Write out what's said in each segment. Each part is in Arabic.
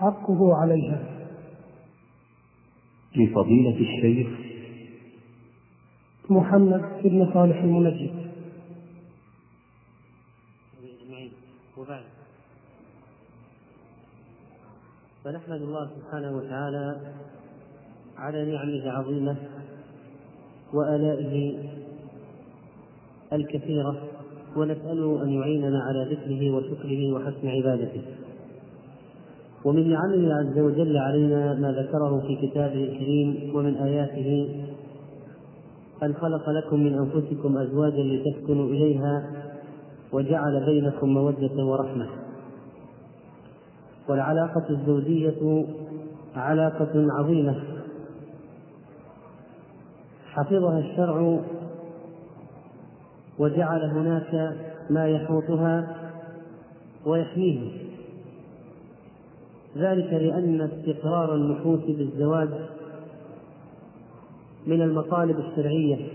حقه عليها. لفضيلة الشيخ. محمد بن صالح المنجد. وبعد فنحمد الله سبحانه وتعالى على نعمه العظيمه وآلائه الكثيرة ونسأله أن يعيننا على ذكره وشكره وحسن عبادته. ومن نعمه عز وجل علينا ما ذكره في كتابه الكريم ومن آياته أن خلق لكم من أنفسكم أزواجا لتسكنوا إليها وجعل بينكم مودة ورحمة. والعلاقة الزوجية علاقة عظيمة. حفظها الشرع وجعل هناك ما يحوطها ويحميها. ذلك لأن استقرار النفوس بالزواج من المطالب الشرعية.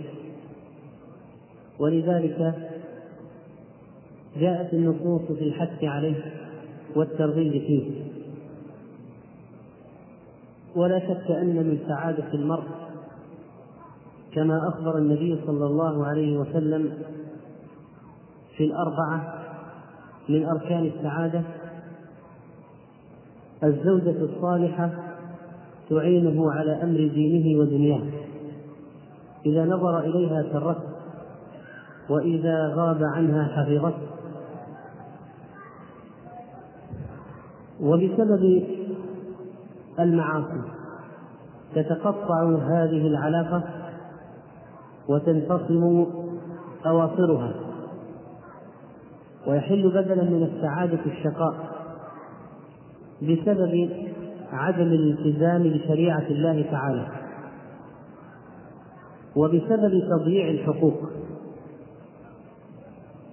ولذلك جاءت النصوص في الحث عليه والترغيب فيه. ولا شك أن من سعادة المرء كما أخبر النبي صلى الله عليه وسلم في الأربعة من أركان السعادة الزوجة الصالحة تعينه على أمر دينه ودنياه. إذا نظر إليها سرته وإذا غاب عنها حفظته. وبسبب المعاصي تتقطع هذه العلاقة وتنفصل أواصرها ويحل بدلا من السعادة الشقاء. بسبب عدم الالتزام بشريعة الله تعالى وبسبب تضييع الحقوق.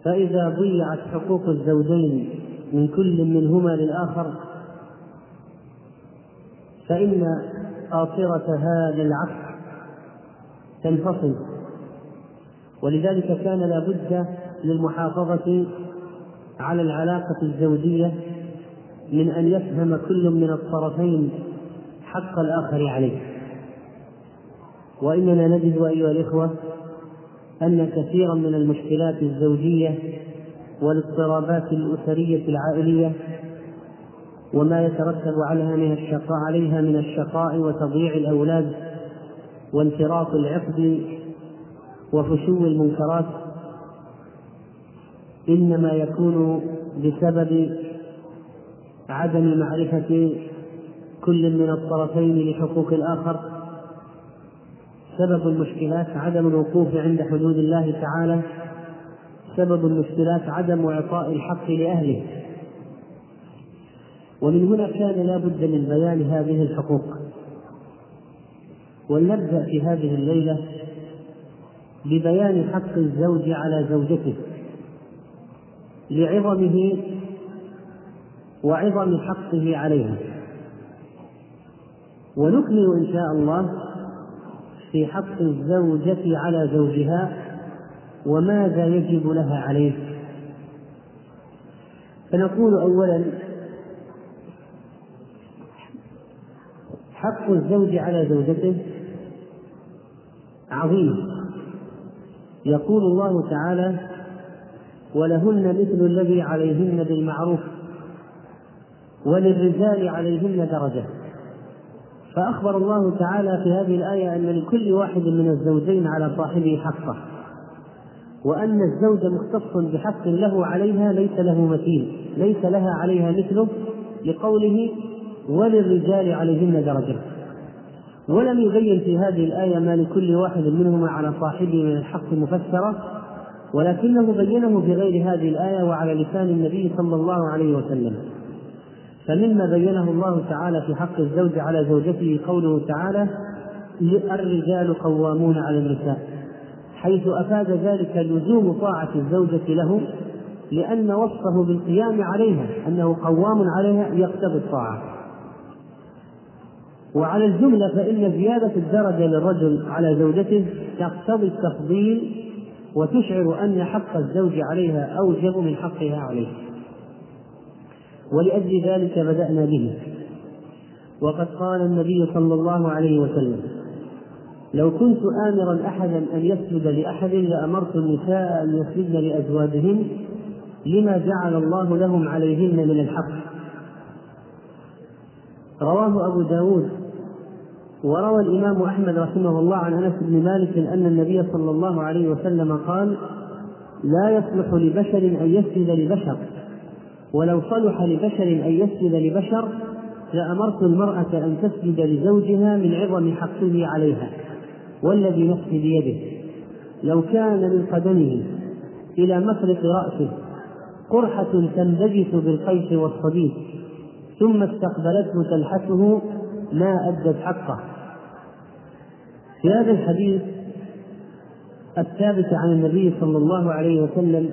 فإذا ضيعت حقوق الزوجين من كل منهما للآخر فإن آخرة هذا العقد تنفصل. ولذلك كان لا بد للمحافظة على العلاقة الزوجية من أن يفهم كل من الطرفين حق الآخر عليه. وإننا نجد أيها الإخوة أن كثيرا من المشكلات الزوجية والاضطرابات الأسرية العائلية وما يترتب عليها من الشقاء عليها من الشقاء وتضييع الأولاد وانفراط العقد وفشو المنكرات إنما يكون بسبب عدم معرفة كل من الطرفين لحقوق الآخر سبب المشكلات عدم الوقوف عند حدود الله تعالى سبب المشكلات عدم إعطاء الحق لأهله. ومن هنا كان لا بد من بيان هذه الحقوق. ولنبدأ في هذه الليلة ببيان حق الزوج على زوجته لعظمه وعظم حقه عليها. ونكمل إن شاء الله في حق الزوجة على زوجها وماذا يجب لها عليه. فنقول أولا حق الزوج على زوجته عظيم. يقول الله تعالى ولهن مثل الذي عليهن بالمعروف وللرجال عليهن درجة. فأخبر الله تعالى في هذه الآية أن لكل واحد من الزوجين على صاحبه حقه وأن الزوج مختص بحق له عليها ليس له مثيل ليس لها عليها مثله لقوله وللرجال عليهن درجة. ولم يبين في هذه الآية ما لكل واحد منهما على صاحبه من الحق مفسرة ولكنه بينه في غير هذه الآية وعلى لسان النبي صلى الله عليه وسلم. فمما بينه الله تعالى في حق الزوج على زوجته قوله تعالى الرجال قوامون على النساء حيث أفاد ذلك لزوم طاعة الزوجة له لأن وصفه بالقيام عليها أنه قوام عليها يقتضي الطاعة. وعلى الجملة فإن زيادة الدرجة للرجل على زوجته تقتضي التفضيل وتشعر أن حق الزوج عليها أوجب من حقها عليه. ولأجل ذلك بدأنا به. وقد قال النبي صلى الله عليه وسلم لو كنت آمرا أحدا أن يسجد لأحد لأمرت النساء أن يسجدن لأزواجهن لما جعل الله لهم عليهن من الحق؟ رواه أبو داود وروى الإمام أحمد رحمه الله عن أنس بن مالك أن النبي صلى الله عليه وسلم قال لا يصلح لبشر أن يسجد لبشر. ولو صلح لبشر أن يسجد لبشر لأمرت المرأة أن تسجد لزوجها من عظم حقه عليها والذي نفسي بيده. لو كان من قدمه إلى مفرق رأسه قرحة تنبجس بالقيس والصديد ثم استقبلته تلحسه ما أدت حقه. في هذا الحديث الثابت عن النبي صلى الله عليه وسلم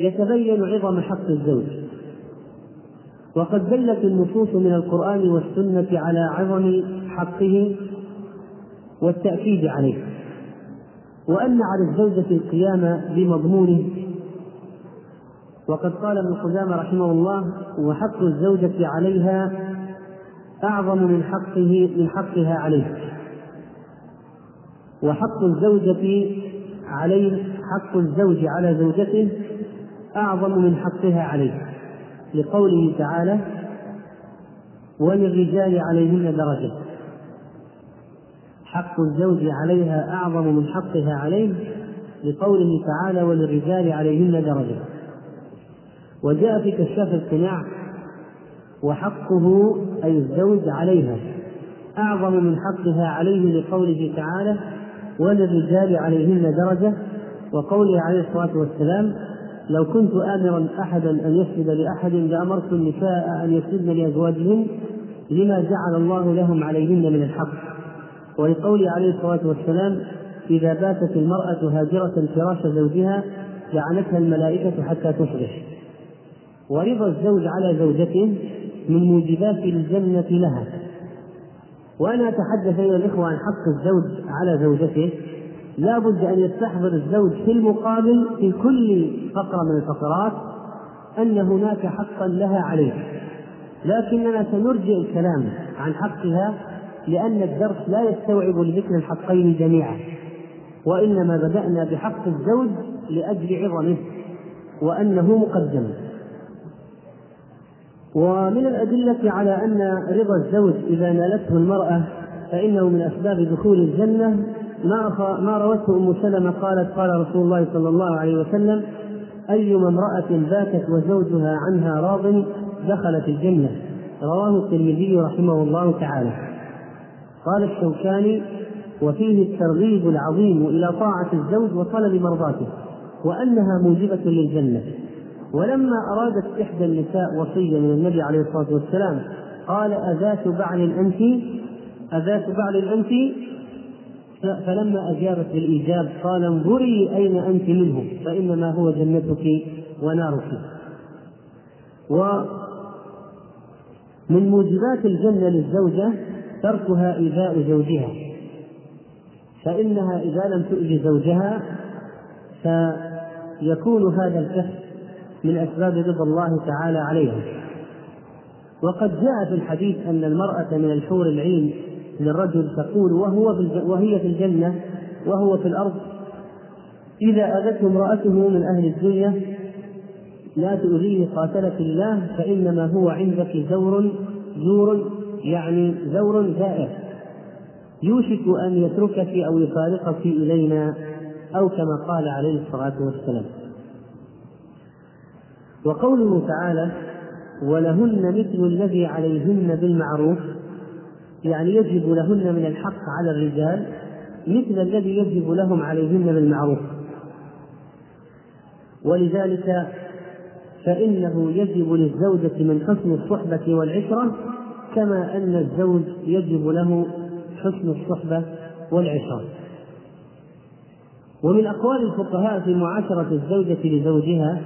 يتبين عظم حق الزوج. وقد دلت النصوص من القرآن والسنة على عظم حقه والتأكيد عليه. وأن على الزوجة القيام بمضمونه وقد قال ابن قدامة رحمه الله وحق الزوجة عليها أعظم من حقه من حقها عليه. وحق الزوجة عليه حق الزوج على زوجته أعظم من حقها عليه لقوله تعالى وللرجال عليهن درجة. حق الزوج عليها أعظم من حقها عليه لقوله تعالى وللرجال عليهن درجة. وجاء في كشاف القناع وحقه أي الزوج عليها أعظم من حقها عليه لقوله تعالى وللرجال عليهن درجة. وقوله عليه الصلاة والسلام لو كنت آمرا أحدا أن يسجد لأحد لأمرت النساء أن يسجدن لأزواجهن لما جعل الله لهم عليهن من الحق. ولقوله عليه الصلاة والسلام إذا باتت المرأة هاجرة فراش زوجها لعنتها الملائكة حتى تصبح ورضا الزوج على زوجته من موجبات الجنة لها. وأنا أتحدث أيها الإخوة عن حق الزوج على زوجته. لا بد أن يستحضر الزوج في المقابل في كل فقرة من الفقرات أن هناك حقا لها عليه. لكننا سنرجئ الكلام عن حقها لأن الدرس لا يستوعب لذكر الحقين جميعا وإنما بدأنا بحق الزوج لأجل عظمه وأنه مقدم. ومن الأدلة على أن رضا الزوج إذا نالته المرأة فإنه من أسباب دخول الجنة ما ما روته أم سلمة قالت قال رسول الله صلى الله عليه وسلم أيما امرأة باتت وزوجها عنها راض دخلت الجنة. رواه الترمذي رحمه الله تعالى. قال الشوكاني وفيه الترغيب العظيم إلى طاعة الزوج وطلب مرضاته وأنها موجبة للجنة. ولما أرادت إحدى النساء وصية من النبي عليه الصلاة والسلام قال أذات بعل أنت؟ أذات بعل أنت؟ فلما أجابت بالإيجاب قال انظري أين أنت منه فإنما هو جنتك ونارك. ومن موجبات الجنة للزوجة تركها إيذاء زوجها. فإنها إذا لم تؤذي زوجها فيكون هذا الكف من أسباب رضا الله تعالى عليها. وقد جاء في الحديث أن المرأة من الحور العين للرجل تقول وهو وهي في الجنة وهو في الأرض إذا أذته امرأته من أهل الدنيا لا تؤذيه قاتلك الله فإنما هو عندك زور زور يعني زور زائر. يوشك أن يتركك أو يفارقك إلينا أو كما قال عليه الصلاة والسلام. وقوله تعالى ولهن مثل الذي عليهن بالمعروف يعني يجب لهن من الحق على الرجال مثل الذي يجب لهم عليهن بالمعروف. ولذلك فإنه يجب للزوجة من حسن الصحبة والعشرة كما أن الزوج يجب له حسن الصحبة والعشرة. ومن أقوال الفقهاء في معاشرة الزوجة لزوجها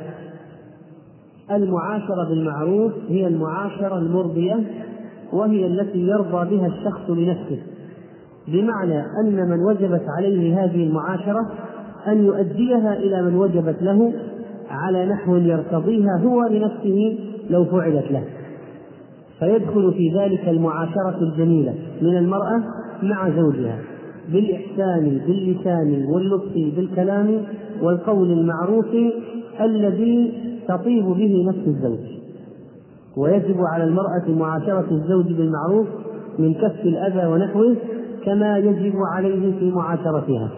المعاشرة بالمعروف هي المعاشرة المرضية وهي التي يرضى بها الشخص لنفسه. بمعنى أن من وجبت عليه هذه المعاشرة أن يؤديها إلى من وجبت له على نحو يرتضيها هو لنفسه لو فعلت له. فيدخل في ذلك المعاشرة الجميلة من المرأة مع زوجها بالإحسان باللسان واللطف بالكلام والقول المعروف الذي تطيب به نفس الزوج. ويجب على المرأة معاشرة الزوج بالمعروف من كف الأذى ونحوه كما يجب عليه في معاشرتها.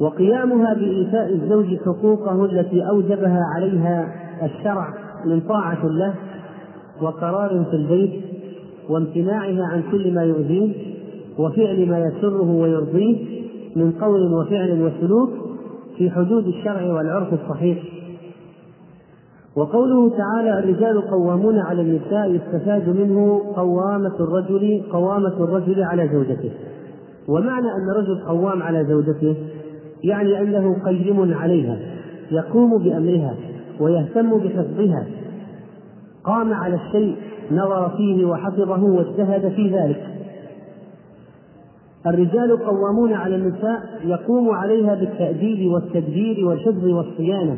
وقيامها بإيفاء الزوج حقوقه التي أوجبها عليها الشرع من طاعة له وقرار في البيت وامتناعها عن كل ما يؤذيه وفعل ما يسره ويرضيه من قول وفعل وسلوك في حدود الشرع والعرف الصحيح. وقوله تعالى الرجال قوامون على النساء يستفاد منه قوامة الرجل قوامة الرجل على زوجته. ومعنى أن الرجل قوام على زوجته يعني أنه قيم عليها يقوم بأمرها ويهتم بحفظها. قام على الشيء نظر فيه وحفظه واجتهد في ذلك. الرجال قوامون على النساء يقوم عليها بالتأديب والتدبير والحفظ والصيانة.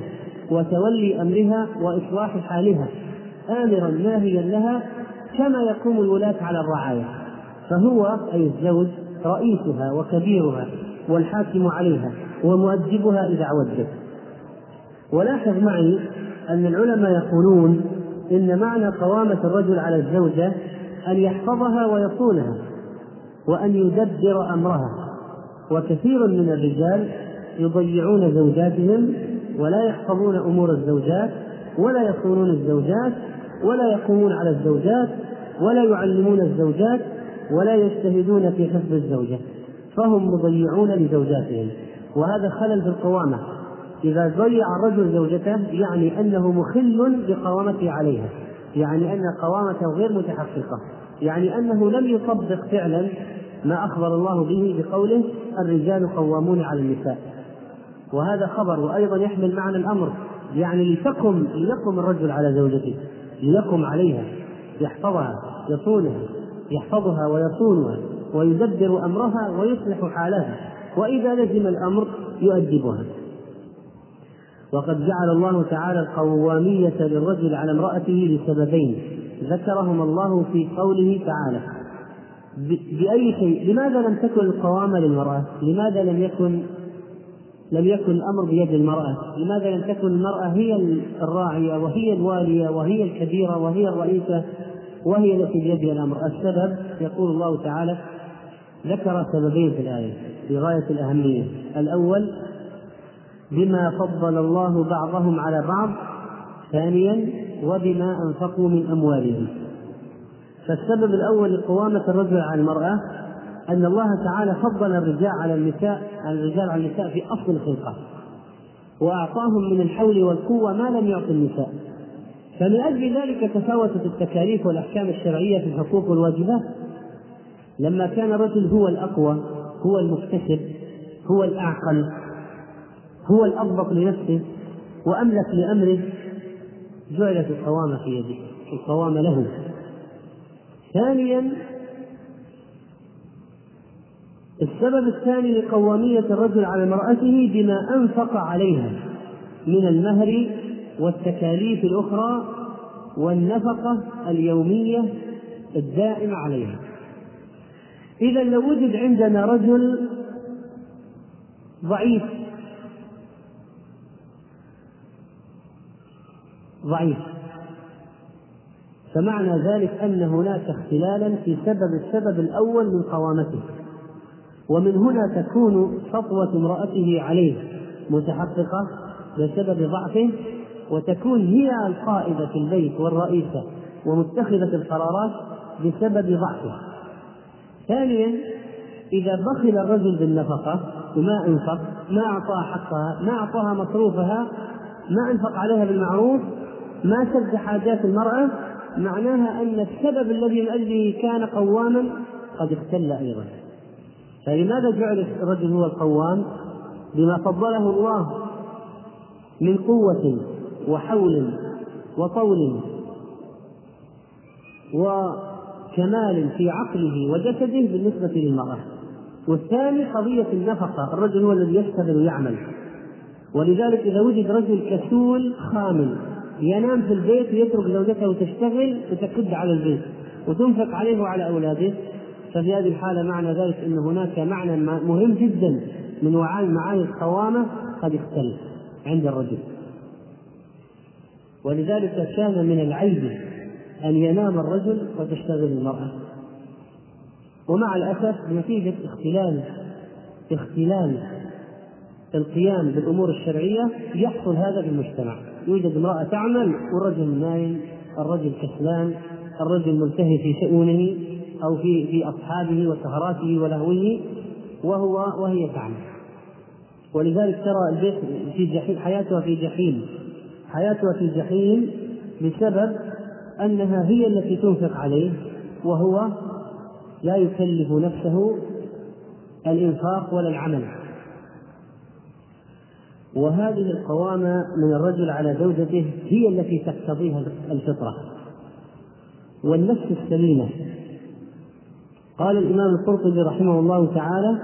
وتولي أمرها وإصلاح حالها. آمرا ناهيا لها كما يقوم الولاة على الرعاية. فهو أي الزوج رئيسها وكبيرها والحاكم عليها ومؤدبها إذا عوجت ولاحظ معي أن العلماء يقولون إن معنى قوامة الرجل على الزوجة أن يحفظها ويصونها وأن يدبر أمرها. وكثير من الرجال يضيعون زوجاتهم ولا يحفظون أمور الزوجات ولا يصونون الزوجات ولا يقومون على الزوجات ولا يعلمون الزوجات ولا يجتهدون في حفظ الزوجة فهم مضيعون لزوجاتهم. وهذا خلل في القوامة. إذا ضيع الرجل زوجته يعني أنه مخل بقوامته عليها. يعني أن قوامته غير متحققة. يعني أنه لم يطبق فعلا ما أخبر الله به بقوله الرجال قوامون على النساء. وهذا خبر وأيضا يحمل معنى الأمر يعني لتقم ليقم الرجل على زوجته ليقم عليها يحفظها يصونها يحفظها ويصونها ويدبر أمرها ويصلح حالها وإذا لزم الأمر يؤدبها. وقد جعل الله تعالى القوامية للرجل على امرأته لسببين ذكرهما الله في قوله تعالى بأي شيء لماذا لم تكن القوامة للمرأة؟ لماذا لم يكن لم يكن الأمر بيد المرأة. لماذا لم تكن المرأة هي الراعية وهي الوالية وهي الكبيرة وهي الرئيسة وهي التي بيدها الأمر؟ السبب يقول الله تعالى ذكر سببين في الآية في غاية الأهمية. الأول بما فضل الله بعضهم على بعض. ثانيا وبما أنفقوا من أموالهم. فالسبب الأول لقوامة الرجل على المرأة أن الله تعالى فضل الرجال على النساء الرجال على النساء في أصل الخلقة. وأعطاهم من الحول والقوة ما لم يعط النساء. فمن أجل ذلك تفاوتت التكاليف والأحكام الشرعية في الحقوق والواجبات. لما كان الرجل هو الأقوى هو المكتسب هو الأعقل هو الأضبط لنفسه وأملك لأمره جعلت القوامة في يده القوامة له. ثانيا السبب الثاني لقوامية الرجل على امرأته بما أنفق عليها من المهر والتكاليف الأخرى والنفقة اليومية الدائمة عليها. إذا لو وجد عندنا رجل ضعيف ضعيف. فمعنى ذلك أن هناك اختلالا في سبب السبب الأول من قوامته. ومن هنا تكون سطوة امرأته عليه متحققة بسبب ضعفه وتكون هي القائدة في البيت والرئيسة ومتخذة القرارات بسبب ضعفه ثانيا إذا بخل الرجل بالنفقة وما أنفق ما أعطاها حقها ما أعطاها مصروفها ما أنفق عليها بالمعروف ما سد حاجات المرأة معناها أن السبب الذي من أجله كان قواما قد اختل أيضا. فلماذا جعل الرجل هو القوام بما فضله الله من قوة وحول وطول وكمال في عقله وجسده بالنسبة للمرأة؟ والثاني قضية النفقة الرجل هو الذي يشتغل ويعمل. ولذلك إذا وجد رجل كسول خامل ينام في البيت ويترك زوجته تشتغل وتكد على البيت وتنفق عليه وعلى أولاده ففي هذه الحالة معنى ذلك أن هناك معنى مهم جدا من معاني القوامة قد اختل عند الرجل. ولذلك كان من العيب أن ينام الرجل وتشتغل المرأة. ومع الأسف نتيجة اختلال اختلال القيام بالأمور الشرعية يحصل هذا في المجتمع. يوجد امرأة تعمل والرجل نايم الرجل كسلان الرجل ملتهي في شؤونه أو في في أصحابه وسهراته ولهوه وهو وهي تعمل ولذلك ترى البيت في جحيم حياتها في جحيم. حياتها في جحيم بسبب أنها هي التي تنفق عليه وهو لا يكلف نفسه الإنفاق ولا العمل. وهذه القوامة من الرجل على زوجته هي التي تقتضيها الفطرة. والنفس السليمة قال الإمام القرطبي رحمه الله تعالى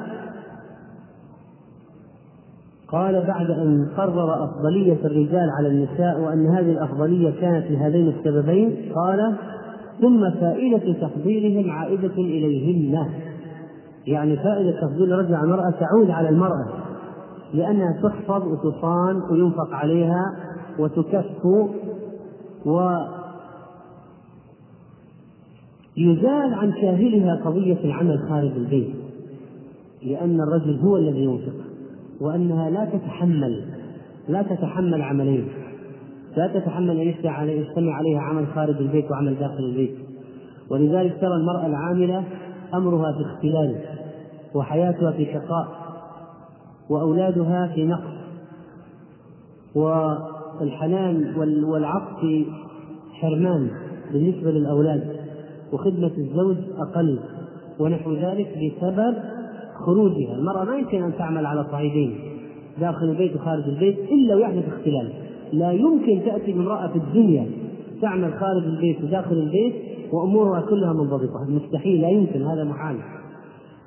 قال بعد أن قرر أفضلية الرجال على النساء وأن هذه الأفضلية كانت لهذين السببين قال ثم فائدة تفضيلهم عائدة إليهن. يعني فائدة تفضيل الرجل على المرأة تعود على المرأة لأنها تحفظ وتصان وينفق عليها وتكف و يزال عن كاهلها قضية العمل خارج البيت لأن الرجل هو الذي ينفق وأنها لا تتحمل لا تتحمل عملين لا تتحمل أن يجتمع عليها عمل خارج البيت وعمل داخل البيت. ولذلك ترى المرأة العاملة أمرها في اختلال وحياتها في شقاء وأولادها في نقص. والحنان والعطف في حرمان بالنسبة للأولاد. وخدمة الزوج أقل ونحو ذلك بسبب خروجها. المرأة ما يمكن أن تعمل على صعيدين داخل البيت وخارج البيت إلا ويحدث اختلال. لا يمكن تأتي بامرأة في الدنيا تعمل خارج البيت وداخل البيت وأمورها كلها منضبطة. مستحيل لا يمكن هذا محال.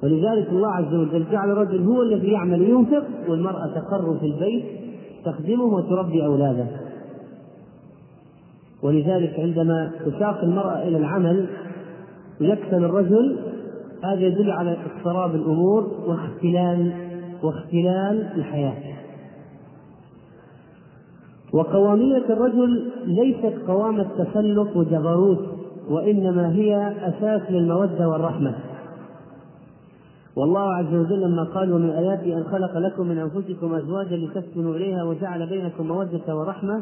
ولذلك الله عز وجل جعل الرجل هو الذي يعمل وينفق والمرأة تقر في البيت تخدمه وتربي أولاده. ولذلك عندما تساق المرأة إلى العمل يكسل الرجل هذا يدل على اضطراب الأمور واختلال واختلال الحياة. وقوامية الرجل ليست قوامة تسلط وجبروت وإنما هي أساس للمودة والرحمة. والله عز وجل لما قال ومن آياته أن خلق لكم من أنفسكم أزواجا لتسكنوا إليها وجعل بينكم مودة ورحمة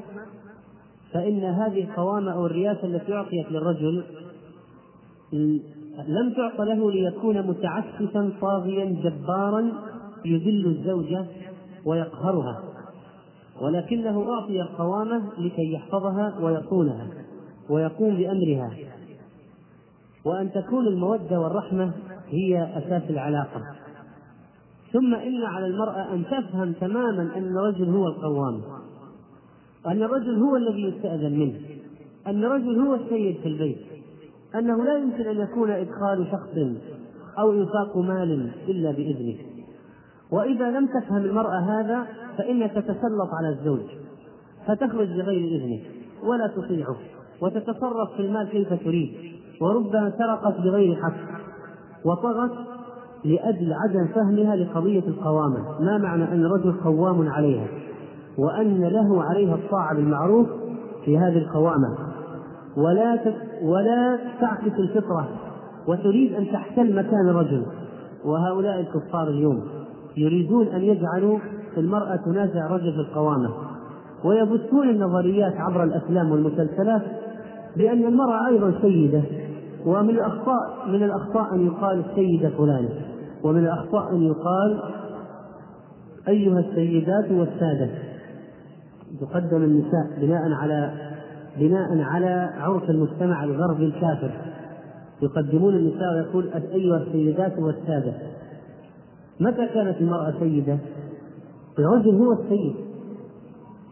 فإن هذه القوامة أو الرياسة التي أعطيت للرجل لم تعط له ليكون متعسفا طاغيا جبارا يذل الزوجة ويقهرها ولكنه أعطي القوامة لكي يحفظها ويصونها ويقوم بأمرها وأن تكون المودة والرحمة هي أساس العلاقة. ثم إن على المرأة أن تفهم تماما أن الرجل هو القوام وأن الرجل هو الذي يستأذن منه أن الرجل هو السيد في البيت أنه لا يمكن أن يكون إدخال شخص أو إنفاق مال إلا بإذنه. وإذا لم تفهم المرأة هذا فإنك تتسلط على الزوج فتخرج بغير إذنه ولا تطيعه وتتصرف في المال كيف تريد. وربما سرقت بغير حق وطغت لأجل عدم فهمها لقضية القوامة. ما معنى أن الرجل قوام عليها؟ وأن له عليها الطاعة بالمعروف في هذه القوامة. ولا ولا تعكس الفطرة وتريد أن تحتل مكان الرجل. وهؤلاء الكفار اليوم يريدون أن يجعلوا المرأة تنازع الرجل في القوامة ويبثون النظريات عبر الأفلام والمسلسلات بأن المرأة أيضا سيدة ومن الأخطاء من الأخطاء أن يقال السيدة فلانة ومن الأخطاء أن يقال أيها السيدات والسادة. تقدم النساء بناء على بناء على عرف المجتمع الغربي الكافر. يقدمون النساء ويقول أيها السيدات والسادة متى كانت المرأة سيدة؟ الرجل هو السيد.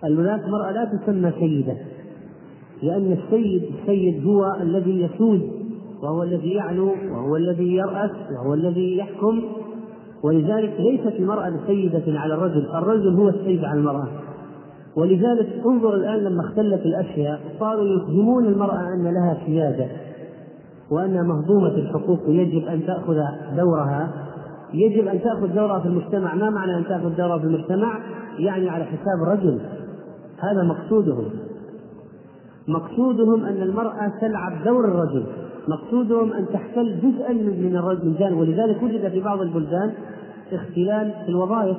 المرأة لا تسمى سيدة لأن السيد السيد هو الذي يسود وهو الذي يعلو وهو الذي يرأس وهو الذي يحكم. ولذلك ليست المرأة سيدة على الرجل الرجل هو السيد على المرأة. ولذلك انظر الآن لما اختلت الأشياء صاروا يفهمون المرأة أن لها سيادة وأنها مهضومة الحقوق ويجب أن تأخذ دورها يجب أن تأخذ دورها في المجتمع. ما معنى أن تأخذ دورها في المجتمع؟ يعني على حساب رجل. هذا مقصودهم. مقصودهم أن المرأة تلعب دور الرجل. مقصودهم أن تحتل جزءا من الرجال ولذلك وجد في بعض البلدان اختلال في الوظائف.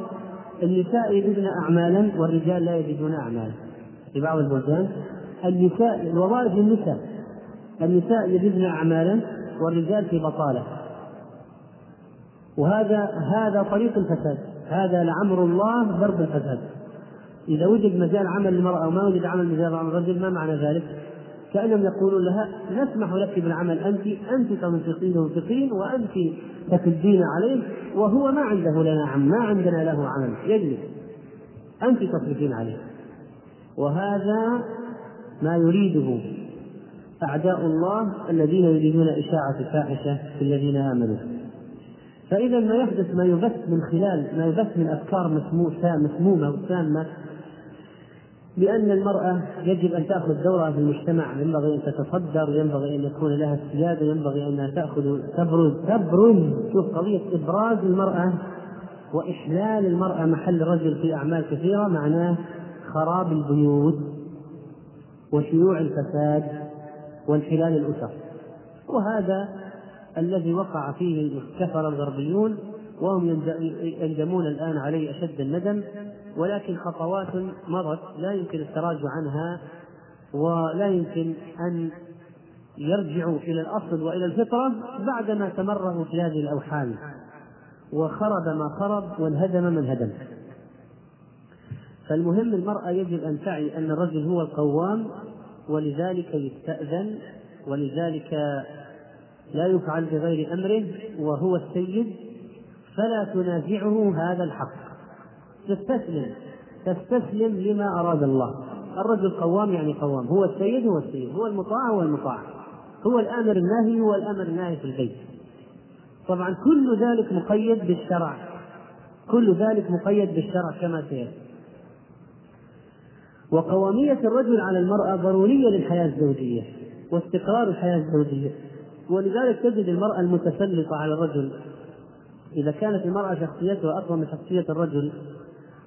النساء يجدن أعمالا والرجال لا يجدون أعمالا. في بعض البلدان النساء الوظائف للنساء النساء يجدن أعمالا والرجال في بطالة. وهذا هذا طريق الفساد. هذا لعمر الله ضرب الفساد. إذا وجد مجال عمل للمرأة وما وجد عمل مجال عمل الرجل ما معنى ذلك؟ كأنهم يقولون لها نسمح لك بالعمل. أنت أنت تنفقين وتنفقين وأنت تكدين عليه وهو ما عنده لنا عمل ما عندنا له عمل. يجلس. أنت تصرفين عليه. وهذا ما يريده أعداء الله الذين يريدون إشاعة الفاحشة في الذين آمنوا. فإذا ما يحدث ما يبث من خلال ما يبث من أفكار مسمومة وسامة بأن المرأة يجب أن تأخذ دورها في المجتمع. ينبغي أن تتصدر ينبغي أن يكون لها السيادة ينبغي أنها تأخذ تبرز. تبرز! شوف قضية إبراز المرأة وإحلال المرأة محل الرجل في أعمال كثيرة معناه خراب البيوت وشيوع الفساد وانحلال الأسر. وهذا الذي وقع فيه الكفر الغربيون وهم يندمون الآن عليه أشد الندم. ولكن خطوات مضت لا يمكن التراجع عنها ولا يمكن أن يرجعوا إلى الأصل وإلى الفطرة بعدما تمرغوا في هذه الأوحال. وخرب ما خرب وانهدم من هدم. فالمهم المرأة يجب أن تعي أن الرجل هو القوام ولذلك يستأذن ولذلك لا يفعل بغير أمره وهو السيد فلا تنازعه هذا الحق. تستسلم تستسلم لما أراد الله. الرجل قوام يعني قوام هو السيد هو السيد هو المطاع هو المطاع. هو الآمر الناهي هو الأمر الناهي في البيت. طبعا كل ذلك مقيد بالشرع. كل ذلك مقيد بالشرع كما سيأتي. وقوامية الرجل على المرأة ضرورية للحياة الزوجية واستقرار الحياة الزوجية. ولذلك تجد المرأة المتسلطة على الرجل. إذا كانت المرأة شخصيتها أقوى من شخصية الرجل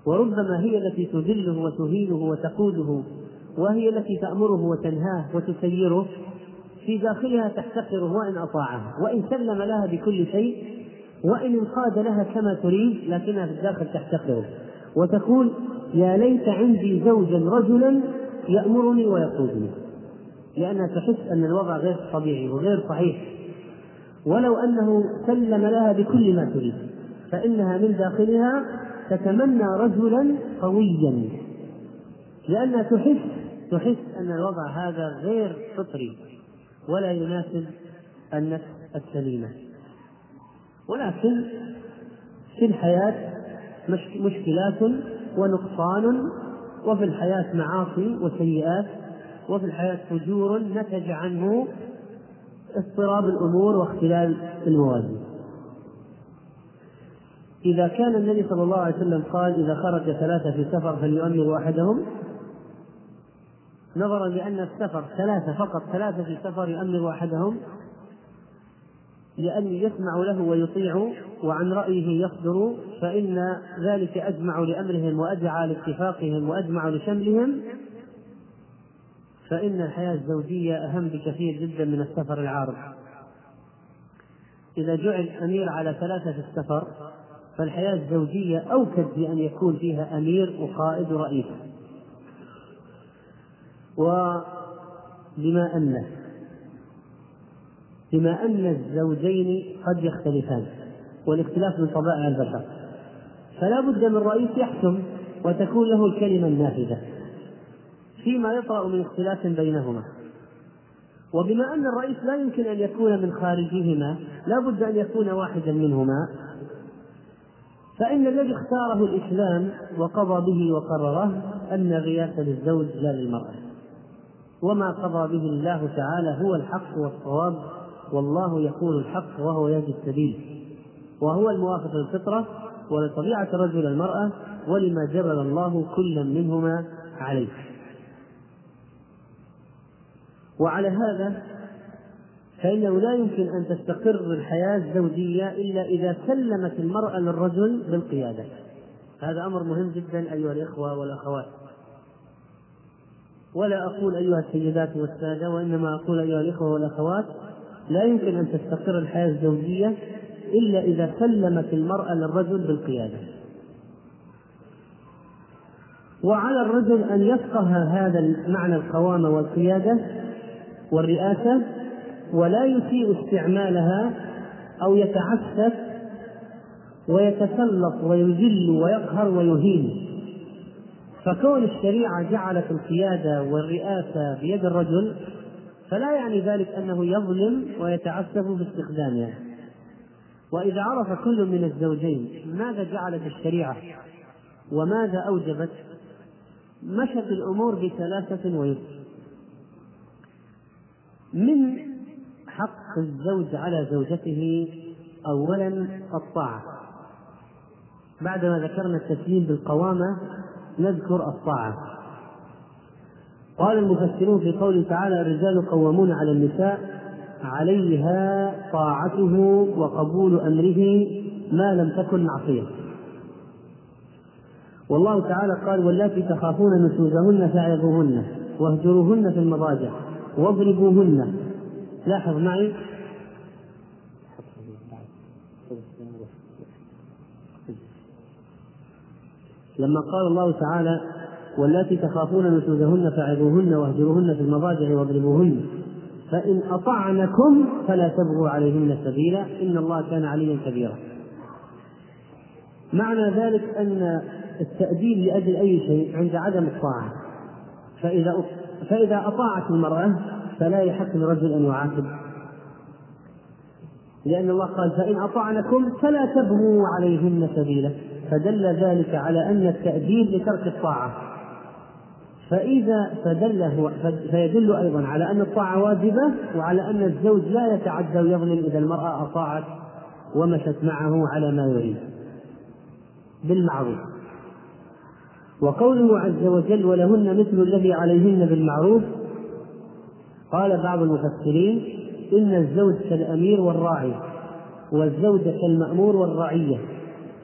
وربما هي التي تذله وتهينه وتقوده وهي التي تأمره وتنهاه وتسيره في داخلها تحتقره وإن أطاعها وإن سلم لها بكل شيء وإن انقاد لها كما تريد لكنها في الداخل تحتقره وتقول يا ليت عندي زوجا رجلا يأمرني ويقودني. لأنها تحس أن الوضع غير طبيعي وغير صحيح. ولو أنه سلم لها بكل ما تريد فإنها من داخلها تتمنى رجلا قويا. لأنها تحس تحس أن الوضع هذا غير فطري ولا يناسب النفس السليمة. ولكن في الحياة مشكلات ونقصان وفي الحياة معاصي وسيئات وفي الحياة فجور نتج عنه اضطراب الأمور واختلال الموازين. إذا كان النبي صلى الله عليه وسلم قال إذا خرج ثلاثة في سفر فليؤمن واحدهم نظرا لأن السفر ثلاثة فقط ثلاثة في سفر يؤمن واحدهم لأن يسمع له ويطيع وعن رأيه يصدر فإن ذلك أجمع لأمرهم وأدعى لاتفاقهم وأجمع لشملهم فإن الحياة الزوجية أهم بكثير جدا من السفر العارض. إذا جعل أمير على ثلاثة في السفر فالحياة الزوجية أوكد بأن يكون فيها أمير وقائد ورئيس. وبما أن؟ بما أن الزوجين قد يختلفان والاختلاف من طبائع البشر. فلا بد من رئيس يحكم وتكون له الكلمة النافذة فيما يطرأ من اختلاف بينهما. وبما أن الرئيس لا يمكن أن يكون من خارجهما لا بد أن يكون واحدا منهما. فإن الذي اختاره الإسلام وقضى به وقرره أن الرياسة للزوج لا للمرأة. وما قضى به الله تعالى هو الحق والصواب والله يقول الحق وهو يهدي السبيل. وهو الموافق للفطرة ولطبيعة الرجل المرأة ولما جبل الله كلا منهما عليه. وعلى هذا فإنه لا يمكن أن تستقر الحياة الزوجية إلا إذا سلمت المرأة للرجل بالقيادة. هذا أمر مهم جدا أيها الإخوة والأخوات. ولا أقول أيها السيدات والسادة وإنما أقول أيها الإخوة والأخوات لا يمكن أن تستقر الحياة الزوجية إلا إذا سلمت المرأة للرجل بالقيادة. وعلى الرجل أن يفقه هذا معنى القوامة والقيادة والرئاسة ولا يسيء استعمالها أو يتعسف ويتسلط ويذل ويقهر ويهين. فكون الشريعة جعلت القيادة والرئاسة بيد الرجل فلا يعني ذلك أنه يظلم ويتعسف باستخدامها. وإذا عرف كل من الزوجين ماذا جعلت الشريعة وماذا أوجبت مشت الأمور بسلاسة ويسر. من حق الزوج على زوجته أولا الطاعة. بعدما ذكرنا التسليم بالقوامة نذكر الطاعة. قال المفسرون في قوله تعالى الرجال قوامون على النساء عليها طاعته وقبول أمره ما لم تكن معصية. والله تعالى قال واللاتي تخافون نشوزهن فاعظوهن واهجروهن في المضاجع واضربوهن لاحظ معي؟ لما قال الله تعالى واللاتي تخافون نشوزهن فعظوهن واهجروهن في المضاجع واضربوهن فإن أطعنكم فلا تبغوا عليهن سبيلا إن الله كان عليا كبيرا. معنى ذلك أن التأديب لأجل أي شيء عند عدم الطاعة. فإذا فإذا أطاعت المرأة فلا يحق للرجل أن يعاقب. لأن الله قال فإن أطعنكم فلا تبغوا عليهن سبيلا. فدل ذلك على أن التأديب لترك الطاعة. فإذا فدل فيدل أيضا على أن الطاعة واجبة وعلى أن الزوج لا يتعدى ويظلم إذا المرأة أطاعت ومشت معه على ما يريد. بالمعروف. وقوله عز وجل ولهن مثل الذي عليهن بالمعروف قال بعض المفسرين إن الزوج كالأمير والراعي والزوجة كالمأمور والرعية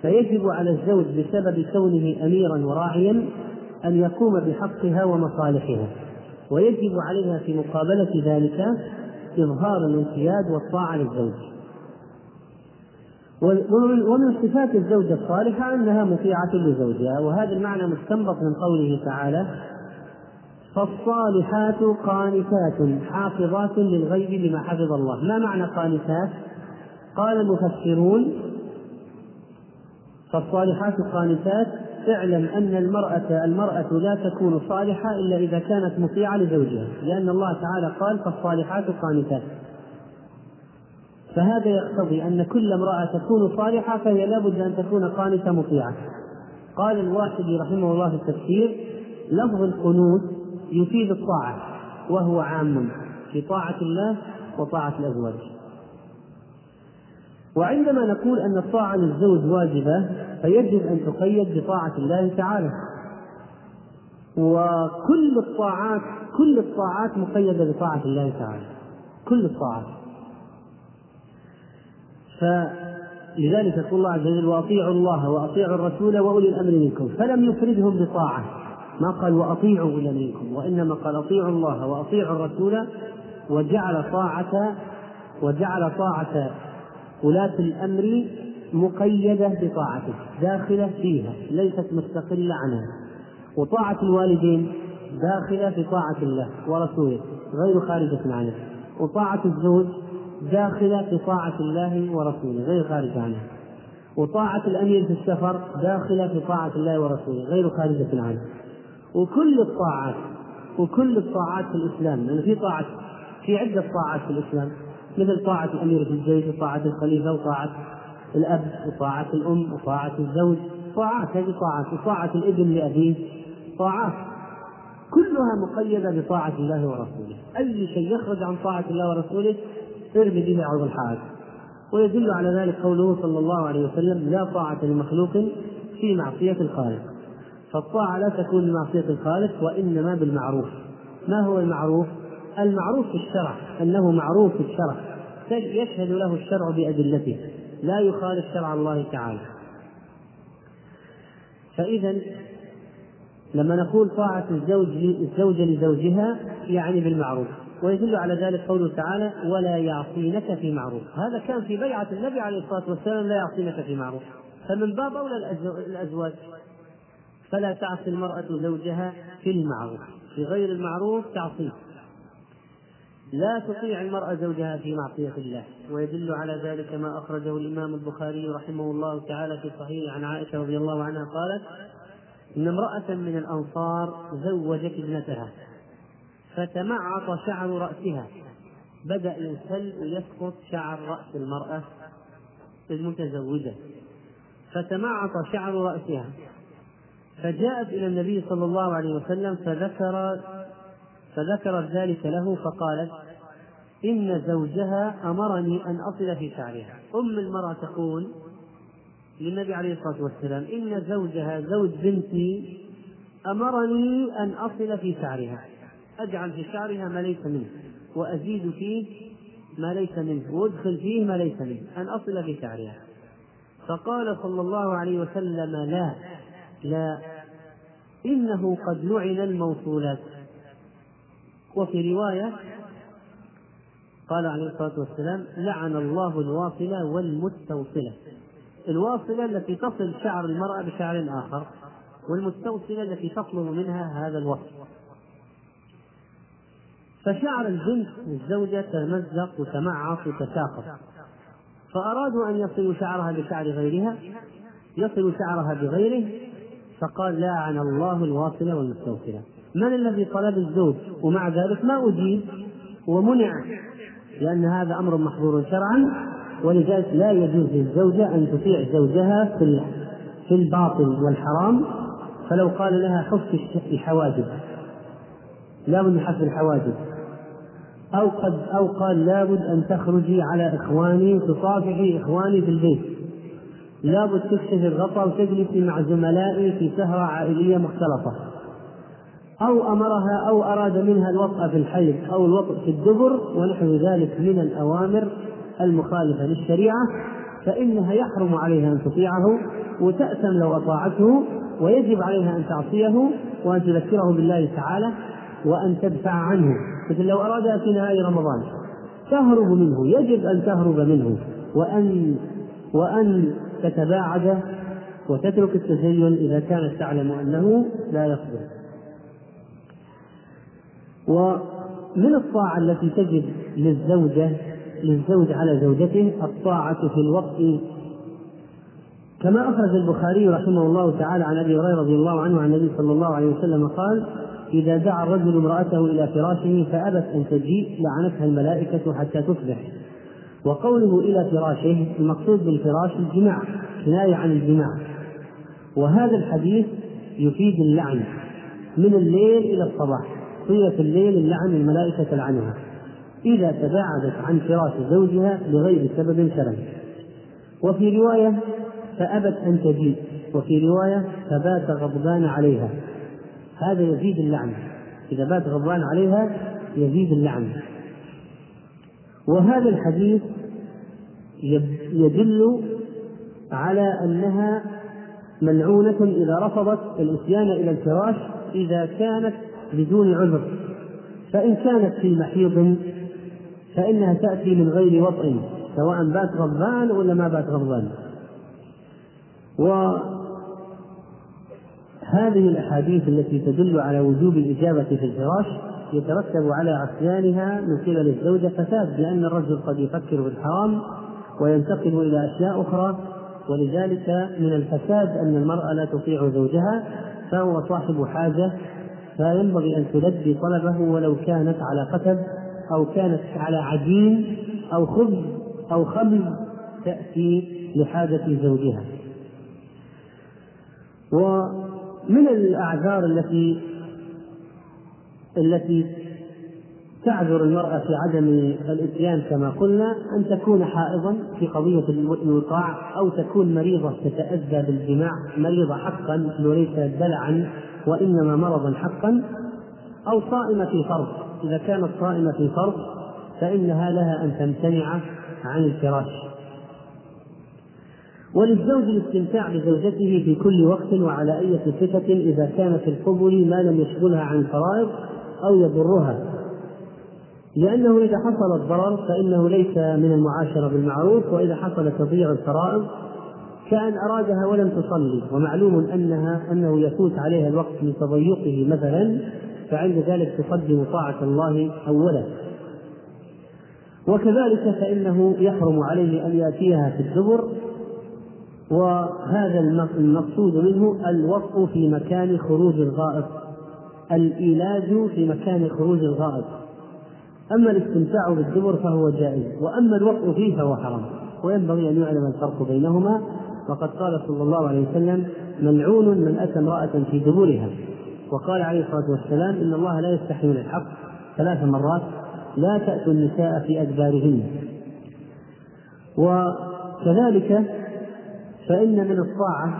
فيجب على الزوج بسبب كونه أميرا وراعيا أن يقوم بحقها ومصالحها ويجب عليها في مقابلة ذلك إظهار الانقياد والطاعة للزوج. ومن صفات الزوجة الصالحة أنها مطيعة لزوجها وهذا المعنى مستنبط من قوله تعالى فالصالحات قانتات حافظات للغيب بما حفظ الله. ما معنى قانتات؟ قال المفسرون فالصالحات قانتات اعلم أن المرأة المرأة لا تكون صالحة إلا إذا كانت مطيعة لزوجها لأن الله تعالى قال فالصالحات قانتات. فهذا يقتضي أن كل امرأة تكون صالحة فهي لابد أن تكون قانتة مطيعة. قال الواحدي رحمه الله في التفسير لفظ القنوت يفيد الطاعة وهو عام. في طاعة الله وطاعة الأزواج. وعندما نقول أن الطاعة للزوج واجبة فيجب أن تقيد بطاعة الله تعالى. وكل الطاعات كل الطاعات مقيدة بطاعة الله تعالى. كل الطاعات. فلذلك يقول الله عز وجل وأطيعوا الله وأطيعوا الرسول وأولي الأمر منكم. فلم يفردهم بطاعة. ما قال وأطيعوا اولي منكم وإنما قال أطيعوا الله وأطيعوا الرسول وجعل طاعه وجعل طاعة ولاة الأمر مقيدة بطاعته داخلة فيها ليست مستقلة عنها. وطاعة الوالدين داخلة في طاعة الله ورسوله غير خارجة عنه. وطاعة الزوج داخلة في طاعة الله ورسوله غير خارجة عنه. وطاعة الأمير في السفر داخلة في طاعة الله ورسوله غير خارجة عنه. وكل الطاعات وكل الطاعات في الإسلام لأن في طاعة في عدة طاعات في الإسلام مثل طاعة الأمير في الجيش وطاعة الخليفة وطاعة الأب وطاعة الأم وطاعة الزوج طاعات هذه طاعات وطاعة الإبن لأبيه طاعات كلها مقيدة بطاعة الله ورسوله. أي شيء يخرج عن طاعة الله ورسوله ارمي به عرض الحائط ويدل على ذلك قوله صلى الله عليه وسلم لا طاعة لمخلوق في معصية الخالق. فالطاعة لا تكون بمعصية الخالق وإنما بالمعروف. ما هو المعروف؟ المعروف في الشرع أنه معروف في الشرع. يشهد له الشرع بأدلته. لا يخالف شرع الله تعالى. فإذا لما نقول طاعة الزوج الزوجة لزوجها يعني بالمعروف. ويدل على ذلك قوله تعالى ولا يعصينك في معروف هذا كان في بيعة النبي عليه الصلاة والسلام لا يعصينك في معروف فمن باب أولى الأزواج. فلا تعصي المرأة زوجها في المعروف في غير المعروف تعصيه. لا تطيع المرأة زوجها في معصية الله. ويدل على ذلك ما أخرجه الإمام البخاري رحمه الله تعالى في صحيح عن عائشة رضي الله عنها قالت إن امرأة من الأنصار زوجت ابنتها فتمعط شعر رأسها. بدأ ينسل ويسقط شعر رأس المرأة المتزوجة فتمعط شعر رأسها. فجاءت إلى النبي صلى الله عليه وسلم فذكر فذكرت ذلك له فقالت إن زوجها أمرني أن أصل في شعرها. أم المرأة تقول للنبي عليه الصلاة والسلام إن زوجها زوج بنتي أمرني أن أصل في شعرها. أجعل في شعرها ما ليس منه وأزيد فيه ما ليس منه وأدخل فيه ما ليس منه أن أصل في شعرها. فقال صلى الله عليه وسلم لا لا. إنه قد لعن الموصولات. وفي رواية قال عليه الصلاة والسلام لعن الله الواصلة والمستوصلة الواصلة التي تصل شعر المرأة بشعر آخر والمستوصلة التي تطلب منها هذا الوصف فشعر البنت الزوجة تمزق وتمعص وتساقط. فأرادوا أن يصلوا شعرها بشعر غيرها يصل شعرها بغيره فقال لعن الله الواصلة والمستوصلة. من الذي طلب الزوج ومع ذلك ما أجيب؟ ومنع. لأن هذا أمر محظور شرعا ولذلك لا يجوز للزوجة أن تطيع زوجها في في الباطل والحرام. فلو قال لها حف الحواجب. لا بد من حف الحواجب. أو قد أو قال لابد أن تخرجي على إخواني تصافحي إخواني في البيت. لابد تكشفي الغطاء وتجلسي مع زملائي في سهرة عائلية مختلطة. أو أمرها أو أراد منها الوطأ في الحيض أو الوطأ في الدبر ونحو ذلك من الأوامر المخالفة للشريعة فإنها يحرم عليها أن تطيعه وتأثم لو أطاعته ويجب عليها أن تعصيه وأن تذكره بالله تعالى وأن تدفع عنه. مثل لو أرادها في نهاية رمضان تهرب منه يجب أن تهرب منه. وأن وأن تتباعد وتترك التزين إذا كانت تعلم أنه لا يصبر ومن الطاعة التي تجب للزوجة للزوج على زوجته الطاعة في الوقت. كما أخرج البخاري رحمه الله تعالى عن أبي هريرة رضي الله عنه عن النبي صلى الله عليه وسلم قال إذا دعا الرجل امرأته إلى فراشه فأبت أن تجيء لعنتها الملائكة حتى تصبح وقوله إلى فراشه المقصود بالفراش الجماع كناية عن الجماع. وهذا الحديث يفيد اللعن من الليل إلى الصباح طيلة الليل اللعن الملائكة تلعنها. إذا تباعدت عن فراش زوجها لغير سبب شرعي. وفي رواية فأبت أن تجيء وفي رواية فبات غضبان عليها. هذا يزيد اللعن. إذا بات غضبان عليها يزيد اللعن. وهذا الحديث يدل على أنها ملعونة إذا رفضت الإتيان إلى الفراش إذا كانت بدون عذر. فإن كانت في محيض فإنها تأتي من غير وطء سواء بات غضبان ولا ما بات غضبان. وهذه الأحاديث التي تدل على وجوب الإجابة في الفراش يترتب على عصيانها من قبل الزوجة فساد لأن الرجل قد يفكر في الحرام وينتقل إلى أشياء أخرى ولذلك من الفساد أن المرأة لا تطيع زوجها فهو صاحب حاجة فينبغي أن تلبي طلبه ولو كانت على قتب أو كانت على عجين أو خبز أو خبز تأتي لحاجة زوجها. ومن الأعذار التي التي تعذر المرأة في عدم الإتيان كما قلنا أن تكون حائضا في قضية الوقاع أو تكون مريضة تتأذى بالجماع مريضة حقا وليس دلعا وإنما مرضا حقا أو صائمة في فرض. إذا كانت صائمة في فرض فإنها لها أن تمتنع عن الفراش. وللزوج الاستمتاع بزوجته في كل وقت وعلى أي صفة إذا كان في القبل ما لم يشغلها عن الفرائض أو يضرها. لأنه إذا حصل الضرر فإنه ليس من المعاشرة بالمعروف وإذا حصل تضييع الفرائض كأن أرادها ولم تصلي. ومعلوم أنها أنه يفوت عليها الوقت من تضيقه مثلا فعند ذلك تقدم طاعة الله أولا. وكذلك فإنه يحرم عليه أن يأتيها في الدبر وهذا المقصود منه الوطء في مكان خروج الغائط. الإيلاج في مكان خروج الغائط أما الاستمتاع بالدبر فهو جائز وأما الوطء فيه فهو حرام وينبغي أن يعلم الفرق بينهما. وقد قال صلى الله عليه وسلم ملعون من أتى امرأة في دبرها. وقال عليه الصلاة والسلام إن الله لا يستحي من الحق ثلاث مرات لا تأتوا النساء في أدبارهن. وكذلك فإن من الطاعة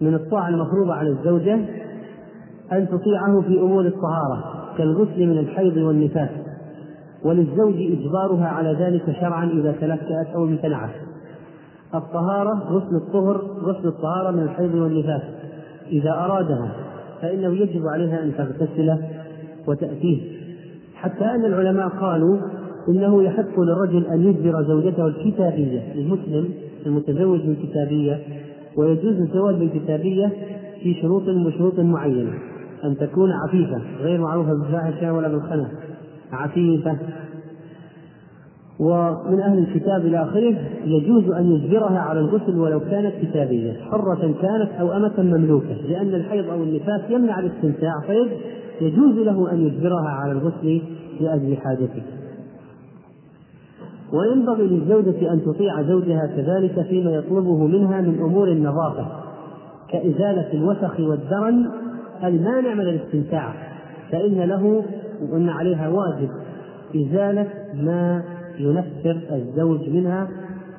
من الطاعة المفروضة على الزوجة أن تطيعه في أمور الطهارة كالغسل من الحيض والنفاس. وللزوج إجبارها على ذلك شرعا إذا تلكأت أو امتنعت. الطهارة غسل الطهر غسل الطهارة من الحيض والنفاس. إذا أرادها فإنه يجب عليها أن تغتسل وتأتيه. حتى أن العلماء قالوا إنه يحق للرجل أن يجبر زوجته الكتابية المسلم المتزوج بالكتابية ويجوز الزواج بالكتابية في شروط وشروط معينة. أن تكون عفيفة غير معروفة بالفاحشة ولا بالخنا عفيفة. ومن أهل الكتاب إلى آخره يجوز أن يجبرها على الغسل ولو كانت كتابية حرة كانت أو أمة مملوكة لأن الحيض أو النفاس يمنع الاستمتاع. فيجوز له أن يجبرها على الغسل لأجل حاجته. وينبغي للزوجة أن تطيع زوجها كذلك فيما يطلبه منها من أمور النظافة كإزالة الوسخ والدرن المانع من الاستمتاع؟ فإن له وأن عليها واجب إزالة ما ينفر الزوج منها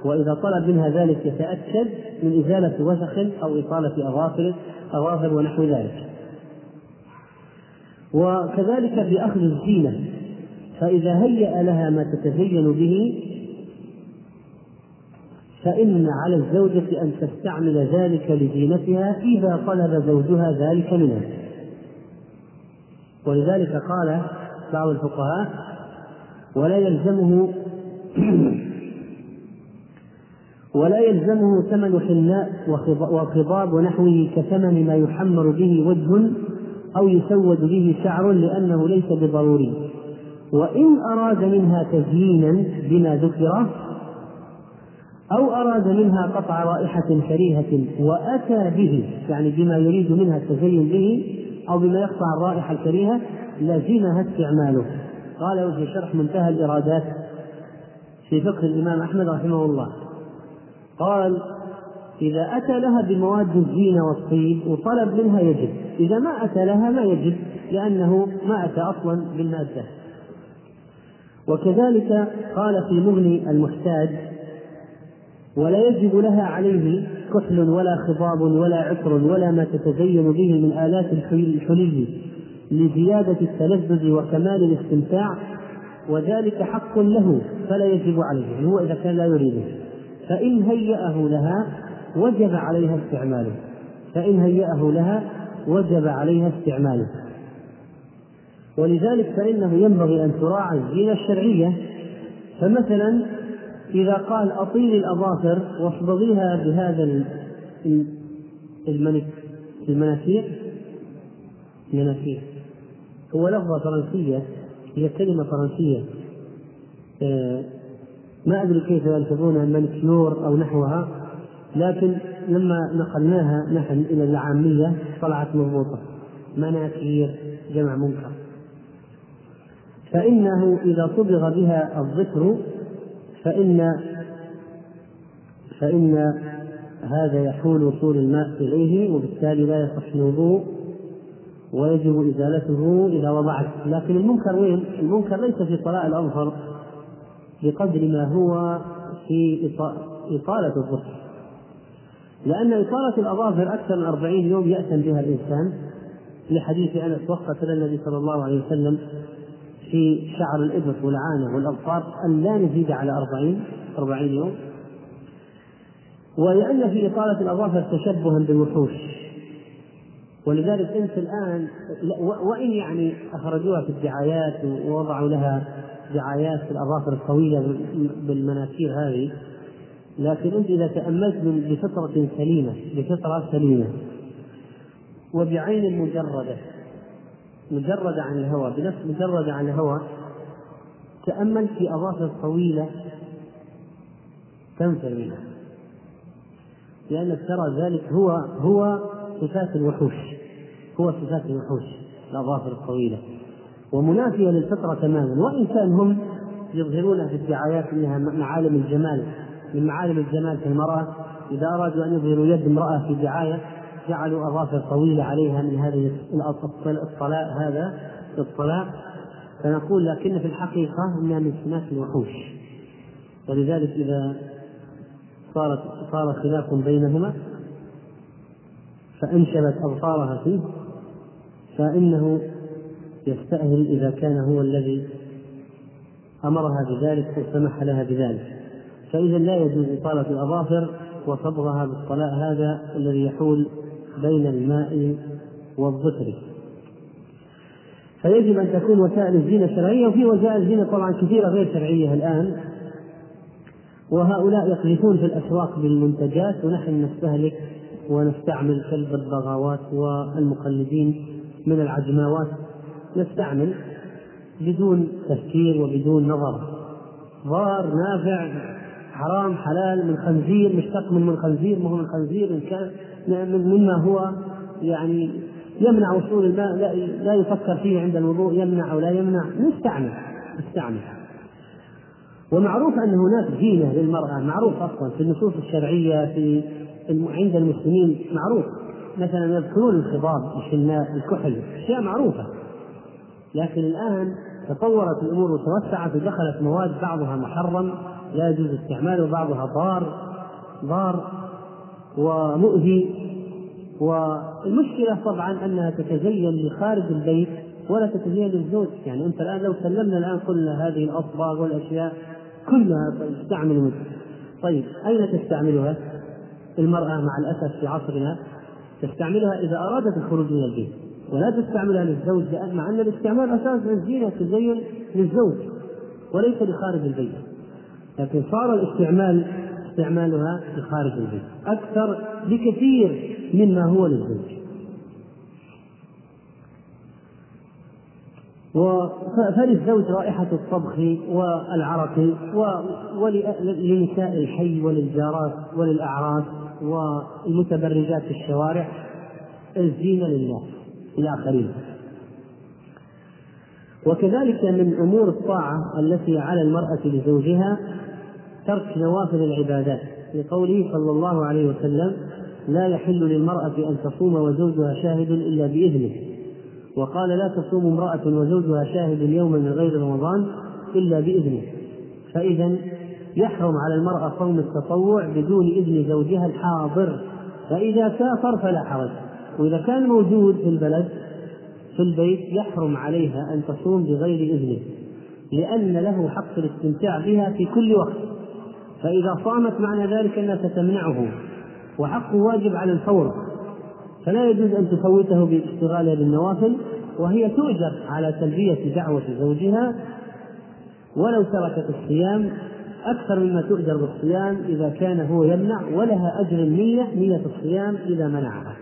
وإذا طلب منها ذلك يتأكد من إزالة وسخ أو إطالة أظافر أظافر ونحو ذلك. وكذلك في أخذ الزينة فإذا هيأ لها ما تتزين به فإن على الزوجة أن تستعمل ذلك لزينتها إذا طلب زوجها ذلك منها ولذلك قال بعض الفقهاء ولا يلزمه ولا يلزمه ثمن حناء وخضاب ونحوه كثمن ما يحمر به وجه أو يسود به شعر لأنه ليس بضروري. وإن أراد منها تزيينا بما ذكر أو أراد منها قطع رائحة كريهة وأتى به يعني بما يريد منها التزين به أو بما يقطع الرائحة الكريهة لزمها استعماله. قال في شرح منتهى الإرادات في فقه الإمام أحمد رحمه الله. قال إذا أتى لها بمواد الزينة والطيب وطلب منها يجب. إذا ما أتى لها ما يجب لأنه ما أتى أصلا بالمادة. وكذلك قال في مغني المحتاج ولا يجب لها عليه كحل ولا خضاب ولا عطر ولا ما تتزين به من آلات الحلي لزيادة التلذذ وكمال الاستمتاع وذلك حق له فلا يجب عليه يعني هو إذا كان لا يريده. فإن هيأه لها وجب عليها استعماله. فإن هيأه لها وجب عليها استعماله. ولذلك فإنه ينبغي أن تراعى الزينة الشرعية. فمثلا إذا قال أطيل الأظافر واصبغيها بهذا المنك المناكير المناكير هو لفظة فرنسية هي كلمة فرنسية. آه، ما أدري كيف يلفظونها المنكيور أو نحوها لكن لما نقلناها نحن إلى العامية طلعت مضبوطة. مناكير جمع منكر. فإنه إذا صبغ بها الظفر فإن فإن هذا يحول وصول الماء إليه وبالتالي لا يصح الوضوء ويجب إزالته إذا وضعت. لكن المنكر وين؟ المنكر ليس في طلاء الأظفر بقدر ما هو في إطالة الظفر لأن إطالة الأظافر أكثر من أربعين يوم يأتم بها الإنسان. لحديث أنس وقت النبي صلى الله عليه وسلم في شعر الإبط والعانة والأظفار أن لا نزيد على أربعين أربعين يوم. ولأن في إطالة الأظافر تشبها بالوحوش. ولذلك أنت الآن وإن يعني أخرجوها في الدعايات ووضعوا لها دعايات في الأظافر الطويلة بالمناكير هذه لكن أنت إذا تأملت بفطرة سليمة بفطرة سليمة وبعين مجردة مجردة عن الهوى بنفس مجردة عن الهوى تأمل في أظافر طويلة تنفر منها. لأنك ترى ذلك هو هو صفات الوحوش هو صفات الوحوش الأظافر الطويلة. ومنافية للفطرة تماما. وإن كان هم يظهرون في الدعايات أنها معالم الجمال من معالم الجمال في المرأة. إذا أرادوا أن يظهروا يد امرأة في دعاية جعلوا أظافر طويلة عليها من هذه الطلاء هذا الطلاء فنقول لكن في الحقيقة أنها من سمات الوحوش ولذلك إذا صارت صار خلاف بينهما فأنشبت أظفارها فيه فإنه يستأهل إذا كان هو الذي أمرها بذلك وسمح لها بذلك. فإذا لا يجوز إطالة الأظافر وصبغها بالطلاء هذا الذي يحول بين الماء والظفر. فيجب أن تكون وسائل الزينة شرعية وفي وسائل زينة طبعا كثيرة غير شرعية الآن. وهؤلاء يقذفون في الأسواق بالمنتجات ونحن نستهلك ونستعمل كلب البغاوات والمقلدين من العجماوات. نستعمل بدون تفكير وبدون نظر. ضار نافع. حرام حلال من خنزير مشتق من من خنزير ما هو من خنزير إن كان مما هو يعني يمنع وصول الماء لا, لا يفكر فيه عند الوضوء يمنع أو لا يمنع. نستعمل نستعمل. ومعروف أن هناك زينه للمرأة معروف أصلا في النصوص الشرعية في عند المسلمين معروف. مثلا يذكرون الخضاب الشناء الكحل أشياء معروفة. لكن الآن تطورت الأمور وتوسعت ودخلت مواد بعضها محرم. لا يجوز استعماله وبعضها ضار ضار ومؤذي. والمشكلة طبعا أنها تتزين لخارج البيت ولا تتزين للزوج. يعني أنت الآن لو سلمنا الآن كل هذه الأصباغ والأشياء كلها تستعمل طيب أين تستعملها؟ المرأة مع الأسف في عصرنا تستعملها إذا أرادت الخروج من البيت ولا تستعملها للزوج لأن مع أن الاستعمال أساسا الزينة تزين للزوج وليس لخارج البيت. لكن صار الاستعمال استعمالها في خارج البيت. أكثر بكثير مما هو للزوج. فللزوج رائحة الطبخ والعرق ولنساء الحي وللجارات وللأعراس والمتبرجات في الشوارع الزينة لله الآخرين وكذلك من أمور الطاعة التي على المرأة لزوجها ترك نوافل العبادات لقوله صلى الله عليه وسلم لا يحل للمرأة أن تصوم وزوجها شاهد إلا بإذنه. وقال لا تصوم امرأة وزوجها شاهد يوما من غير رمضان إلا بإذنه. فإذا يحرم على المرأة صوم التطوع بدون إذن زوجها الحاضر. فإذا سافر فلا حرج. وإذا كان موجود في البلد في البيت يحرم عليها أن تصوم بغير إذنه لأن له حق الاستمتاع بها في كل وقت. فإذا صامت معنى ذلك أنها ستمنعه وحقه واجب على الفور. فلا يجوز أن تفوته باشتغالها بالنوافل وهي تؤجر على تلبية دعوة زوجها ولو تركت الصيام أكثر مما تؤجر بالصيام إذا كان هو يمنع ولها أجر النية نية الصيام إذا منعها.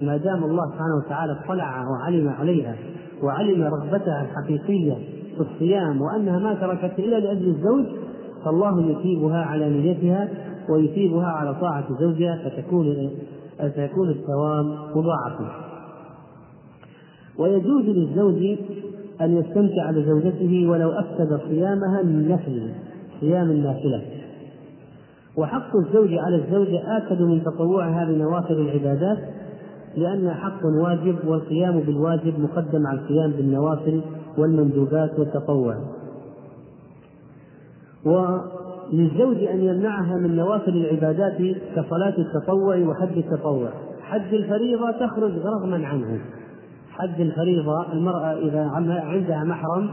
ما دام الله سبحانه وتعالى اطلع وعلم عليها وعلم رغبتها الحقيقية في الصيام وأنها ما تركت إلا لأجل الزوج فالله يثيبها على نيتها ويثيبها على طاعة زوجها فتكون فيكون الثواب مضاعفا ويجوز للزوج أن يستمتع بزوجته ولو أفسد صيامها من نفل صيام النافلة وحق الزوج على الزوجة آكد من تطوعها بنوافل العبادات لأنها حق واجب والقيام بالواجب مقدم على القيام بالنوافل والمندوبات والتطوع. وللزوج أن يمنعها من نوافل العبادات كصلاة التطوع وحد التطوع. حد الفريضة تخرج رغما عنه. حد الفريضة المرأة إذا عندها محرم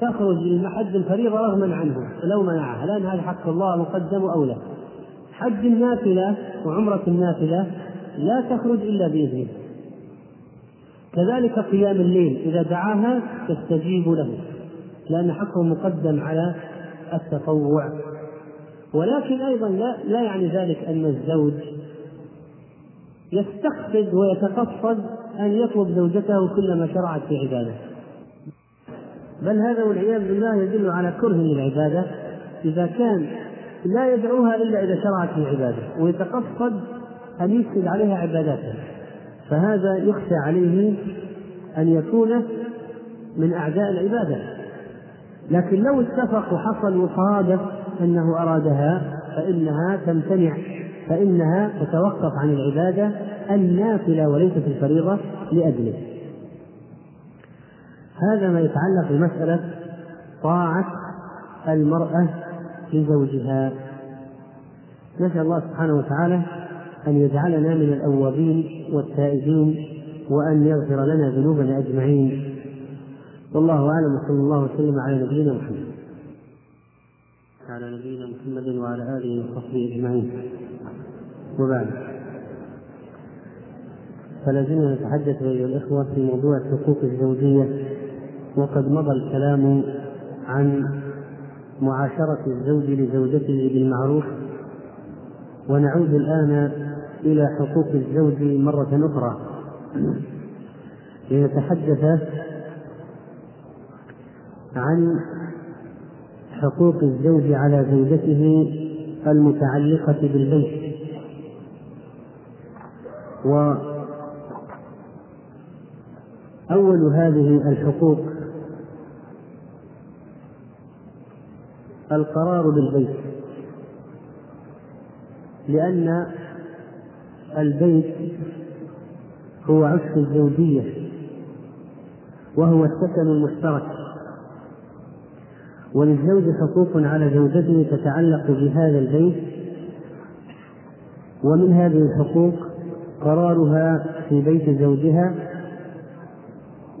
تخرج لحد الفريضة رغما عنه لو منعها لأن هذا حق الله مقدم أولى حج النافلة وعمرة النافلة لا تخرج إلا بإذنه. كذلك قيام الليل إذا دعاها تستجيب له لأن حقه مقدم على التطوع. ولكن أيضا لا, لا يعني ذلك أن الزوج يستقصد ويتقصد أن يطلب زوجته كلما شرعت في عبادة بل هذا والعياذ بالله يدل على كره للعبادة. إذا كان لا يدعوها إلا إذا شرعت في عبادة ويتقصد أن يفسد عليها عباداتها فهذا يخشى عليه أن يكون من أعداء العبادة. لكن لو اتفق وحصل وصادف أنه أرادها فإنها تمتنع فإنها تتوقف عن العبادة النافلة وليست الفريضة لأجله. هذا ما يتعلق بمسألة طاعة المرأة لزوجها نسأل الله سبحانه وتعالى أن يجعلنا من الأوابين والتائبين وأن يغفر لنا ذنوبنا أجمعين. والله أعلم وصلى الله وسلم على نبينا محمد. على نبينا محمد وعلى آله وصحبه أجمعين. وبعد. فلا زلنا نتحدث أيها الإخوة في موضوع الحقوق الزوجية وقد مضى الكلام عن معاشرة الزوج لزوجته بالمعروف ونعود الآن إلى حقوق الزوج مرة أخرى. لنتحدث عن حقوق الزوج على زوجته المتعلقة بالبيت. وأول هذه الحقوق القرار بالبيت لأن البيت هو عشق الزوجية وهو السكن المشترك. وللزوج حقوق على زوجته تتعلق بهذا البيت ومن هذه الحقوق قرارها في بيت زوجها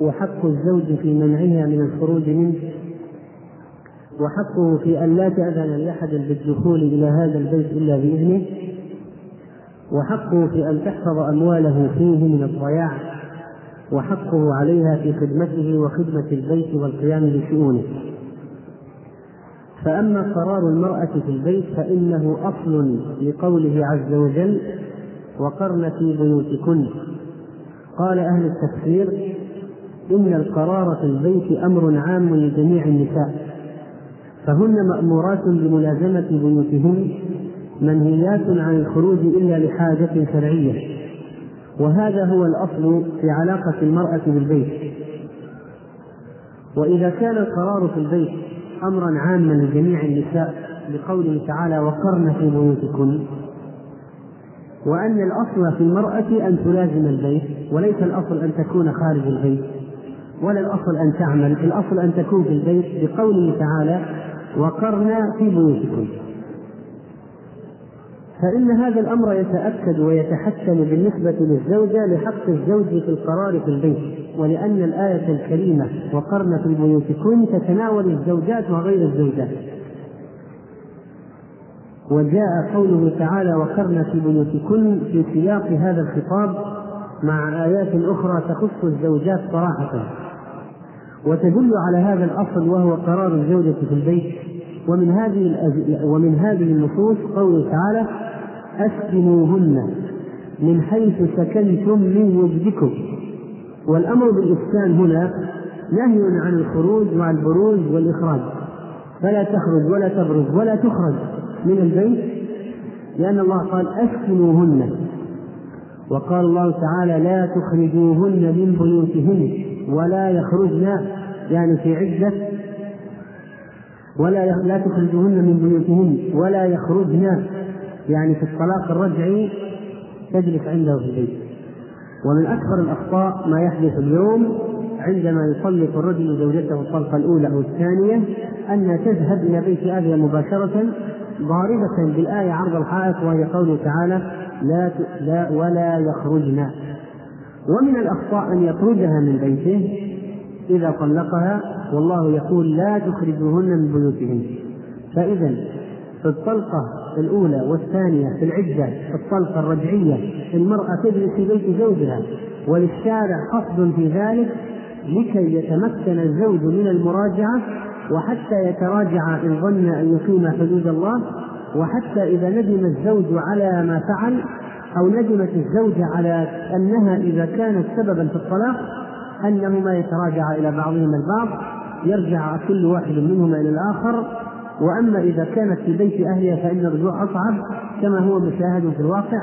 وحق الزوج في منعها من الخروج منه وحقه في أن لا تأذن لأحد بالدخول إلى هذا البيت إلا بإذنه وحقه في أن تحفظ أمواله فيه من الضياع وحقه عليها في خدمته وخدمة البيت والقيام بشؤونه. فأما قرار المرأة في البيت فإنه أصل لقوله عز وجل وقرن في بيوتكن. قال أهل التفسير إن القرار في البيت أمر عام لجميع النساء فهن مأمورات بملازمة بيوتهن منهيات عن الخروج إلا لحاجة شرعية وهذا هو الأصل في علاقة المرأة بالبيت. وإذا كان القرار في البيت أمرا عاما لجميع النساء لقوله تعالى وقرن في بيوتكن. وأن الأصل في المرأة أن تلازم البيت وليس الأصل أن تكون خارج البيت ولا الأصل أن تعمل الأصل أن تكون في البيت بقوله تعالى وقرن في بيوتكن. فإن هذا الأمر يتأكد ويتحسن بالنسبة للزوجة لحق الزوج في القرار في البيت ولأن الآية الكريمة وقرن في بيوتكن تتناول الزوجات وغير الزوجات. وجاء قوله تعالى وقرن في بيوتكن في سياق هذا الخطاب مع آيات أخرى تخص الزوجات صراحة. وتدل على هذا الأصل وهو قرار الزوجة في البيت ومن هذه ومن هذه النصوص قوله تعالى أسكنوهن من حيث سكنتم من وجدكم. والأمر بالإسكان هنا نهي عن الخروج مع البروز والإخراج. فلا تخرج ولا تبرز ولا تخرج من البيت لأن الله قال أسكنوهن. وقال الله تعالى لا تخرجوهن من بيوتهن ولا يخرجن يعني في عدة ولا لا تخرجوهن من بيوتهن ولا يخرجن يعني في الطلاق الرجعي تجلس عنده في البيت. ومن أكبر الأخطاء ما يحدث اليوم عندما يطلق الرجل زوجته الطلقة الأولى أو الثانية أن تذهب إلى بيت أهلها مباشرة ضاربة بالآية عرض الحائط وهي قوله تعالى لا, لا ولا يخرجن. ومن الأخطاء أن يطردها من بيته إذا طلقها والله يقول لا تخرجوهن من بيوتهن. فإذا في الطلقة الأولى والثانية في العدة الطلقة الرجعية المرأة تجلس في بيت زوجها وللشارع قصد في ذلك لكي يتمكن الزوج من المراجعة وحتى يتراجع إن ظن أن يقيم حدود الله وحتى إذا ندم الزوج على ما فعل أو ندمت الزوجة على أنها إذا كانت سببا في الطلاق أنهما يتراجعا إلى بعضهما البعض يرجع كل واحد منهما إلى الآخر. وأما إذا كانت في بيت أهلها فإن الرجوع أصعب كما هو مشاهد في الواقع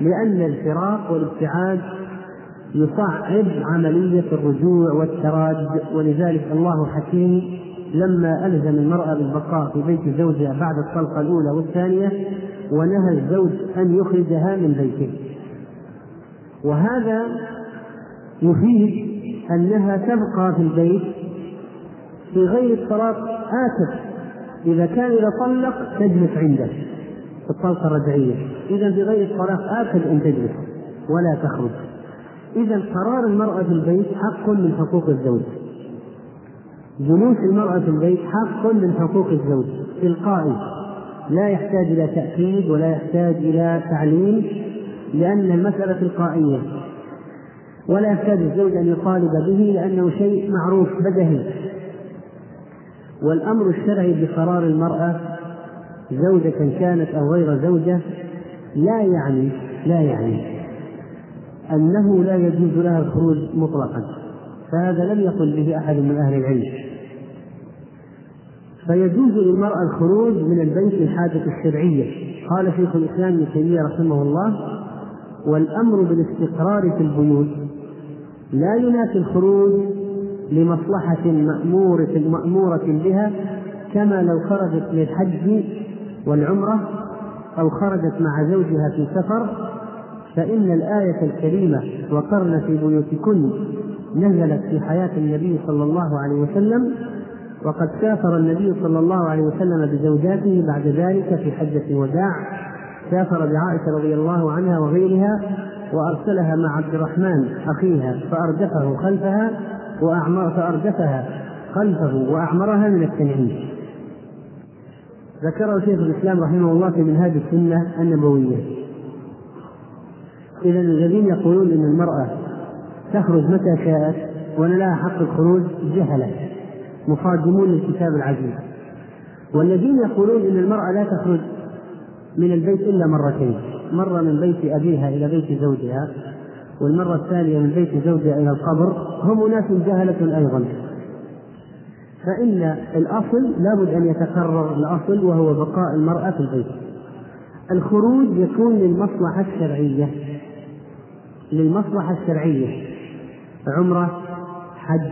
لأن الفراق والابتعاد يصعب عملية الرجوع والتراد. ولذلك الله حكيم لما ألزم المرأة بالبقاء في بيت زوجها بعد الطلقة الأولى والثانية ونهى الزوج أن يخرجها من بيته. وهذا يفيد أنها تبقى في البيت في غير الطلاق آكد إذا كان إذا طلق تجلس عنده في الطلقة الرجعية. إذا في غير الطلاق آكد أن تجلس ولا تخرج. إذا قرار المرأة في البيت حق من حقوق الزوج. جلوس المرأة في البيت حق من حقوق الزوج. تلقائي. لا يحتاج إلى تأكيد ولا يحتاج إلى تعليم لأن المسألة تلقائية. ولا يحتاج الزوج أن يطالب به لأنه شيء معروف بدهي. والأمر الشرعي بقرار المرأة زوجة كانت أو غير زوجة لا يعني لا يعني أنه لا يجوز لها الخروج مطلقا فهذا لم يقل به أحد من أهل العلم. فيجوز للمرأة الخروج من البيت الحاجة الشرعية. قال شيخ الإسلام ابن تيمية رحمه الله والأمر بالاستقرار في البيوت لا ينافي الخروج لمصلحة مأمورة مأمورة بها كما لو خرجت للحج والعمرة أو خرجت مع زوجها في سفر فإن الآية الكريمة وقرن في بيوتكن نزلت في حياة النبي صلى الله عليه وسلم وقد سافر النبي صلى الله عليه وسلم بزوجاته بعد ذلك في حجة الوداع سافر بعائشة رضي الله عنها وغيرها وأرسلها مع عبد الرحمن أخيها فأردفه خلفها وأعمر فأردفها خلفه وأعمرها من التنعيم. ذكره شيخ الإسلام رحمه الله في منهاج السنة النبوية. إذا الذين يقولون إن المرأة تخرج متى شاءت وأن لها حق الخروج جهلة مصادمون للكتاب العزيز. والذين يقولون إن المرأة لا تخرج من البيت إلا مرتين. مرة من بيت أبيها إلى بيت زوجها والمرة الثانية من بيت زوجها إلى القبر هم أناس جهلة أيضا. فإن الأصل لابد أن يتكرر الأصل وهو بقاء المرأة في البيت. الخروج يكون للمصلحة الشرعية. للمصلحة الشرعية. عمرة حج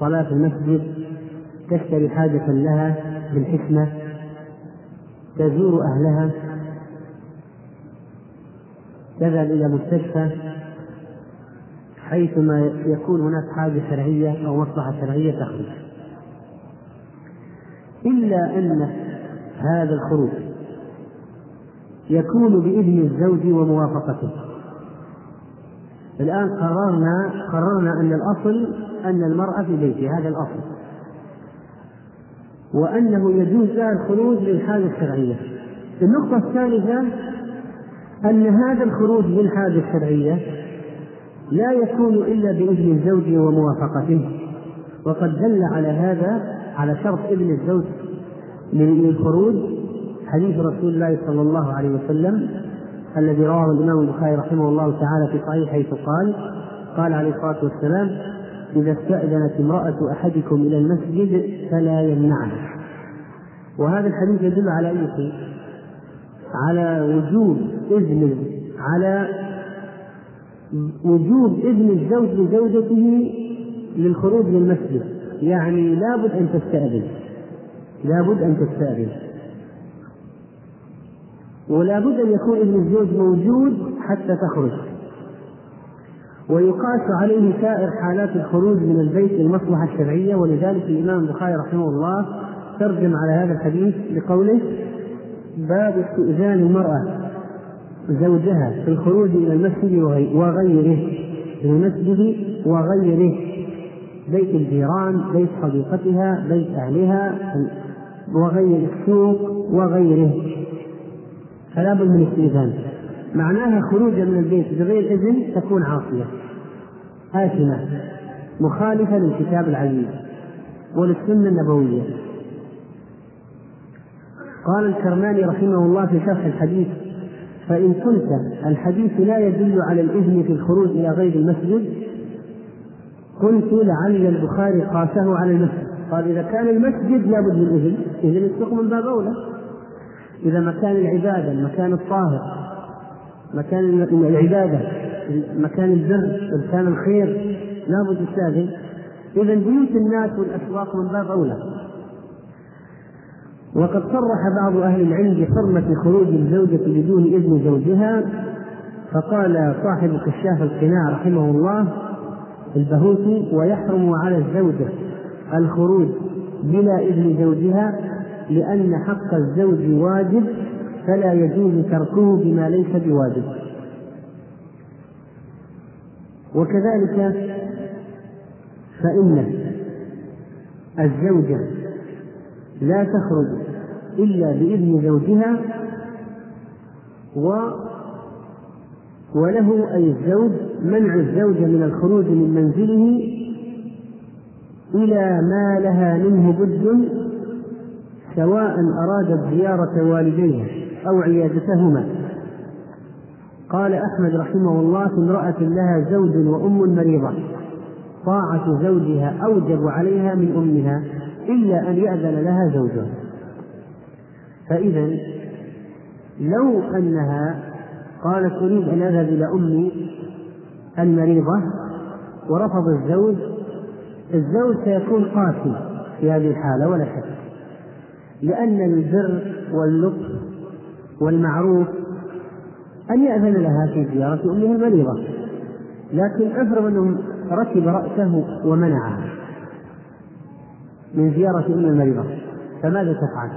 صلاة في المسجد تشتري حاجة لها بالحكمة تزور أهلها. تذهب إلى مستشفى حيثما يكون هناك حاجة شرعية أو مصلحة شرعية تخرج. إلا أن هذا الخروج يكون بإذن الزوج وموافقته. الآن قررنا قررنا أن الأصل أن المرأة في بيتها هذا الأصل. وأنه يجوز لها الخروج للحاجة الشرعية. النقطة الثالثة أن هذا الخروج للحاجة الشرعية لا يكون إلا بإذن الزوج وموافقته وقد دل على هذا على شرط إذن الزوج للخروج حديث رسول الله صلى الله عليه وسلم الذي رواه الإمام البخاري رحمه الله تعالى في صحيح حيث قال قال عليه الصلاة والسلام إذا استأذنت امرأة أحدكم إلى المسجد فلا يمنعها وهذا الحديث يدل على أي شيء؟ على وجوب إذن على وجوب إذن الزوج لزوجته للخروج من المسجد. يعني لابد أن تستأذن. لابد أن تستأذن. ولا بد أن يكون إذن الزوج موجود حتى تخرج. ويقاس عليه سائر حالات الخروج من البيت للمصلحة الشرعية ولذلك الإمام البخاري رحمه الله ترجم على هذا الحديث بقوله باب استئذان المرأة زوجها في الخروج إلى المسجد وغيره المسجد وغيره. بيت الجيران بيت صديقتها بيت أهلها وغير السوق وغيره. فلا بد من استئذان. معناها خروجا من البيت بغير إذن تكون عاصية آثمة مخالفة للكتاب العزيز وللسنة النبوية. قال الكرماني رحمه الله في شرح الحديث فإن كنت الحديث لا يدل على الإذن في الخروج إلى غير المسجد قلت لعل البخاري قاسه على المسجد. قال إذا كان المسجد لابد من إذن إذن السوق من باب أولى. إذا مكان العبادة المكان الطاهر مكان العبادة مكان البر مكان الخير لابد يستأذن. إذا بيوت الناس والأسواق من باب أولى. وقد صرح بعض أهل العلم بحرمة خروج الزوجة بدون إذن زوجها فقال صاحب كشاف القناع رحمه الله البهوتي ويحرم على الزوجة الخروج بلا إذن زوجها لأن حق الزوج واجب فلا يجوز تركه بما ليس بواجب. وكذلك فإن الزوجة لا تخرج إلا بإذن زوجها و وله أي الزوج منع الزوجة من الخروج من منزله إلى ما لها منه بد سواء أرادت زيارة والديها أو عيادتهما. قال أحمد رحمه الله في امرأة لها زوج وأم مريضة طاعة زوجها أوجب عليها من أمها. إلا أن يأذن لها زوجها. فإذا لو أنها قالت أريد أن أذهب إلى أمي المريضة ورفض الزوج الزوج سيكون قاسي في هذه الحالة ولا شك. لأن البر واللطف والمعروف أن يأذن لها في زيارة أمها المريضة. لكن افرض أنه ركب رأسه ومنعها. من زيارة أم المريضة فماذا تفعل؟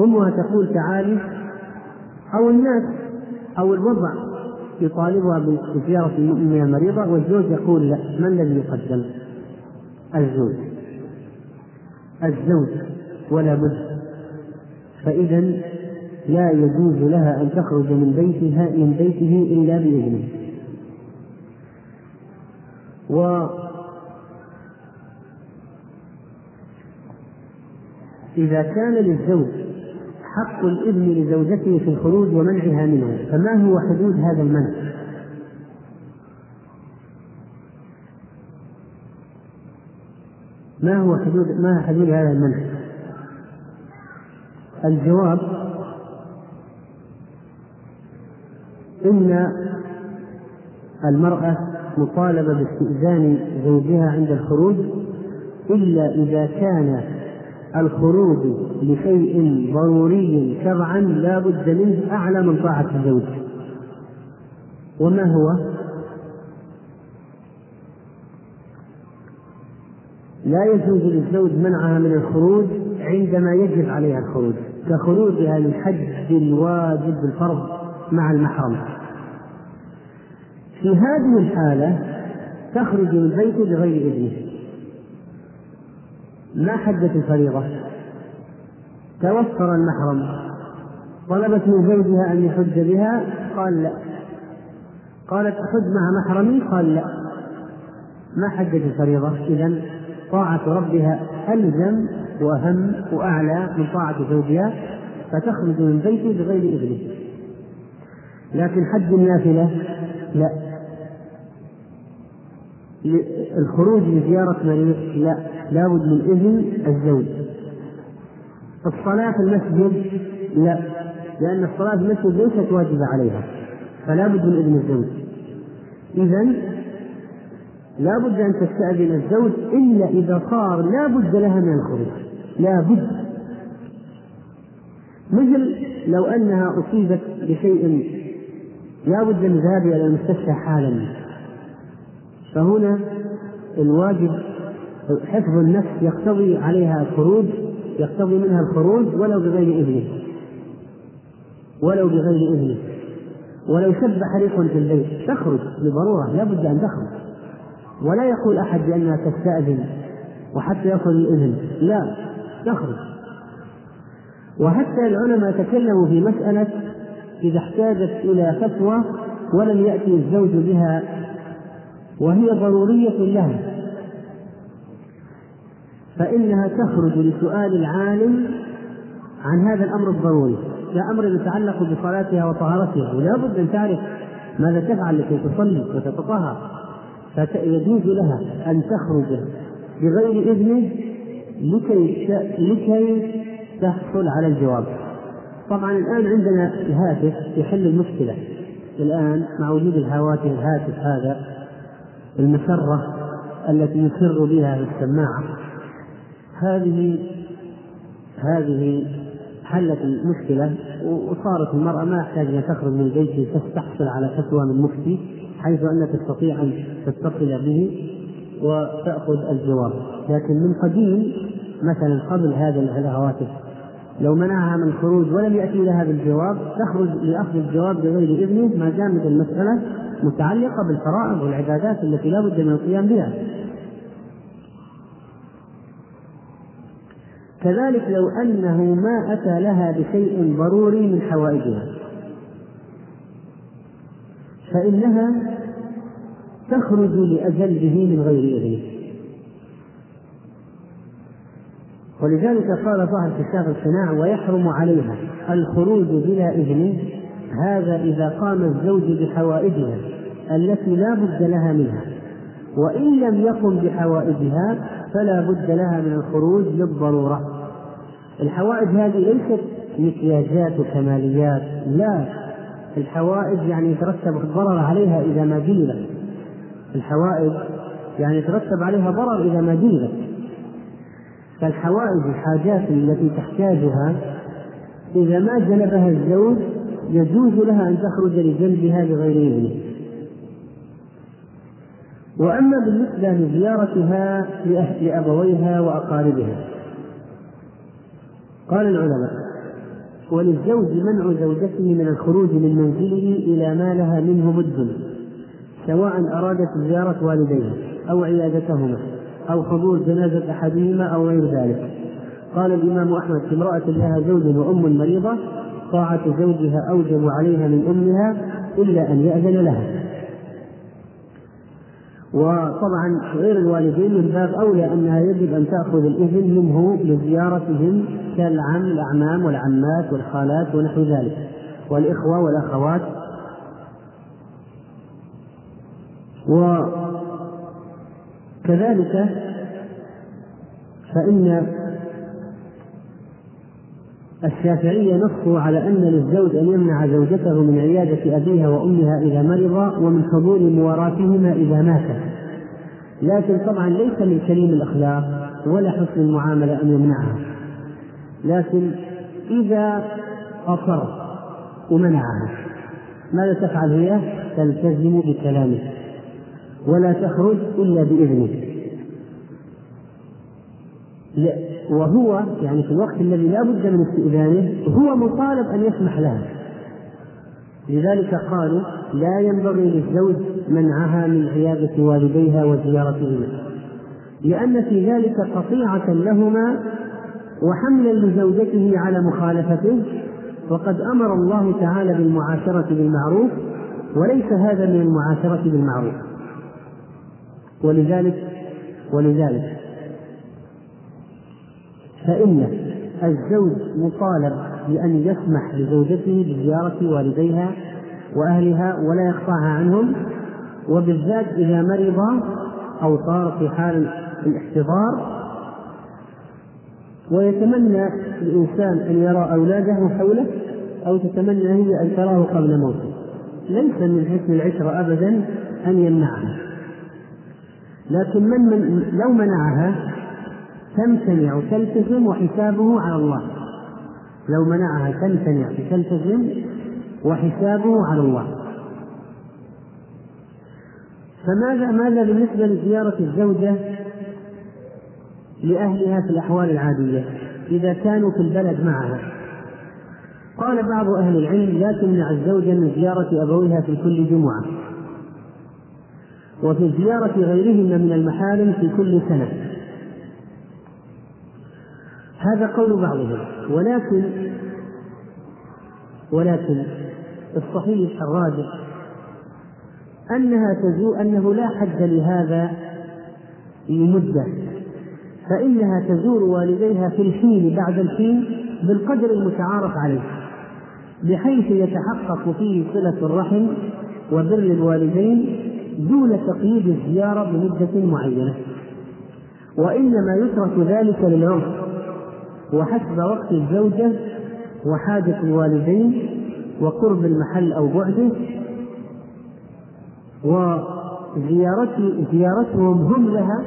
أمها تقول تعالي أو الناس أو الوضع يطالبها بزيارة أمها المريضة والزوج يقول لا من الذي يقدم؟ الزوج الزوج ولا بد فإذا لا يجوز لها أن تخرج من بيتها من بيته إلا بإذنه إذا كان للزوج حق الإذن لزوجته في الخروج ومنعها منه فما هو حدود هذا المنع؟ ما هو حدود ما حدود هذا المنع؟ الجواب إن المرأة مطالبة باستئذان زوجها عند الخروج إلا إذا كان الخروج لشيء ضروري شرعا لا بد منه أعلى من طاعة الزوج. وما هو؟ لا يجوز للزوج منعها من الخروج عندما يجب عليها الخروج. كخروجها للحج الواجب الفرض مع المحرم. في هذه الحالة تخرج من بيته بغير إذنه. ما حجت الفريضة. توفر المحرم. طلبت من زوجها أن يحج بها؟ قال لا. قالت أحج مع محرمي؟ قال لا. ما حجت الفريضة. إذا طاعة ربها ألزم وأهم وأعلى من طاعة زوجها فتخرج من بيته بغير إذنه. لكن حج النافلة لا. الخروج لزيارة مريض لا. لابد من إذن الزوج. الصلاة في المسجد لا لأن الصلاة في المسجد ليست واجبة عليها فلا بد من إذن الزوج. إذا لا بد أن تستأذن الزوج إلا إذا صار لا بد لها من الخروج. لا بد. مثل لو أنها أصيبت بشيء لا بد من ذهابها إلى المستشفى حالا فهنا الواجب حفظ النفس يقتضي عليها الخروج يقتضي منها الخروج ولو بغير إذنه. ولو بغير إذنه. ولو شب حريق في البيت. تخرج بضرورة لا بد أن تخرج. ولا يقول أحد بأنها تستأذن وحتى يصل الإذن. لا تخرج. وحتى العلماء تكلموا في مسألة إذا احتاجت إلى فتوى ولم يأتي الزوج بها وهي ضرورية لها فإنها تخرج لسؤال العالم عن هذا الأمر الضروري لا أمر يتعلق بصلاتها وطهارتها ولا بد أن تعرف ماذا تفعل لكي تصلي وتتطهر فيجوز لها أن تخرج بغير إذنه لكي لكي تحصل على الجواب. طبعا الآن عندنا الهاتف يحل المشكلة. الآن مع وجود الهواتف الهاتف هذا المسرة التي يسر بها السماعة هذه هذه حلت المشكلة وصارت المرأة ما يحتاج أن تخرج من بيتها تحصل على فتوى من مفتي حيث أنها تستطيع أن تتصل به وتأخذ الجواب. لكن من قديم مثلا قبل هذا الهواتف لو منعها من الخروج ولم يأتي لها بالجواب تخرج لأخذ الجواب بغير إذنه ما دامت المسألة متعلقة بالفرائض والعبادات التي لا بد من القيام بها. كذلك لو أنه ما أتى لها بشيء ضروري من حوائجها. فإنها تخرج لأجله من غير إذنه. ولذلك قال صاحب كتاب القناع ويحرم عليها الخروج بلا إذن هذا إذا قام الزوج بحوائجها التي لا بد لها منها. وإن لم يقم بحوائجها فلا بد لها من الخروج للضرورة. الحوائج هذه ليست مكياجات وكماليات لا. الحوائج يعني يترتب الضرر عليها إذا ما جلبت الحوائج يعني يترتب عليها ضرر إذا ما جلبت فالحوائج الحاجات التي تحتاجها إذا ما جلبها الزوج يجوز لها أن تخرج لجلبها بغير إذنه. وأما بالنسبة لزيارتها لأبويها وأقاربها. قال العلماء وللزوج منع زوجته من الخروج من منزله إلى ما لها منه بد سواء أرادت زيارة والديها أو عيادتهما أو حضور جنازة أحدهما أو غير ذلك. قال الإمام أحمد امرأة لها زوج وأم مريضة طاعة زوجها أوجب عليها من أمها إلا أن يأذن لها. وطبعا غير الوالدين من باب أولى أنها يجب أن تأخذ الإذن منه لزيارتهم كالعم الأعمام والعمات والخالات ونحو ذلك. والإخوة والأخوات. وكذلك فإن الشافعية نصوا على أن للزوج أن يمنع زوجته من عيادة أبيها وأمها إذا مرضا ومن حضور مواراتهما إذا ماتا لكن طبعا ليس من كريم الأخلاق ولا حسن المعاملة أن يمنعها. لكن إذا أصر ومنعها ماذا تفعل هي؟ تلتزم بكلامه. ولا تخرج إلا بإذنه. وهو يعني في الوقت الذي لا بد من استئذانه هو مطالب أن يسمح لها. لذلك قالوا لا ينبغي للزوج منعها من عيادة والديها وزيارتهما لأن في ذلك قطيعة لهما وحملا لزوجته على مخالفته وقد أمر الله تعالى بالمعاشرة بالمعروف وليس هذا من المعاشرة بالمعروف. ولذلك ولذلك فإن الزوج مطالب بأن يسمح لزوجته بزيارة والديها وأهلها ولا يقطعها عنهم وبالذات إذا مرض أو صار في حال الاحتضار ويتمنى الإنسان أن يرى أولاده حوله أو تتمنى هي أن تراه قبل موته. ليس من حسن العشرة أبدا أن يمنعها. لكن من, من لو منعها تمتنع وتلتزم وحسابه على الله. لو منعها تمتنع وتلتزم وحسابه على الله. فماذا ماذا بالنسبة لزيارة الزوجة لأهلها في الأحوال العادية؟ إذا كانوا في البلد معها. قال بعض أهل العلم لا تمنع الزوجة من زيارة أبويها في كل جمعة. وفي زيارة غيرهن من المحارم في كل سنة. هذا قول بعضهم. ولكن ولكن الصحيح الراجح أنها تزو أنه لا حد لهذا لمدة. فإنها تزور والديها في الحين بعد الحين بالقدر المتعارف عليه. بحيث يتحقق فيه صلة الرحم وبر الوالدين دون تقييد الزيارة بمدة معينة. وإنما يترك ذلك للعرف. وحسب وقت الزوجة وحاجة الوالدين وقرب المحل أو بعده وزيارته زيارتهم هم لها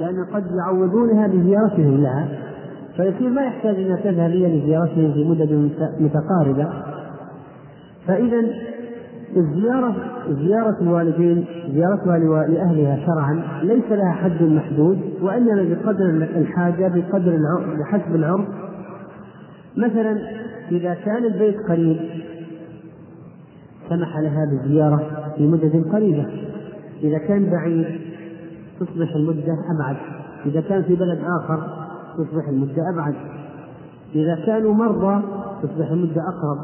لأن قد يعوضونها بزيارتهم لها. فيصير ما يحتاج أن تذهب هي لزيارتهم في مدد متقاربة. فإذا الزيارة زيارة الوالدين زيارتها لأهلها شرعا. ليس لها حد محدود وإنما بقدر الحاجة بقدر بحسب العرف مثلا إذا كان البيت قريب سمح لها بالزيارة في مدة قريبة. إذا كان بعيد تصبح المدة أبعد. إذا كان في بلد آخر تصبح المدة أبعد. إذا كانوا مرضى تصبح المدة أقرب.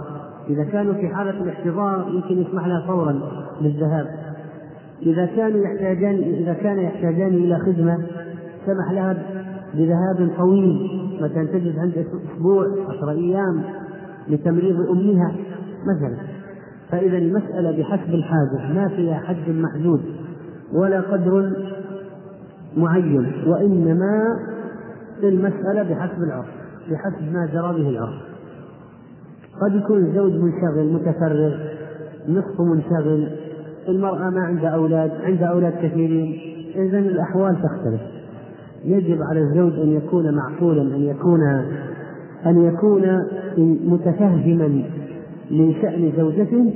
إذا كانوا في حالة الاحتضار يمكن يسمح لها فورا بالذهاب. إذا كانوا يحتاجان إذا كان يحتاجان إلى خدمة سمح لها بذهاب طويل مثلا تجد عند أسبوع عشر أيام لتمريض أمها مثلا. فإذا المسألة بحسب الحاجة ما فيها حد محدود ولا قدر معين وإنما المسألة بحسب العرف بحسب ما جرى به العرف قد يكون الزوج منشغل متفرغ نصف منشغل المرأة ما عندها أولاد عندها أولاد كثيرين. إذا الأحوال تختلف. يجب على الزوج أن يكون معقولا أن يكون أن يكون متفهما لشأن زوجته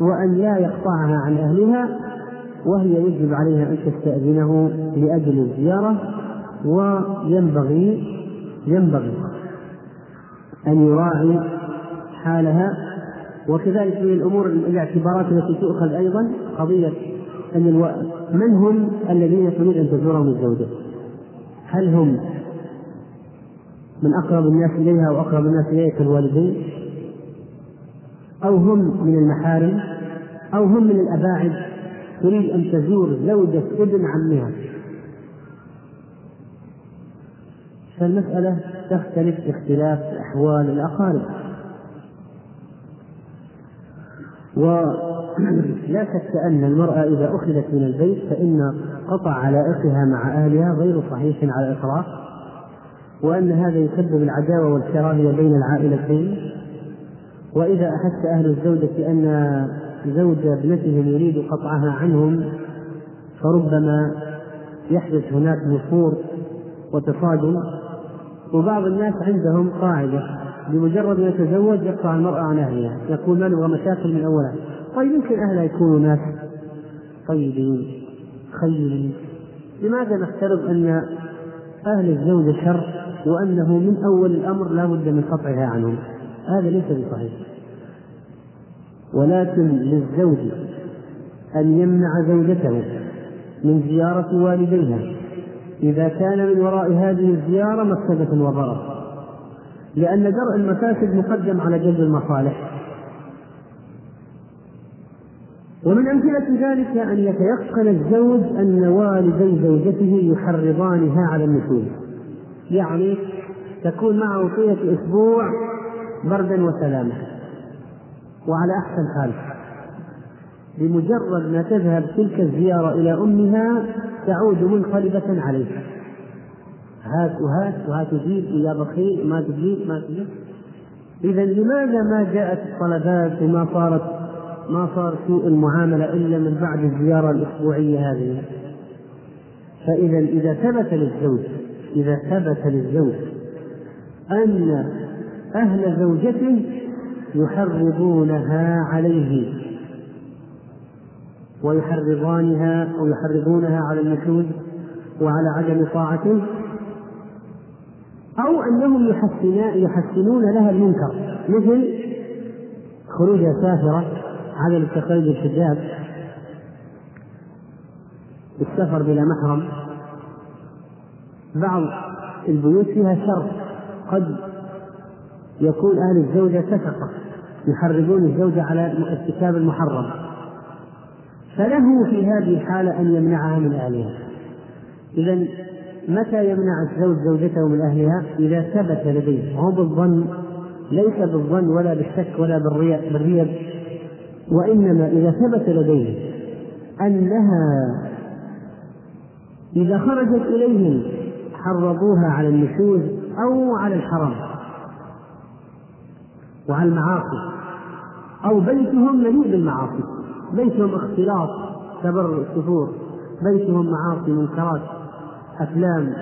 وأن لا يقطعها عن أهلها وهي يجب عليها أن تستأذنه لأجل الزيارة وينبغي ينبغي أن يراعي حالها وكذلك من الأمور الاعتبارات التي تؤخذ أيضا قضية أن ألو... من هم الذين تريد أن تزورهم الزوجة؟ هل هم من أقرب الناس إليها وأقرب الناس إليها كالوالدين؟ أو هم من المحارم؟ أو هم من الأباعد؟ تريد أن تزور زوجة ابن عمها. فالمسألة تختلف باختلاف أحوال الأقارب. ولا شك أن المرأة إذا أخذت من البيت فإن قطع علاقتها مع أهلها غير صحيح على الإطلاق وأن هذا يسبب العداوة والكراهية بين العائلتين. وإذا أحس أهل الزوجة أن زوج ابنتهم يريد قطعها عنهم فربما يحدث هناك نفور وتصادم. وبعض الناس عندهم قاعدة بمجرد أن يتزوج يقطع المرأة عن أهلها. يقول ما نبغى مشاكل من أولها. طيب يمكن أهلها يكونوا ناس طيبين خيرين. لماذا نفترض أن أهل الزوجة شر وأنه من أول الأمر لا بد من قطعها عنهم؟ هذا ليس بصحيح. ولكن للزوج أن يمنع زوجته من زيارة والديها. إذا كان من وراء هذه الزيارة مفسدة وضرر لأن درء المفاسد مقدم على جلب المصالح. ومن أمثلة ذلك أن يتيقن الزوج أن والدي زوجته يحرضانها على النشوز يعني تكون معه طيلة أسبوع بردا وسلاما. وعلى أحسن حال بمجرد ما تذهب تلك الزيارة إلى أمها تعود منقلبة عليها. هات وهات وهات تجيب يا بخيل ما تجيب ما تجيب. إذا لماذا ما جاءت الطلبات وما صارت ما صار سوء المعاملة إلا من بعد الزيارة الأسبوعية هذه؟ فإذا إذا ثبت للزوج إذا ثبت للزوج أن أهل زوجته يحرضونها عليه ويحرضانها أو يحرضونها على النشوز وعلى عدم طاعته أو أنهم يحسنون لها المنكر. مثل خروجها سافرة عدم التقيد الحجاب بالسفر بلا محرم. بعض البيوت فيها شر. قد يكون أهل الزوجة سفقة. يحرضون الزوجة على ارتكاب المحرم. فله في هذه الحالة أن يمنعها من أهلها. إذا متى يمنع الزوج زوجته من أهلها؟ إذا ثبت لديه هو بالظن ليس بالظن ولا بالشك ولا بالريب. وإنما إذا ثبت لديه أنها إذا خرجت إليهم حرضوها على النشوز أو على الحرام وعلى المعاصي أو بيتهم مليء بالمعاصي. بيتهم اختلاط تبر سفور بيتهم معاصي منكرات. أفلام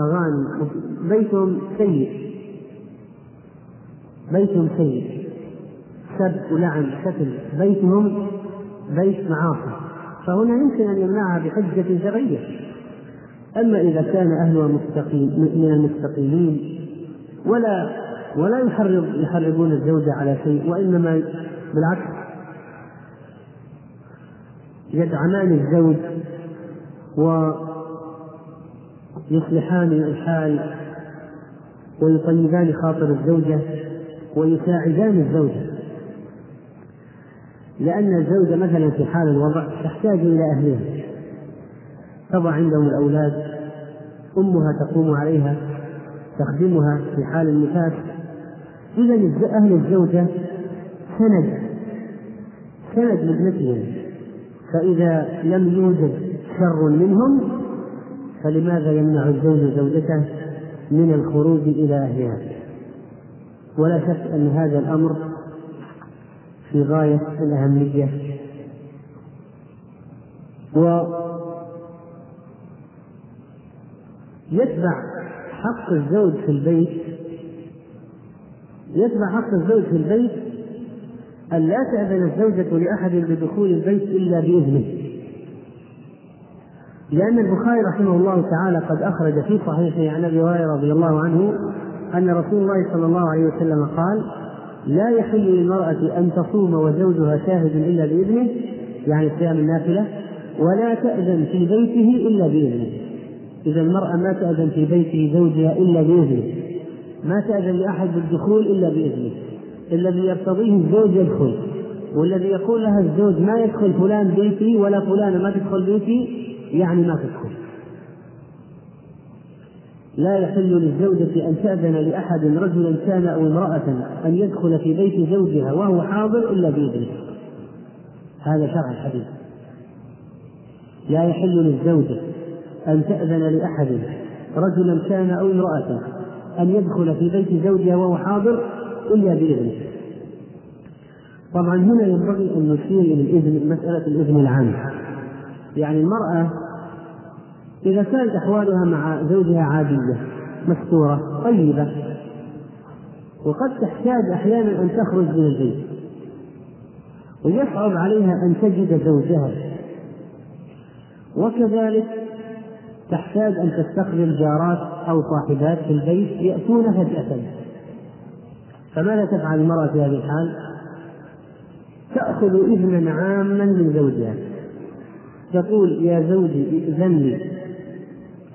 أغاني بيتهم سيء. بيتهم سيء. سب ولعن شكل بيتهم بيت معاصي. فهنا يمكن أن يمنعها بحجة شرعية. أما إذا كان أهلها مستقيم من المستقيمين ولا ولا يحرض يحرضون الزوجة على شيء وإنما بالعكس. يدعمان الزوج ويصلحان الحال ويطيبان خاطر الزوجة ويساعدان الزوجة. لأن الزوجة مثلا في حال الوضع تحتاج إلى أهلها. تضع عندهم الأولاد أمها تقوم عليها تخدمها في حال النفاس. إذا أهل الزوجة سند سند لابنتهم فإذا لم يوجد شر منهم فلماذا يمنع الزوج زوجته من الخروج إلى أهلها؟ ولا شك أن هذا الأمر في غاية الأهمية. و يتبع حق الزوج في البيت يتبع حق الزوج في البيت أن لا تأذن الزوجة لأحد بدخول البيت إلا بإذنه. لأن البخاري رحمه الله تعالى قد أخرج في صحيحه عن أبي هريرة رضي الله عنه أن رسول الله صلى الله عليه وسلم قال لا يحل للمرأة أن تصوم وزوجها شاهد إلا بإذنه يعني صيام النافلة ولا تأذن في بيته إلا بإذنه إذا المرأة ما تأذن في بيت زوجها إلا بإذنه ما تأذن لأحد بالدخول إلا بإذنه الذي يرتضيه الزوج يدخل والذي يقول لها الزوج ما يدخل فلان بيتي ولا فلانة ما تدخل بيتي يعني ما تدخل. لا يحل للزوجة أن تأذن لأحد رجلا كان أو امرأة أن يدخل في بيت زوجها وهو حاضر إلا بإذنه. هذا شرع الحديث. لا يحل للزوجة أن تأذن لأحد رجلا كان أو امرأة أن يدخل في بيت زوجها وهو حاضر إلا بإذنه. طبعا هنا ينبغي أن نشير إلى الإذن مسألة الإذن العام. يعني المرأة إذا كانت أحوالها مع زوجها عادية مستورة طيبة وقد تحتاج أحيانا أن تخرج من البيت ويصعب عليها أن تجد زوجها. وكذلك تحتاج أن تستقبل جارات أو صاحبات في البيت يأتون فجأة فماذا تفعل المرأة في هذه الحال؟ تأخذ إذنا عاما من زوجها. تقول يا زوجي ائذن لي.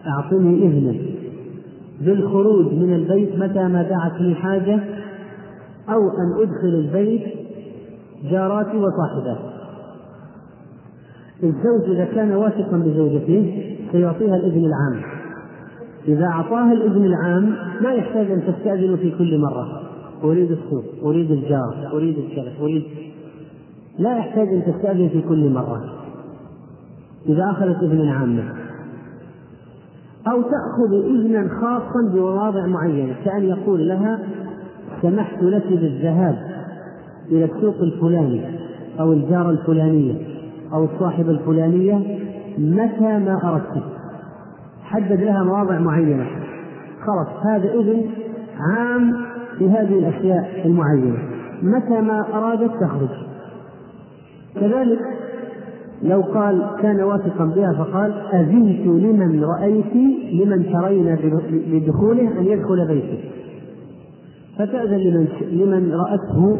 أعطني إذنا بالخروج من البيت متى ما دعت لي حاجة أو أن أدخل البيت جاراتي وصاحباتي الزوج إذا كان واثقا بزوجته سيعطيها الإذن العام. إذا أعطاها الإذن العام ما يحتاج أن تستأذن في كل مرة. أريد السوق أريد الجار أريد الشرف أريد. لا يحتاج أن تستأذن في كل مرة. إذا أخذت إذنا عاما أو تأخذ إذنا خاصا بمواضع معينة كأن يقول لها سمحت لك بالذهاب إلى السوق الفلاني أو الجارة الفلانية أو الصاحبة الفلانية متى ما أردت. حدد لها مواضع معينة. خلاص هذا إذن عام في هذه الأشياء المعينة. متى ما أرادت تخرج. كذلك لو قال كان واثقا بها فقال أذنت لمن رأيت لمن ترين بدخوله أن يدخل بيته. فتأذن لمن لمن رأته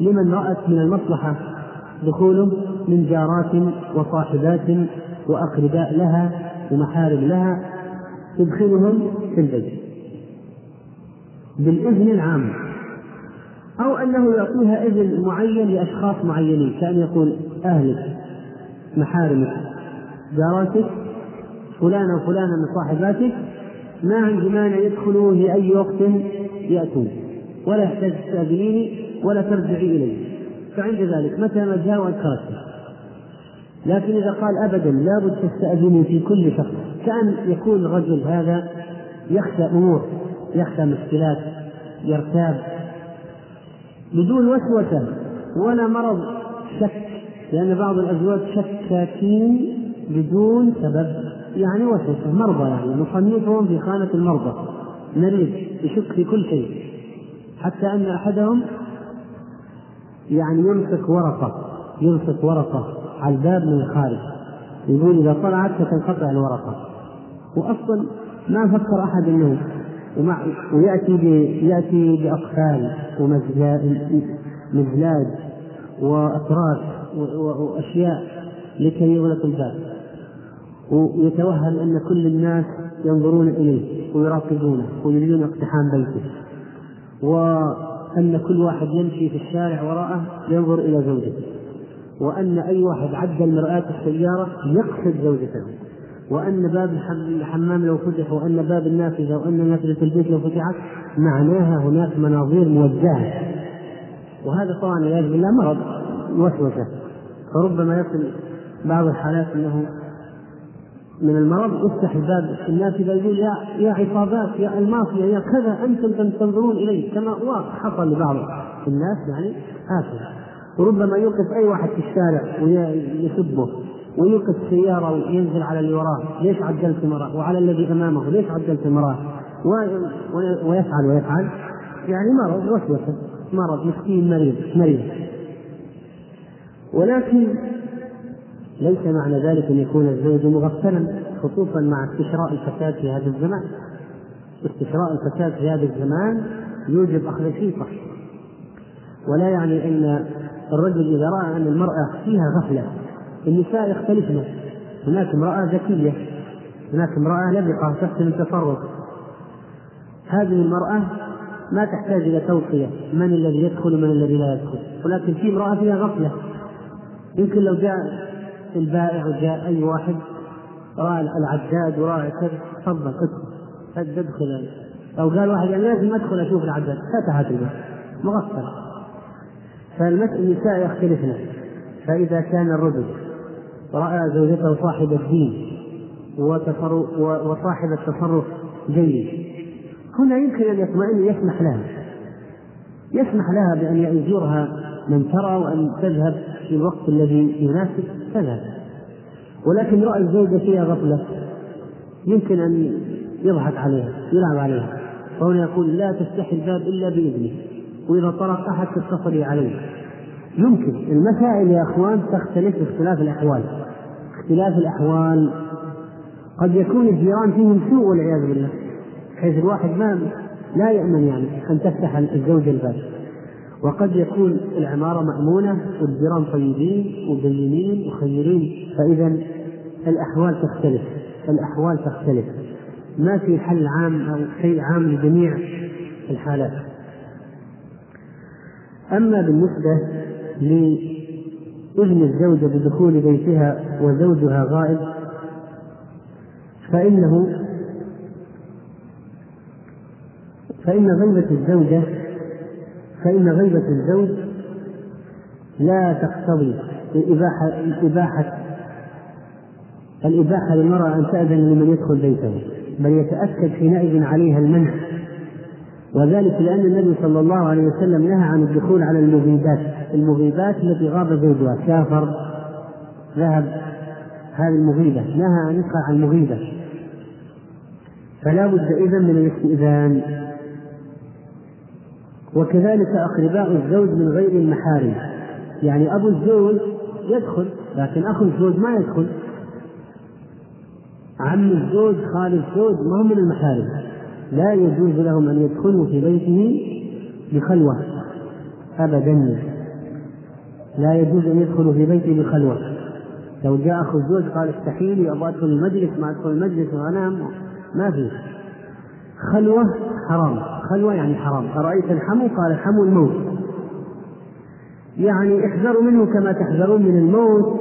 لمن رأت من المصلحة دخوله من جارات وصاحبات وأقرباء لها ومحارم لها تدخلهم في البيت. بالإذن العام. أو أنه يعطيها إذن معين لأشخاص معينين كأن يقول أهلك. محارمك جاراتك فلان وفلانة من صاحباتك ما عندي مانع يدخلوا في أي وقت يأتون ولا يحتاج تستأذنيني ولا ترجعي إلي فعند ذلك متى ما جاء وأنكرته لكن إذا قال أبدا لابد تستأذني في كل شخص. كأن يكون الرجل هذا يخشى أمور يخشى مشكلات يرتاب بدون وسوسة ولا مرض شك لأن بعض الأزواج شكاكين بدون سبب يعني وسوسة مرضى يعني نصنفهم في خانة المرضى مريض يشك في كل شيء حتى أن أحدهم يعني يمسك ورقة يمسك ورقة على الباب من الخارج يقول إذا طلعت ستنقطع الورقة. وأصلا ما فكر أحد أنه ويأتي يأتي بأقفال ومزلاج وأطراف وأشياء لكي يغلق الباب. ويتوهم أن كل الناس ينظرون إليه ويراقبونه ويريدون اقتحام بيته. وأن كل واحد يمشي في الشارع وراءه ينظر إلى زوجته. وأن أي واحد عدل مرآة السيارة يقصد زوجته. وأن باب الحمام لو فتح وأن باب النافذة وأن نافذة البيت لو فتحت معناها هناك مناظير موجهة. وهذا طبعا والعياذ بالله مرض وسوسة فربما يصل بعض الحالات أنه من المرض يفتح الباب النافذة يقول يا يا عصابات يا المافيا يا كذا أنتم تنظرون إلي. كما حصل لبعض الناس يعني هكذا. وربما يوقف أي واحد في الشارع ويسبه ويوقف سيارة وينزل على اللي وراه. ليش عدلت المرأة وعلى الذي أمامه. ليش عدلت المرأة ويفعل ويفعل. يعني مرض وسوسة. مرض مسكين مريض مريض. ولكن ليس معنى ذلك أن يكون الزوج مغفلا خصوصا مع استشراء الفساد في هذا الزمان. استشراء الفساد في هذا الزمان يوجب أخذ الشيطة ولا يعني أن الرجل إذا رأى أن المرأة فيها غفلة النساء يختلفن. هناك امرأة ذكية هناك امرأة لبقة تحسن التصرف هذه المرأة ما تحتاج إلى توصية. من الذي يدخل ومن الذي لا يدخل. ولكن في امرأة فيها غفلة. يمكن لو جاء البائع وجاء أي واحد رأى العداد ورأى كذا تفضل ادخل ادخل أو قال واحد يعني لازم أدخل أشوف العداد فتحت الباب مغفل. فالنساء يختلفن. فإذا كان الرجل رأى زوجته صاحب الدين وصاحب التصرف جيد هنا يمكن أن يطمئن يسمح لها. يسمح لها بأن يزورها من ترى وأن تذهب في الوقت الذي يناسب تذهب. ولكن رأى الزوجة فيها غفلة. يمكن أن يضحك عليها يلعب عليها. فهنا يقول لا تفتحي الباب إلا بإذنه. وإذا طرق أحد تتصلي عليه. يمكن. المسائل يا أخوان تختلف باختلاف الأحوال. اختلاف الأحوال قد يكون الجيران فيهم سوء والعياذ بالله. حيث الواحد ما لا يأمن يعني أن تفتح الزوجة الباب. وقد يكون العمارة مأمونة والجيران طيبين وبينين وخيرين فإذا الأحوال تختلف الأحوال تختلف. ما في حل عام أو شيء عام لجميع الحالات. أما بالنسبة لإذن الزوجة بدخول بيتها وزوجها غائب فإنه فإن غيبة الزوجة فإن غيبة الزوج لا تقتضي الإباحة الإباحة الإباحة للمرأة أن تأذن لمن يدخل بيته بل يتأكد حينئذ عليها المنع وذلك لأن النبي صلى الله عليه وسلم نهى عن الدخول على المغيبات المغيبات التي غاب زوجها سافر ذهب هذه المغيبة نهى يقع عن المغيبة. فلا بد إذا من الاستئذان. وكذلك أقرباء الزوج من غير المحارم. يعني أبو الزوج يدخل لكن أخو الزوج ما يدخل. عم الزوج خال الزوج ما هم من المحارم. لا يجوز لهم أن يدخلوا في بيته بخلوة. أبدا. لا يجوز أن يدخلوا في بيته بخلوة. لو جاء أخو الزوج قال استحي لي أبغى أدخل المجلس ما أدخل المجلس وأنام ما في. خلوة حرام. خلوة يعني حرام. أرأيت الحمو؟ قال الحمو الموت. يعني احذروا منه كما تحذرون من الموت.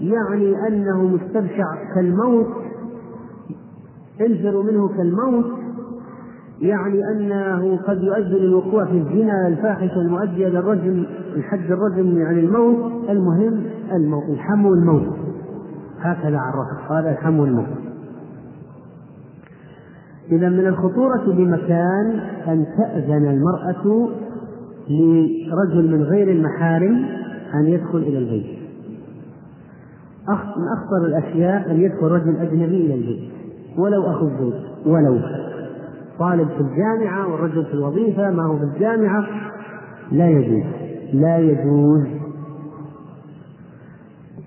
يعني أنه مستبشع كالموت. انفروا منه كالموت. يعني أنه قد يؤدي للوقوع في الزنا الفاحشة المؤدية للرجم الحد الرجم يعني الموت. المهم الموت. الحم والموت هكذا عرفه قال الحم والموت إذا من الخطورة بمكان أن تأذن المرأة لرجل من غير المحارم أن يدخل إلى البيت. من أخطر الأشياء أن يدخل رجل أجنبي إلى البيت. ولو أخو الزوج ولو. طالب في الجامعة والرجل في الوظيفة ما هو في الجامعة؟ لا يجوز. لا يجوز.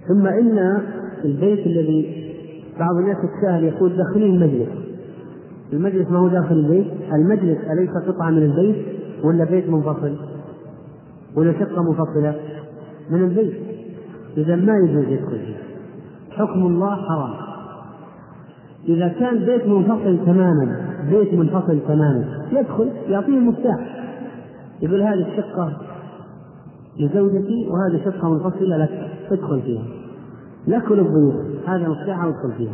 ثم إن البيت الذي بعض الناس يتساهل يقول داخلين المجلس. المجلس ما هو داخل البيت؟ المجلس أليس قطعة من البيت ولا بيت منفصل؟ ولا شقة منفصلة؟ من البيت. إذا ما يجوز يدخل فيه. حكم الله حرام. إذا كان بيت منفصل تماما بيت منفصل تماما يدخل يعطيه المفتاح. يقول هذه الشقة لزوجتي وهذه شقة منفصلة لك ادخل فيها. لك وللضيوف هذا مفتاح ادخل فيها.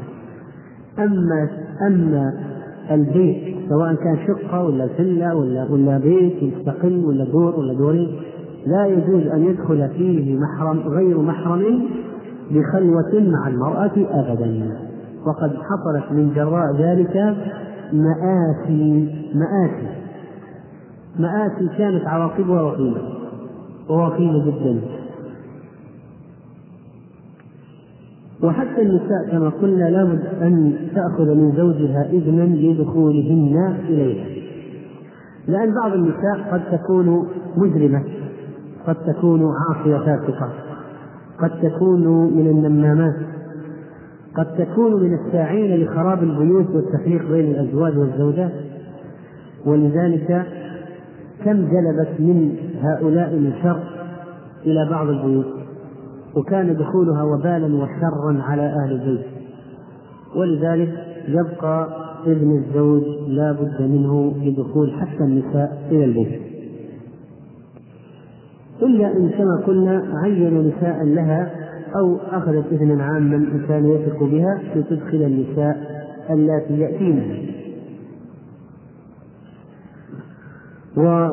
أما أما البيت سواء كان شقة ولا فيلا ولا ولا بيت مستقل ولا دور ولا دورين لا يجوز أن يدخل فيه محرم غير محرم بخلوة مع المرأة أبدا. وقد حصلت من جراء ذلك مآسي مآسي. مآسي كانت عواقبها وخيمة ووخيمة جدا. وحتى النساء كما قلنا لابد أن تأخذ من زوجها إذنا لدخولهن إليها. لأن بعض النساء قد تكون مجرمة قد تكون عاصية فاسقة قد تكون من النمامات قد تكون من الساعين لخراب البيوت والتفريق بين الأزواج والزوجات. ولذلك كم جلبت من هؤلاء الشر إلى بعض البيوت. وكان دخولها وبالا وشرا على أهل البيت. ولذلك يبقى ابن الزوج لا بد منه بدخول حتى النساء إلى البيت. إلا إن كما قلنا عينوا نساء لها أو أخذت إذنا عاما كان يثق بها لتدخل النساء اللاتي يأتينها. ولا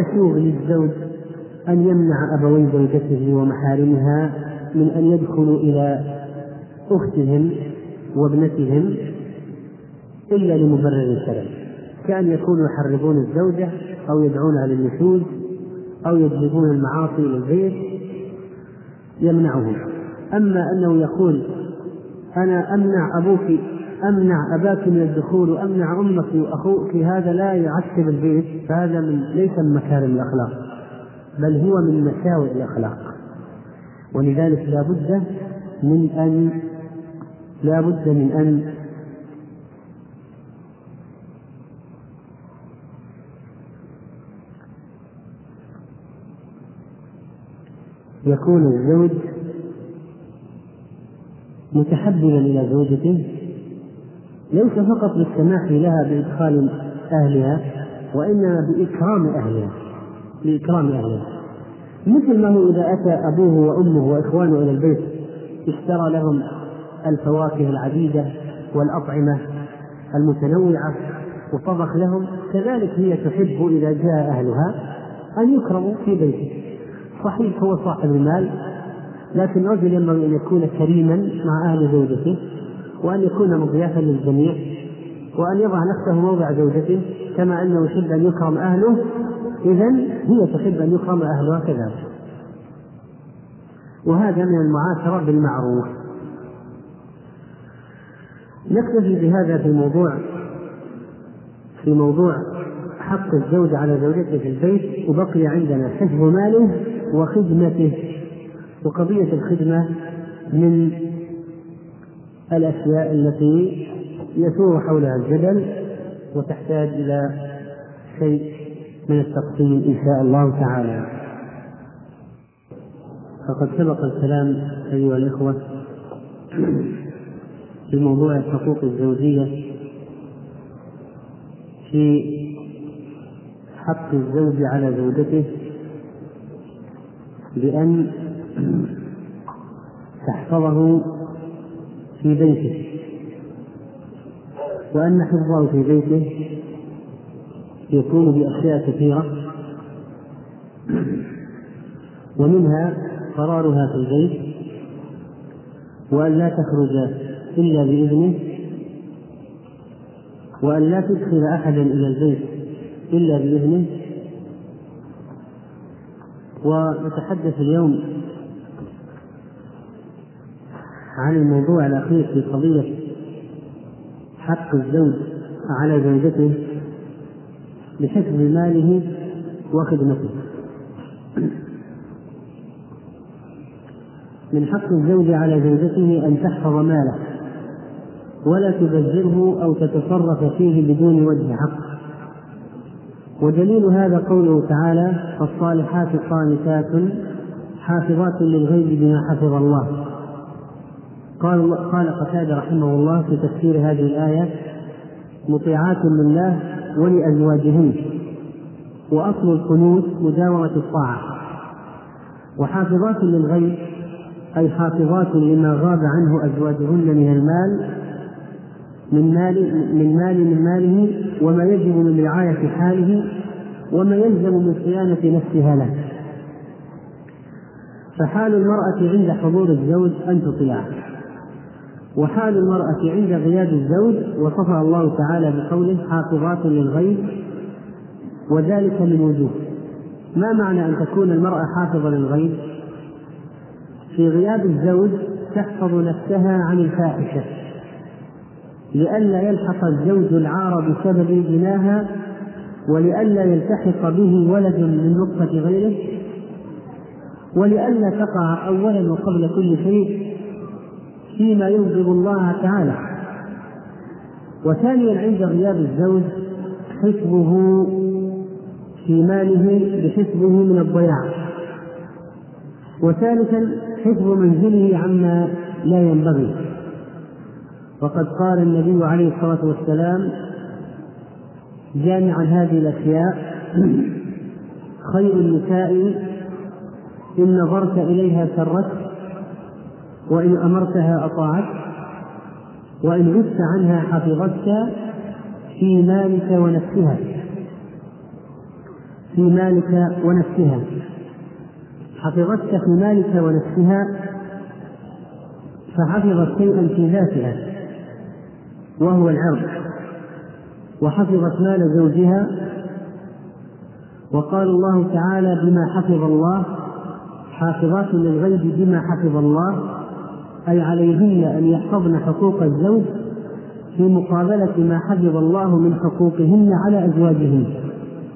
يسوغ للزوج أن يمنع أبوي زوجته ومحارمها من أن يدخلوا إلى أختهم وابنتهم إلا لمبرر شرعي كأن يكونوا يحرضون الزوجة أو يدعونها للنشوز أو يجلبون المعاصي إلى البيت يمنعهم. أما أنه يقول أنا أمنع أبوك أمنع أباك من الدخول وأمنع أمك وأخوك هذا لا يعتب البيت فهذا من ليس من مكارم الأخلاق. بل هو من مساوئ الأخلاق. ولذلك لا بد من أن لا بد من أن يكون الزوج متحببا إلى زوجته ليس فقط بالسماح لها بإدخال أهلها وإنما بإكرام أهلها. بإكرام أهلها مثل ما هو إذا أتى أبوه وأمه وإخوانه إلى البيت اشترى لهم الفواكه العديدة والأطعمة المتنوعة وطبخ لهم كذلك هي تحب إذا جاء أهلها أن يكرموا في بيته. صحيح هو صاحب المال لكن الرجل ينبغي أن يكون كريما مع أهل زوجته وأن يكون مضيافا للجميع وأن يضع نفسه موضع زوجته كما أنه يحب أن يكرم أهله إذا هي تحب أن يكرم أهلها كذلك. وهذا من المعاشرة بالمعروف. نكتفي بهذا في موضوع في موضوع حق الزوج على زوجته في البيت وبقي عندنا حفظ ماله وخدمته. وقضية الخدمة من الأشياء التي يثور حولها الجدل وتحتاج إلى شيء من التقسيم إن شاء الله تعالى. فقد سبق الكلام أيها الإخوة في موضوع الحقوق الزوجية في حق الزوج على زوجته بأن تحفظه في بيته وأن حفظه في بيته يكون بأشياء كثيرة. ومنها قرارها في البيت وأن لا تخرج إلا بإذنه وأن لا تدخل أحدا إلى البيت إلا بإذنه. ونتحدث اليوم عن الموضوع الأخير في قضية حق الزوج على زوجته. بحفظ ماله وخدمته. من حق الزوج على زوجته أن تحفظ ماله ولا تبذره أو تتصرف فيه بدون وجه حق. ودليل هذا قوله تعالى فالصالحات قانتات حافظات للغيب بما حفظ الله. قال قال قتادة رحمه الله في تفسير هذه الآية مطيعات لله ولأزواجهن. وأصل القنوت مداومة الطاعة. وحافظات للغيب أي حافظات لما غاب عنه أزواجهن من المال من مال من مال من ماله وما يجب من رعاية حاله وما يلزم من صيانة نفسها له. فحال المرأة عند حضور الزوج أن تطيعه. وحال المرأة عند غياب الزوج وصفها الله تعالى بقوله حافظات للغيب وذلك من وجوه. ما معنى أن تكون المرأة حافظة للغيب؟ في غياب الزوج تحفظ نفسها عن الفاحشة لئلا يلحق الزوج العار بسبب زناها ولئلا يلتحق به ولد من نطفة غيره ولئلا تقع أولا وقبل كل شيء فيما يغضب الله تعالى. وثانيا عند غياب الزوج حفظه في ماله بحفظه من الضياع. وثالثا حفظ منزله عما لا ينبغي. وقد قال النبي عليه الصلاة والسلام جامعا هذه الأشياء خير النساء إن نظرت إليها سرت وإن أمرتها أطاعت وإن غبت عنها حفظتك في مالك ونفسها. في مالك ونفسها. حفظتك في مالك ونفسها فحفظت شيئا في ذاتها وهو العرض. وحفظت مال زوجها وقال الله تعالى بما حفظ الله حافظات للغيب بما حفظ الله أي عليهن أن يحفظن حقوق الزوج في مقابلة ما حفظ الله من حقوقهن على أزواجهن.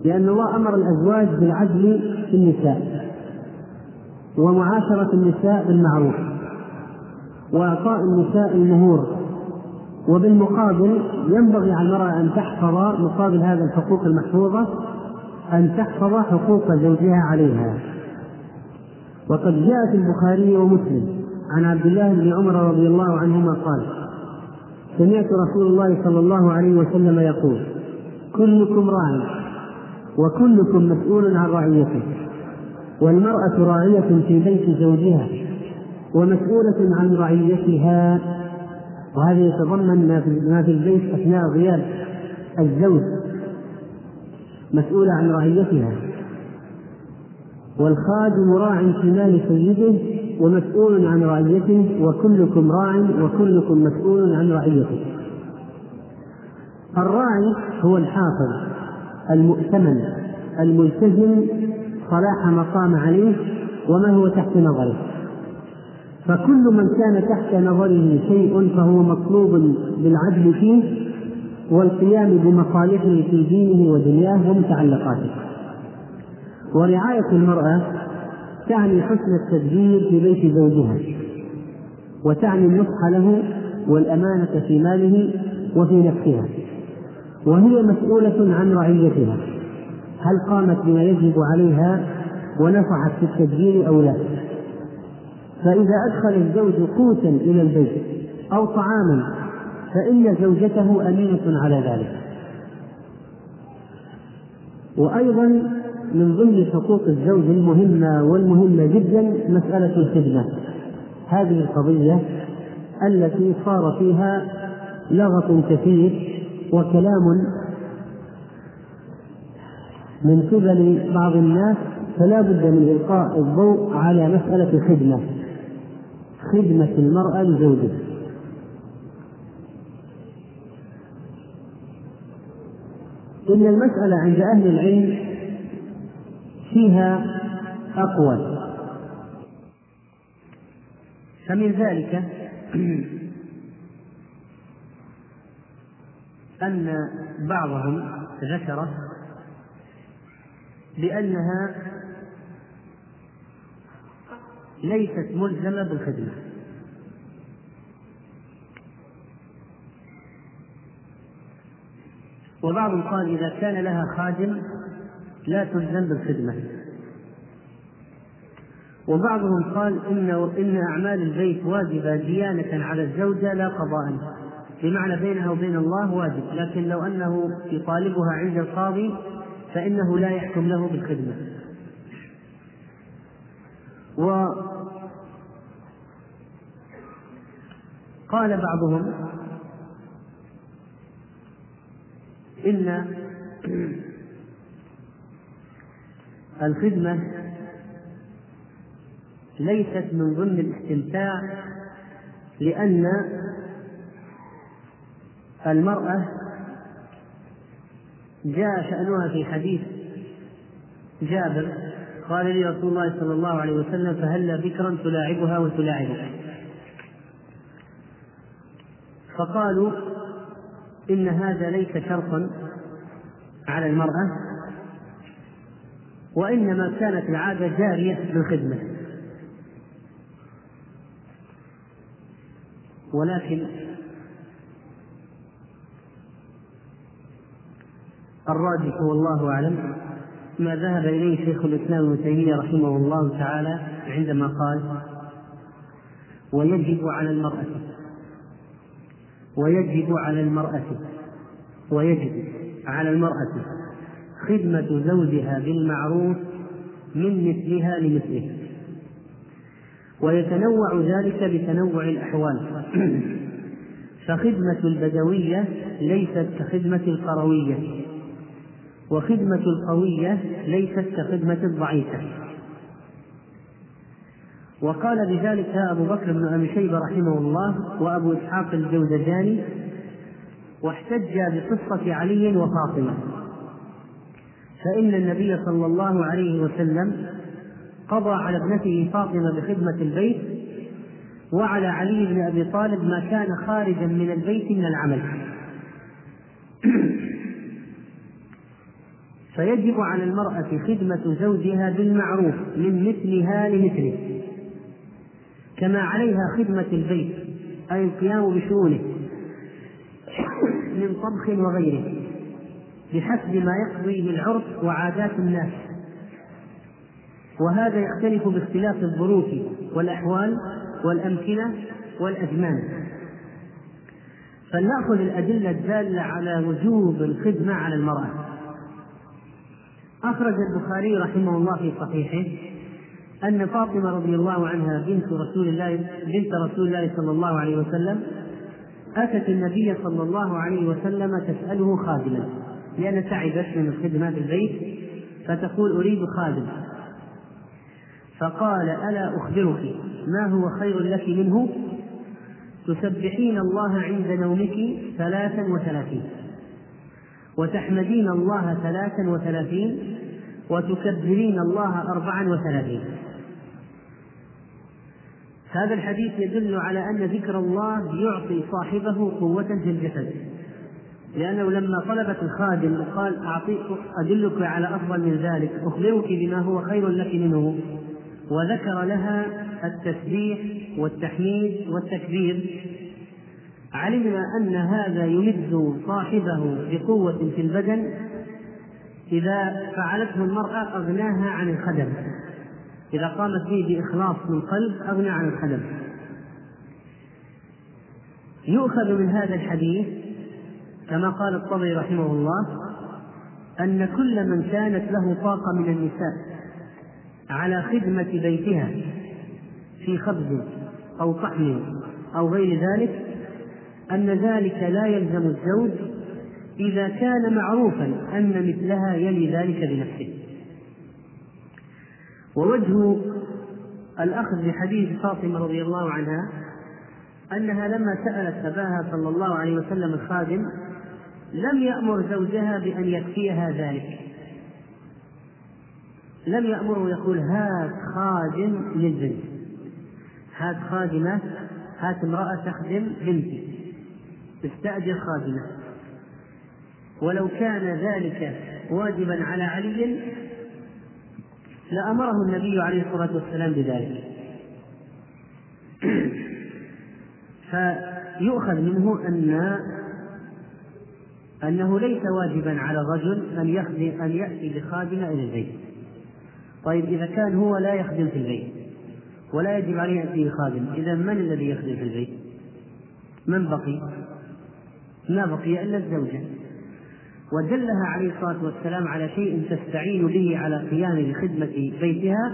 لأن الله أمر الأزواج بالعدل في النساء ومعاشرة النساء بالمعروف وإعطاء النساء المهور. وبالمقابل ينبغي على المرأة أن تحفظ مقابل هذا الحقوق المحفوظة أن تحفظ حقوق زوجها عليها. وقد جاء في البخاري ومسلم عن عبد الله بن عمر رضي الله عنهما قال سمعت رسول الله صلى الله عليه وسلم يقول كلكم راع وكلكم مسؤول عن رعيته والمرأة راعية في بيت زوجها ومسؤولة عن رعيتها. وهذا يتضمن ما في البيت أثناء غياب الزوج مسؤولة عن رعيتها والخادم راع في مال سيده ومسؤول عن رعيته وكلكم راع وكلكم مسؤول عن رعيته. الراعي هو الحافظ المؤتمن الملتزم صلاح ما قام عليه وما هو تحت نظره. فكل من كان تحت نظره شيء فهو مطلوب بالعدل فيه والقيام بمصالحه في دينه ودنياه ومتعلقاته. ورعاية المرأة تعني حسن التدبير في بيت زوجها وتعني النصح له والأمانة في ماله وفي نفسها. وهي مسؤولة عن رعيتها. هل قامت بما يجب عليها ونصحت في التدبير أو لا؟ فإذا أدخل الزوج قوتا إلى البيت أو طعاما فإن زوجته أمينة على ذلك. وأيضا من ضمن حقوق الزوج المهمة والمهمة جدا مسألة الخدمة. هذه القضية التي صار فيها لغط كثير وكلام من قبل بعض الناس فلا بد من إلقاء الضوء على مسألة الخدمة. خدمة المرأة لزوجها. إن المسألة عند أهل العلم فيها أقوال فمن ذلك أن بعضهم ذكر بأنها ليست ملزمة بالخدمة. وبعضهم قال إذا كان لها خادم لا تلزم بالخدمة. وبعضهم قال إن إن أعمال البيت واجبة ديانة على الزوجة لا قضاء. بمعنى بينها وبين الله واجب لكن لو أنه يطالبها عند القاضي فإنه لا يحكم له بالخدمة. وقال بعضهم إن الخدمة ليست من ضمن الاستمتاع لأن المرأة جاء شأنها في حديث جابر قال لي رسول الله صلى الله عليه وسلم فهلا بكرا تلاعبها وتلاعبك؟ فقالوا إن هذا ليس شرطا على المرأة وإنما كانت العادة جارية بالخدمة ولكن الراجح والله أعلم ما ذهب إليه شيخ الإسلام ابن تيمية رحمه الله تعالى عندما قال ويجب على المرأة ويجب على المرأة ويجب على المرأة خدمة زوجها بالمعروف من مثلها لمثله ويتنوع ذلك بتنوع الأحوال. فخدمة البدوية ليست كخدمة القروية وخدمة القوية ليست كخدمة الضعيفة. وقال بذلك أبو بكر بن أبي شيبة رحمه الله وأبو إسحاق الجوزجاني واحتج بقصة علي وفاطمة. فإن النبي صلى الله عليه وسلم قضى على ابنته فاطمة بخدمة البيت وعلى علي بن أبي طالب ما كان خارجا من البيت من العمل. فيجب على المرأة خدمة زوجها بالمعروف من مثلها لمثله كما عليها خدمة البيت أي القيام بشؤونه من طبخ وغيره. بحسب ما يقضيه العرف وعادات الناس. وهذا يختلف باختلاف الظروف والأحوال والأمكنة والأزمان. فلنأخذ الأدلة الدالة على وجوب الخدمة على المرأة. أخرج البخاري رحمه الله في صحيحه أن فاطمة رضي الله عنها بنت رسول الله بنت رسول الله صلى الله عليه وسلم أتت النبي صلى الله عليه وسلم تسأله خادما. لأن تعبت من الخدمة في البيت فتقول أريد خادم. فقال ألا أخبرك ما هو خير لك منه؟ تسبحين الله عند نومك ثلاثا وثلاثين. وتحمدين الله ثلاثا وثلاثين وتكبرين الله أربعا وثلاثين. هذا الحديث يدل على أن ذكر الله يعطي صاحبه قوة في الجسد. لأنه لما طلبت الخادم وقال أعطيك أدلك على أفضل من ذلك أخبرك بما هو خير لك منه. وذكر لها التسبيح والتحميد والتكبير. علمنا أن هذا يمد صاحبه بقوة في البدن إذا فعلته المرأة أغناها عن الخدم. إذا قامت به بإخلاص من قلب أغنى عن الخدم. يؤخذ من هذا الحديث كما قال الطبري رحمه الله أن كل من كانت له طاقة من النساء على خدمة بيتها في خبز أو طحن أو غير ذلك أن ذلك لا يلزم الزوج إذا كان معروفا أن مثلها يلي ذلك بنفسه. ووجه الأخذ بحديث فاطمة رضي الله عنها أنها لما سألت أباها صلى الله عليه وسلم الخادم لم يأمر زوجها بأن يكفيها ذلك. لم يأمره يقول هات خادم للبنت. هات خادمة هات امرأة تخدم بنتي. استأجر خادمة. ولو كان ذلك واجبا على علي لأمره النبي عليه الصلاة والسلام بذلك. فيؤخذ منه أن أنه ليس واجبا على الرجل أن يخدم أن يأتي بخادمة إلى البيت. طيب إذا كان هو لا يخدم في البيت ولا يجب عليه أن يأتي بخادم، إذا من الذي يخدم في البيت؟ من بقي؟ ما بقي إلا الزوجة. ودلها عليه الصلاة والسلام على شيء تستعين به على قيام بخدمة بيتها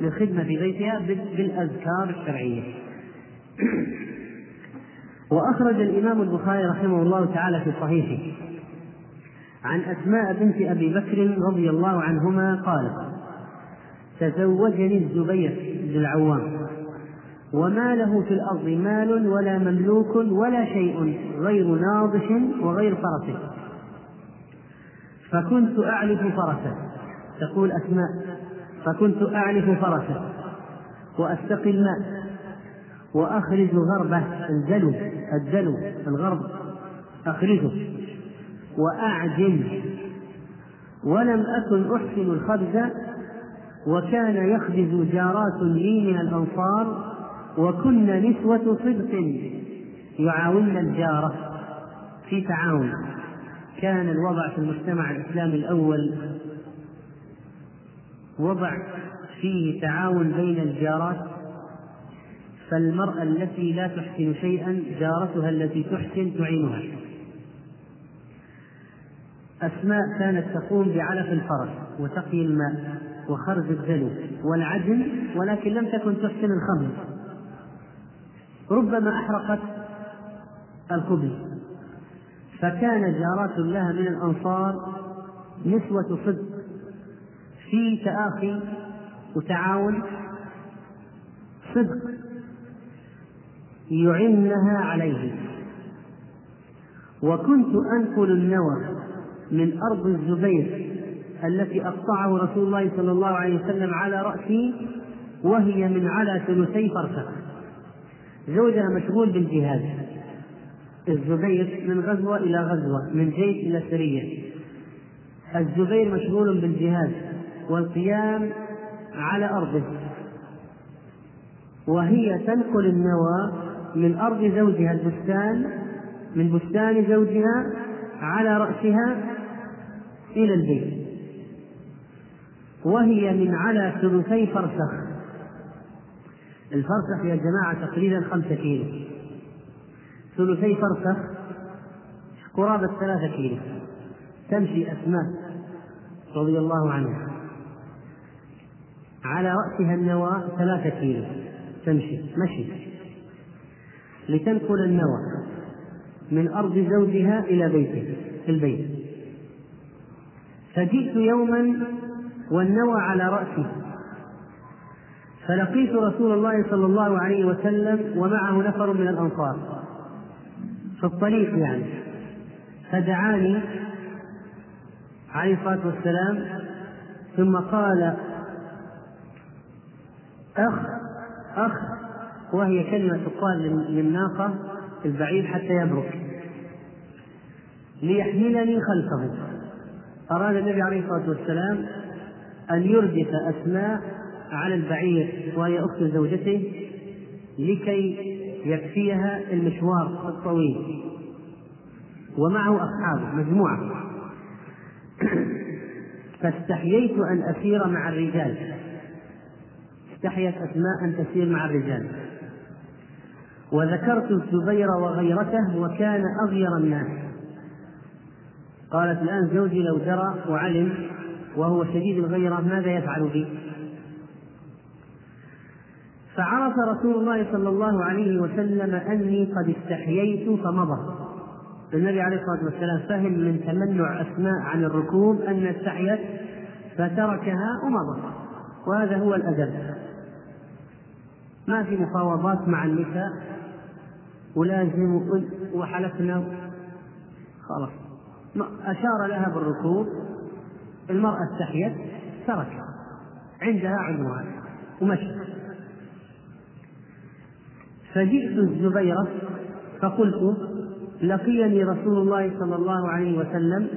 للخدمة في بيتها بالأذكار الشرعية. وأخرج الإمام البخاري رحمه الله تعالى في صحيحه. عن أسماء بنت أبي بكر رضي الله عنهما قالت تزوجني الزبير بن العوام وما له في الأرض مال ولا مملوك ولا شيء غير ناضح وغير فرس. فكنت أعلف فرسه تقول أسماء فكنت أعلف فرسه وأستقي الماء. وأخرج غربه الدلو الدلو الغرب. أخرجه. وأعجن ولم أكن أحسن الخبز وكان يخبز جارات لي من الأنصار وكن نسوة صدق يعاون الجارة. في تعاون. كان الوضع في المجتمع الإسلامي الأول. وضع فيه تعاون بين الجارات. فالمرأة التي لا تحسن شيئا جارتها التي تحسن تعينها. أسماء كانت تقوم بعلف الفرس وتقي الماء وخرج الدلو والعجن ولكن لم تكن تحسن الخمر. ربما أحرقت الخبز فكان جارات لها من الأنصار نسوة صدق في تآخي وتعاون صدق. يعنها عليه. وكنت أنقل النوى من أرض الزبير التي أقطعه رسول الله صلى الله عليه وسلم على رأسي وهي من على ثلثي فرسخ زوجها مشغول بالجهاد. الزبير من غزوة إلى غزوة من جيش إلى سرية. الزبير مشغول بالجهاد والقيام على أرضه. وهي تنقل النوى من أرض زوجها البستان من بستان زوجها على رأسها إلى البيت. وهي من على ثلثي فرسخ. الفرسخ يا جماعة تقريبا خمسة كيلو. ثلثي فرسخ قرابة ثلاثة كيلو. تمشي أسماء رضي الله عنها. على رأسها النوى ثلاثة كيلو. تمشي مشي. لتنقل النوى من أرض زوجها إلى بيته في البيت. فجئت يوما والنوى على رأسي فلقيت رسول الله صلى الله عليه وسلم ومعه نفر من الأنصار. في الطريق يعني. فدعاني عليه الصلاة والسلام ثم قال أخ أخ وهي كلمة تقال للناقة البعير حتى يبرك. ليحملني خلفه. أراد النبي عليه الصلاة والسلام أن يردف أسماء على البعير وهي أخت زوجته لكي يكفيها المشوار الطويل. ومعه أصحابه مجموعة. فاستحييت أن أسير مع الرجال. استحيت أسماء أن تسير مع الرجال. وذكرت الزبير وغيرته وكان أغير الناس. قالت الآن زوجي لو درى وعلم وهو شديد الغيرة ماذا يفعل بي؟ فعرف رسول الله صلى الله عليه وسلم أني قد استحييت فمضى. النبي عليه الصلاة والسلام فهم من تمنع أسماء عن الركوب أن استحيت فتركها ومضى. وهذا هو الأدب. ما في مفاوضات مع النساء. ولازم وحلفنا. خلاص. أشار لها بالركوب. المرأة استحيت تركها. عندها عنوان. ومشى فجئت الزبيرة فقلت لقيني رسول الله صلى الله عليه وسلم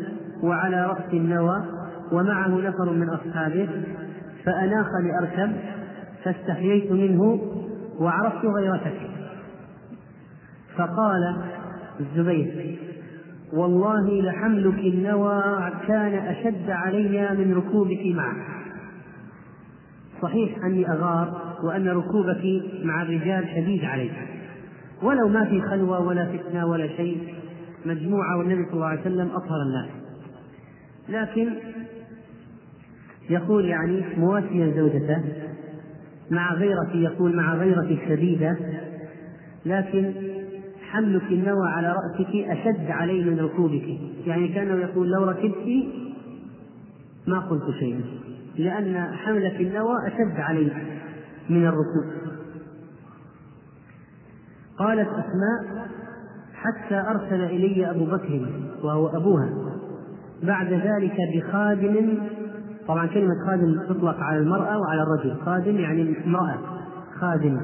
وعلى رأس النوى ومعه نفر من أصحابه فأناخ لأركب فاستحييت منه وعرفت غيرتك. فقال الزبير والله لحملك النوى كان أشد علي من ركوبك معه صحيح أني أغار وأن ركوبك مع الرجال شديد علي ولو ما في خلوة ولا فتنة ولا شيء مجموعة والنبي صلى الله عليه وسلم أطهر الناس. لكن يقول يعني مواسيا زوجته مع غيرتي يقول مع غيرتي الشديدة لكن حملك النوى على رأسك أشد علي من ركوبك. يعني كأنه يقول لو ركبت ما قلت شيئا. لأن حملك النوى أشد علي من الركوب. قالت أسماء حتى أرسل إلي أبو بكر وهو أبوها. بعد ذلك بخادم طبعا كلمة خادم تطلق على المرأة وعلى الرجل. خادم يعني امرأة. خادم.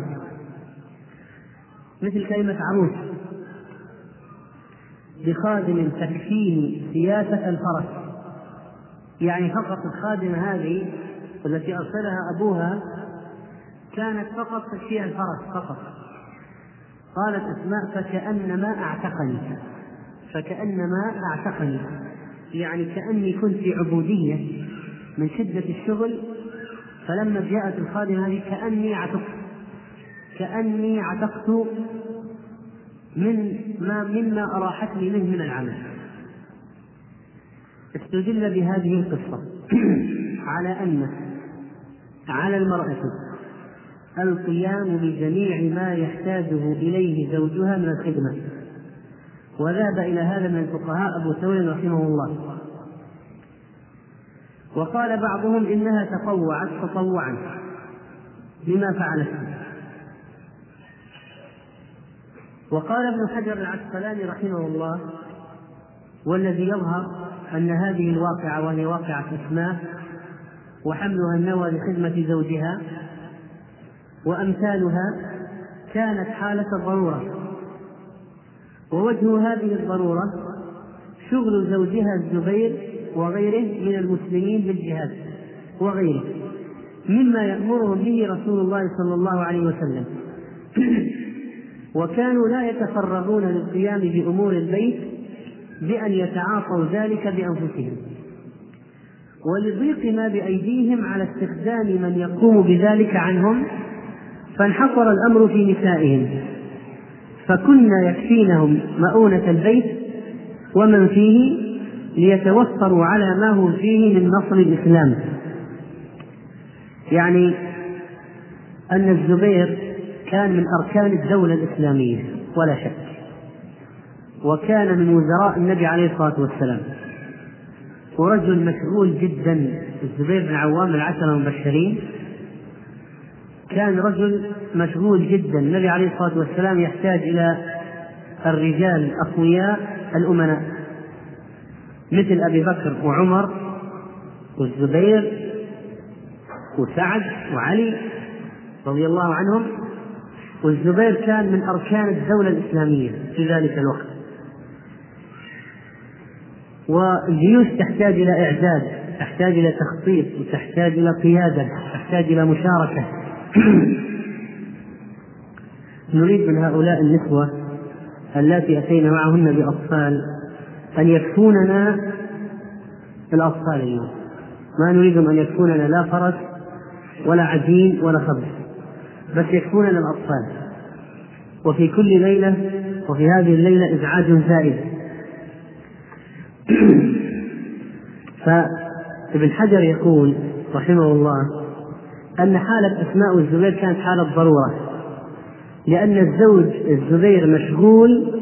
مثل كلمة عروس. بخادم تكفيني سياسة الفرس. يعني فقط الخادمة هذه التي أرسلها أبوها كانت فقط تكفيها الفرس فقط. قالت أسماء فكأنما أعتقني. فكأنما أعتقني. يعني كأني كنت في عبودية من شدة الشغل فلما جاءت الخادمة هذه كأني عتقت. كأني عتقت من ما مما أراحتني منه من العمل. استدل بهذه القصة على أن على المرأة القيام بجميع ما يحتاجه إليه زوجها من الخدمة. وذهب إلى هذا من الفقهاء أبو ثور رحمه الله. وقال بعضهم إنها تطوعت تطوعا بما فعلته وقال ابن حجر العسقلاني رحمه الله والذي يظهر أن هذه الواقعة وهي واقعة أسماء وحملها النوى لخدمة زوجها وأمثالها كانت حالة ضرورة ووجه هذه الضرورة شغل زوجها الزبير وغيره من المسلمين بالجهاد وغيره مما يأمرهم به رسول الله صلى الله عليه وسلم. وكانوا لا يتفرغون للقيام بأمور البيت بأن يتعاطوا ذلك بأنفسهم. ولضيق ما بأيديهم على استخدام من يقوم بذلك عنهم فانحصر الأمر في نسائهم. فكنا يكفينهم مؤونة البيت ومن فيه ليتوفروا على ما هم فيه من نصر الإسلام. يعني أن الزبير كان من أركان الدولة الإسلامية ولا شك. وكان من وزراء النبي عليه الصلاة والسلام. ورجل مشغول جدا الزبير بن عوام العشرة المبشرين. كان رجل مشغول جدا النبي عليه الصلاة والسلام يحتاج إلى الرجال الأقوياء الأمناء. مثل أبي بكر وعمر والزبير وسعد وعلي رضي الله عنهم. والزبير كان من أركان الدولة الإسلامية في ذلك الوقت. والجيوش تحتاج إلى إعداد تحتاج إلى تخطيط وتحتاج إلى قيادة تحتاج إلى مشاركة. نريد من هؤلاء النسوة اللاتي أتينا معهن بأطفال أن يكفوننا الأطفال اليوم. ما نريدهم أن يكفوننا لا فرس ولا عجين ولا خبز. بس يكفوننا الأطفال وفي كل ليلة وفي هذه الليلة إزعاج زائد. فابن حجر يقول رحمه الله أن حالة أسماء الزبير كانت حالة ضرورة لأن الزوج الزبير مشغول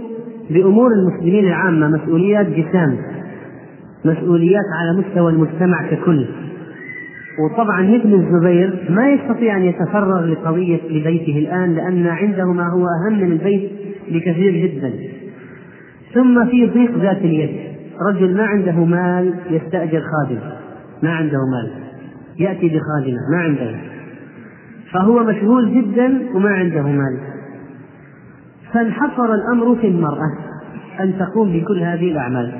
بأمور المسلمين العامة مسؤوليات جسام مسؤوليات على مستوى المجتمع ككل. وطبعا ابن الزبير ما يستطيع أن يتفرغ لقضيه لبيته الآن لأن عنده ما هو أهم من البيت بكثير جدا. ثم في ضيق ذات اليد. رجل ما عنده مال يستأجر خادم ما عنده مال. يأتي بخادمة. ما عنده. فهو مشغول جدا وما عنده مال. فانحصر الأمر في المرأة أن تقوم بكل هذه الأعمال.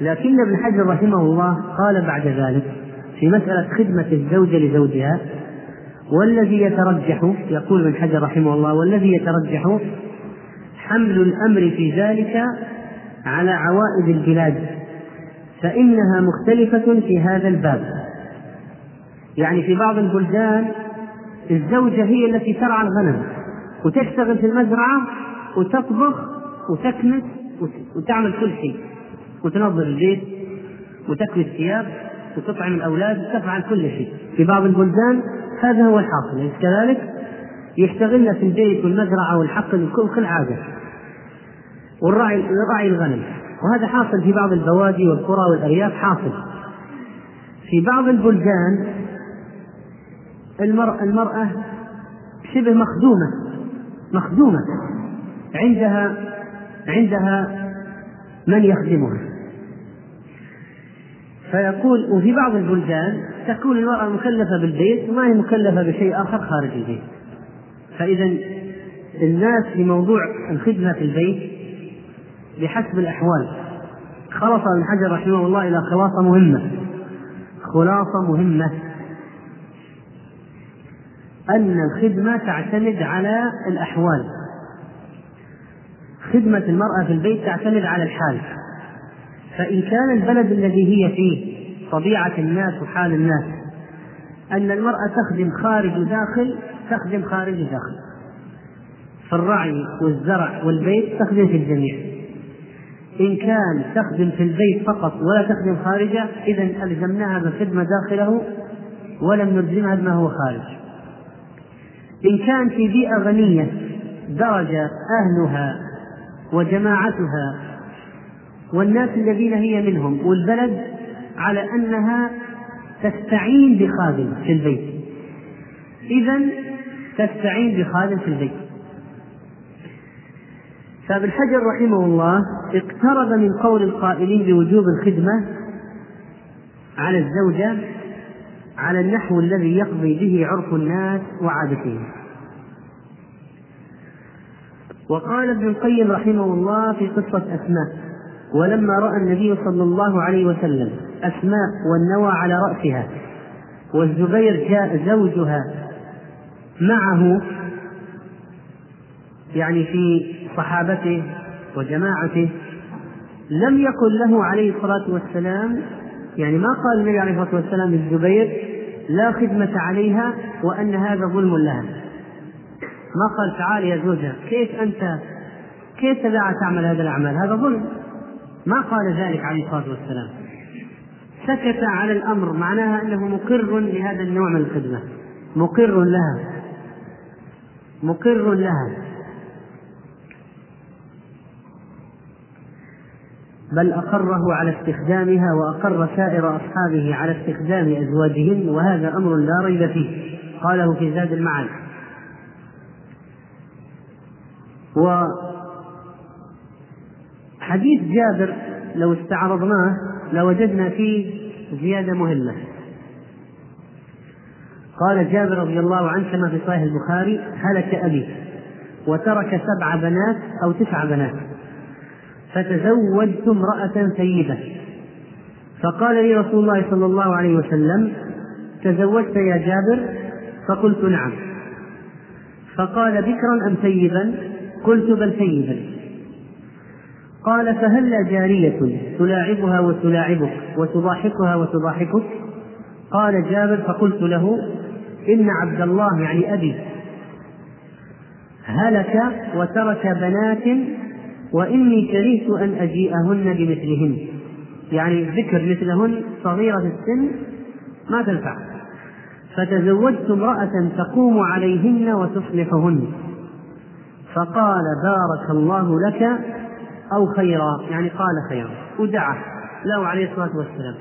لكن ابن حجر رحمه الله قال بعد ذلك في مسألة خدمة الزوجة لزوجها والذي يترجح يقول ابن حجر رحمه الله والذي يترجح حمل الأمر في ذلك على عوائد البلاد فإنها مختلفة في هذا الباب. يعني في بعض البلدان الزوجة هي التي ترعى الغنم وتشتغل في المزرعة وتطبخ وتكنس وتعمل كل شيء وتنظف البيت وتكوي الثياب وتطعم الأولاد وتفعل كل شيء. في بعض البلدان هذا هو الحاصل. أليس كذلك؟ يشتغلن في البيت والمزرعة والحقل وكل حاجة والرعي رعي الغنم. وهذا حاصل في بعض البوادي والقرى والأرياف حاصل. في بعض البلدان المرأة, المرأة شبه مخدومة. مخدومة. عندها عندها من يخدمها. فيقول وفي بعض البلدان تكون المرأة مكلفة بالبيت وما هي مكلفة بشيء آخر خارج البيت. فإذا الناس في موضوع الخدمة في البيت بحسب الأحوال. خلص ابن حجر رحمه الله إلى خلاصة مهمة. خلاصة مهمة. أن الخدمة تعتمد على الأحوال. خدمة المرأة في البيت تعتمد على الحال. فإن كان البلد الذي هي فيه طبيعة الناس وحال الناس أن المرأة تخدم خارج وداخل تخدم خارج وداخل في الرعي والزرع والبيت تخدم في الجميع. إن كان تخدم في البيت فقط ولا تخدم خارجه إذا ألزمناها بالخدمة داخله ولم نلزمها بما هو خارج. إن كان في بيئة غنية درج أهلها وجماعتها والناس الذين هي منهم والبلد على أنها تستعين بخادم في البيت. إذا تستعين بخادم في البيت. فابن حجر رحمه الله اقترب من قول القائلين بوجوب الخدمة على الزوجة على النحو الذي يقضي به عرف الناس وعادتهم. وقال ابن القيم رحمه الله في قصة أسماء ولما رأى النبي صلى الله عليه وسلم أسماء والنوى على رأسها والزبير جاء زوجها معه يعني في صحابته وجماعته لم يقل له عليه الصلاة والسلام يعني ما قال النبي عليه الصلاة والسلام للزبير لا خدمة عليها وأن هذا ظلم لها. ما قال تعال يا زوجها كيف أنت كيف تدعى تعمل هذا الأعمال؟ هذا ظلم. ما قال ذلك عليه الصلاة والسلام. سكت على الأمر معناها أنه مقر لهذا النوع من الخدمة. مقر لها. مقر لها. بل أقره على استخدامها وأقر سائر أصحابه على استخدام أزواجهن وهذا أمر لا ريب فيه. قاله في زاد المعاد. حديث جابر لو استعرضناه لوجدنا فيه زيادة مهمة. قال جابر رضي الله عنه كما في صحيح البخاري هلك أبي وترك سبع بنات أو تسع بنات فتزوجت امرأة ثيبة فقال لي رسول الله صلى الله عليه وسلم تزوجت يا جابر؟ فقلت نعم. فقال بكرا أم ثيبا قلت بل ثيبا قال فهل جارية تلاعبها وتلاعبك وتضاحكها وتضاحكك؟ قال جابر فقلت له إن عبد الله يعني أبي هلك وترك بنات وإني كرهت أن أجيئهن بمثلهن. يعني ذكر مثلهن صغيرة السن ما تنفع. فتزوجت امرأة تقوم عليهن وتصلحهن. فقال بارك الله لك أو خيرا يعني قال خيرا ودعا له عليه الصلاة والسلام.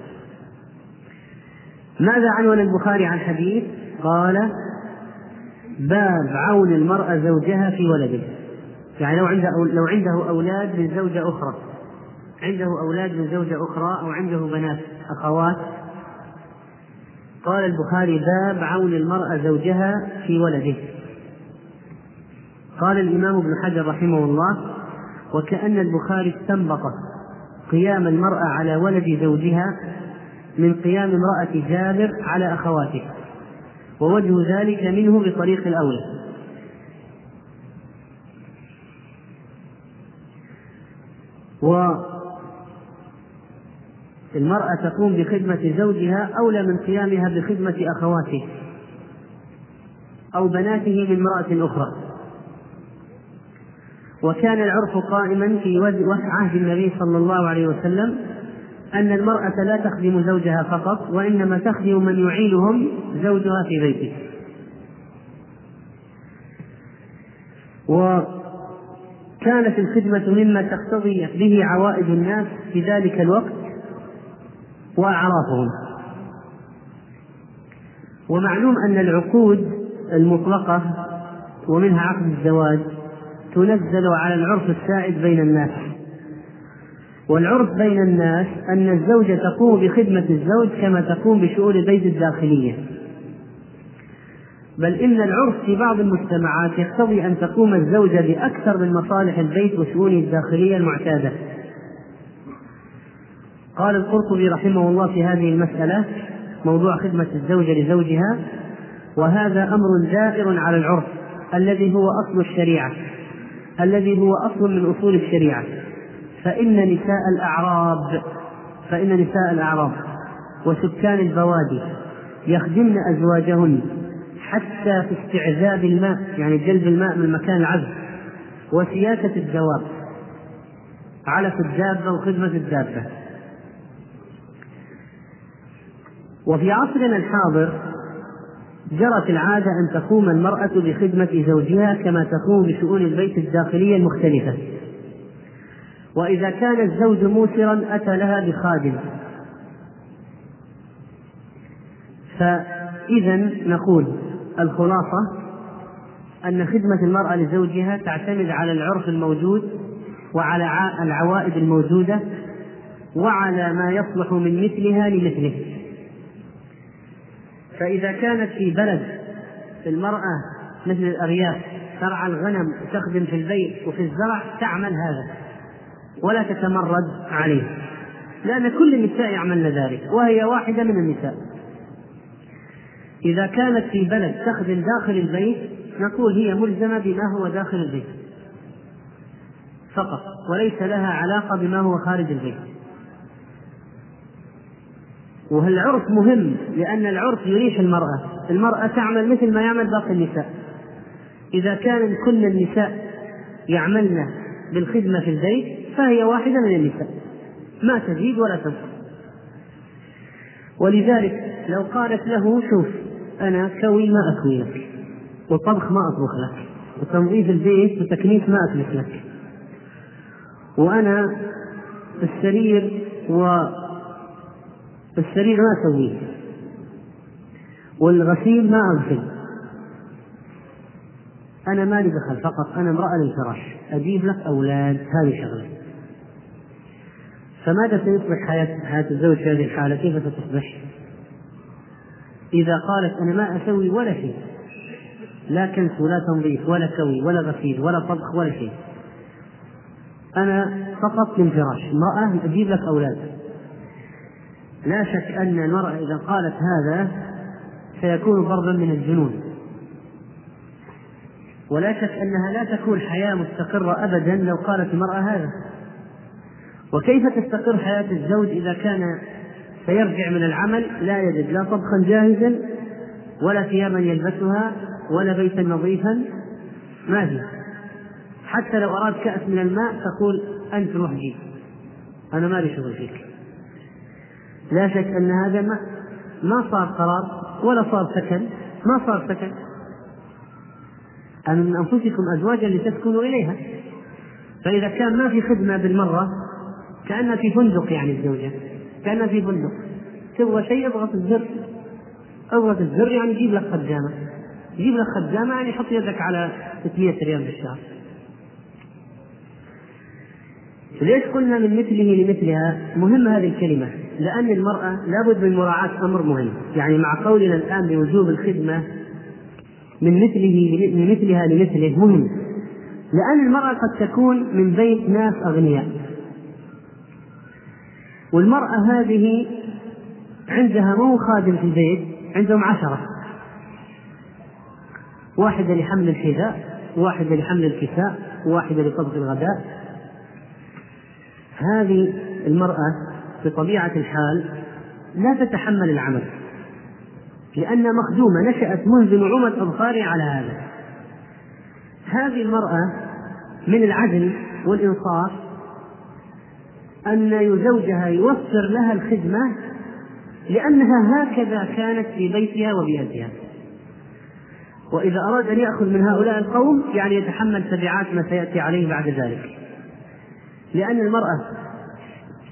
ماذا عنون البخاري عن الحديث قال باب عون المرأة زوجها في ولده. يعني لو عنده لو عنده أولاد من زوجة أخرى. عنده أولاد من زوجة أخرى أو عنده بنات أخوات. قال البخاري باب عون المرأة زوجها في ولده. قال الإمام ابن حجر رحمه الله وكأن البخاري استنبط قيام المرأة على ولد زوجها من قيام امرأة جابر على أخواته ووجه ذلك منه بطريق الأولى والمرأة تقوم بخدمة زوجها أولى من قيامها بخدمة أخواته أو بناته من امرأة أخرى. وكان العرف قائما في عهد النبي صلى الله عليه وسلم أن المرأة لا تخدم زوجها فقط وإنما تخدم من يعينهم زوجها في بيته. وكانت الخدمة مما تقتضي به عوائد الناس في ذلك الوقت وأعرافهم ومعلوم أن العقود المطلقة ومنها عقد الزواج تنزل على العرف السائد بين الناس. والعرف بين الناس أن الزوجة تقوم بخدمة الزوج كما تقوم بشؤون البيت الداخلية. بل إن العرف في بعض المجتمعات يقتضي أن تقوم الزوجة بأكثر من مصالح البيت وشؤونه الداخلية المعتادة. قال القرطبي رحمه الله في هذه المسألة موضوع خدمة الزوجة لزوجها وهذا أمر دائر على العرف الذي هو أصل الشريعة. الذي هو أصل من أصول الشريعة. فإن نساء الأعراب فإن نساء الأعراب وسكان البوادي يخدمن أزواجهن حتى في استعذاب الماء يعني جلب الماء من مكان العذب وسياسة الدواب علف الدابة وخدمة الدابة. وفي عصرنا الحاضر جرت العادة أن تقوم المرأة بخدمة زوجها كما تقوم بشؤون البيت الداخلية المختلفة. وإذا كان الزوج موسرا أتى لها بخادم. فإذا نقول الخلاصة أن خدمة المرأة لزوجها تعتمد على العرف الموجود وعلى العوائد الموجودة وعلى ما يصلح من مثلها لمثله. فإذا كانت في بلد المرأة مثل الأرياف ترعى الغنم وتخدم في البيت وفي الزرع تعمل هذا ولا تتمرد عليه. لأن كل النساء يعملن ذلك وهي واحدة من النساء. إذا كانت في بلد تخدم داخل البيت نقول هي ملزمة بما هو داخل البيت فقط وليس لها علاقة بما هو خارج البيت. والعرف مهم لأن العرف يريح المرأة. المرأة تعمل مثل ما يعمل باقي النساء. إذا كان كل النساء يعملن بالخدمة في البيت فهي واحدة من النساء. ما تزيد ولا تنقص. ولذلك لو قالت له شوف أنا كوي ما أكوي لك وطبخ ما أطبخ لك وتنظيف البيت وتكنيس ما أكنس لك وأنا السرير و السرير ما أسويه. والغسيل ما أغسل. أنا مالي دخل فقط أنا امرأة للفراش. أجيب لك أولاد هذه شغلة. فماذا سيصبح حياة حياة الزوج في هذه الحالة؟ كيف ستصبح؟ إذا قالت أنا ما أسوي ولا شيء. لا كنس ولا تنظيف ولا كوي ولا غسيل ولا طبخ ولا شيء. أنا فقط للفراش. امرأة أجيب لك أولاد. لا شك أن المرأة إذا قالت هذا سيكون ضربا من الجنون. ولا شك أنها لا تكون حياة مستقرة أبدا لو قالت المرأة هذا. وكيف تستقر حياة الزوج إذا كان سيرجع من العمل لا يجد لا طبخا جاهزا ولا ثيابا يلبسها ولا بيتا نظيفا؟ ما في. حتى لو أراد كأس من الماء تقول أنت روح جيب أنا مالي شغل فيك. لا شك أن هذا ما ما صار قرار ولا صار سكن ما صار سكن. أن من أنفسكم أزواجا لتسكنوا إليها؟ فإذا كان ما في خدمة بالمرة كأنها في فندق يعني الزوجة كأنها في فندق. تبغى شيء اضغط الزر. اضغط الزر يعني جيب لك خدامة. جيب لك خدامة يعني حط يدك على 600 ريال بالشهر. ليش قلنا من مثله لمثلها؟ مهمة هذه الكلمة. لأن المرأة لابد من مراعاة أمر مهم. يعني مع قولنا الآن بوجوب الخدمة من مثله من مثلها لمثله مهم. لأن المرأة قد تكون من بيت ناس أغنياء. والمرأة هذه عندها مو خادم في البيت عندهم عشرة. واحدة لحمل الحذاء واحدة لحمل الكساء واحدة لطبخ الغداء. هذه المرأة بطبيعة الحال لا تتحمل العمل لأنها مخدومة نشأت منذ نعومة أظفارها على هذا. هذه المرأة من العدل والإنصاف أن زوجها يوفر لها الخدمة لأنها هكذا كانت في بيتها وبيئتها وإذا أراد أن يأخذ من هؤلاء القوم يعني يتحمل تبعات ما سيأتي عليه بعد ذلك. لأن المرأة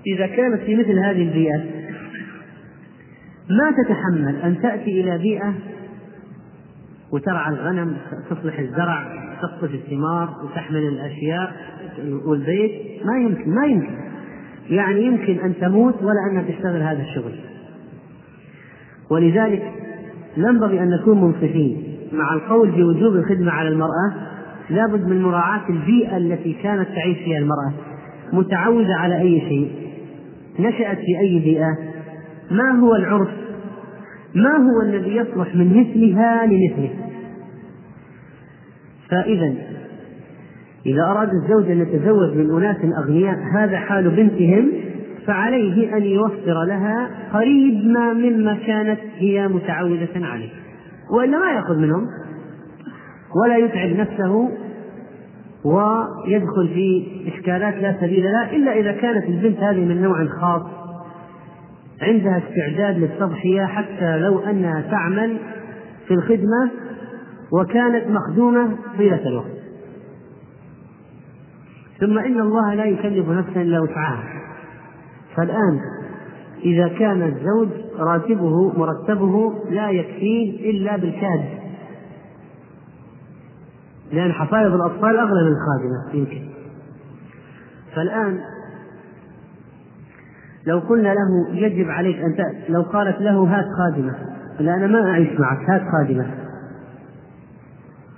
إذا كانت في مثل هذه البيئة ما تتحمل أن تأتي إلى بيئة وترعى الغنم تصلح الزرع تقطف الثمار وتحمل الأشياء والبيت. ما يمكن ما يمكن. يعني يمكن أن تموت ولا أنها تشتغل هذا الشغل. ولذلك ينبغي أن نكون منصفين. مع القول بوجوب الخدمة على المرأة لابد من مراعاة البيئة التي كانت تعيش فيها المرأة. متعودة على أي شيء. نشأت في أي بيئة؟ ما هو العرف؟ ما هو الذي يصلح من مثلها لمثله؟ فإذا إذا أراد الزوج أن يتزوج من أناس أغنياء هذا حال بنتهم فعليه أن يوفر لها قريب ما مما كانت هي متعودة عليه وإلا ما يأخذ منهم ولا يتعب نفسه ويدخل في إشكالات لا سبيل لها إلا إذا كانت البنت هذه من نوع خاص عندها استعداد للتضحية حتى لو أنها تعمل في الخدمة وكانت مخدومة طيلة الوقت. ثم إن الله لا يكلف نفسا إلا وسعها. فالآن إذا كان الزوج راتبه مرتبه لا يكفيه إلا بالكاد. لأن حصائد الأطفال أغلى من الخادمة يمكن. فالآن لو قلنا له يجب عليك أن لو قالت له هات خادمة لا أنا ما أعيش معك هات خادمة.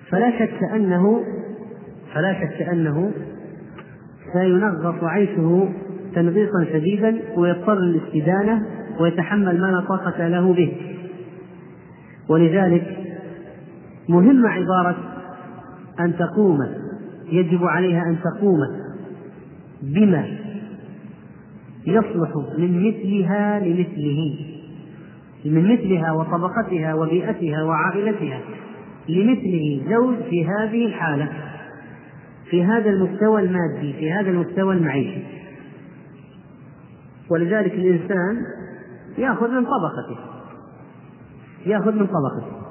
فلا شك أنه فلا شك أنه سينغص عيشه تنغيصا شديدا ويضطر للاستدانة ويتحمل ما لا طاقة له به. ولذلك مهمة عبارة أن تقوم يجب عليها أن تقوم بما يصلح من مثلها لمثله من مثلها وطبقتها وبيئتها وعائلتها لمثله زوج في هذه الحالة في هذا المستوى المادي في هذا المستوى المعيشي. ولذلك الإنسان يأخذ من طبقته يأخذ من طبقته.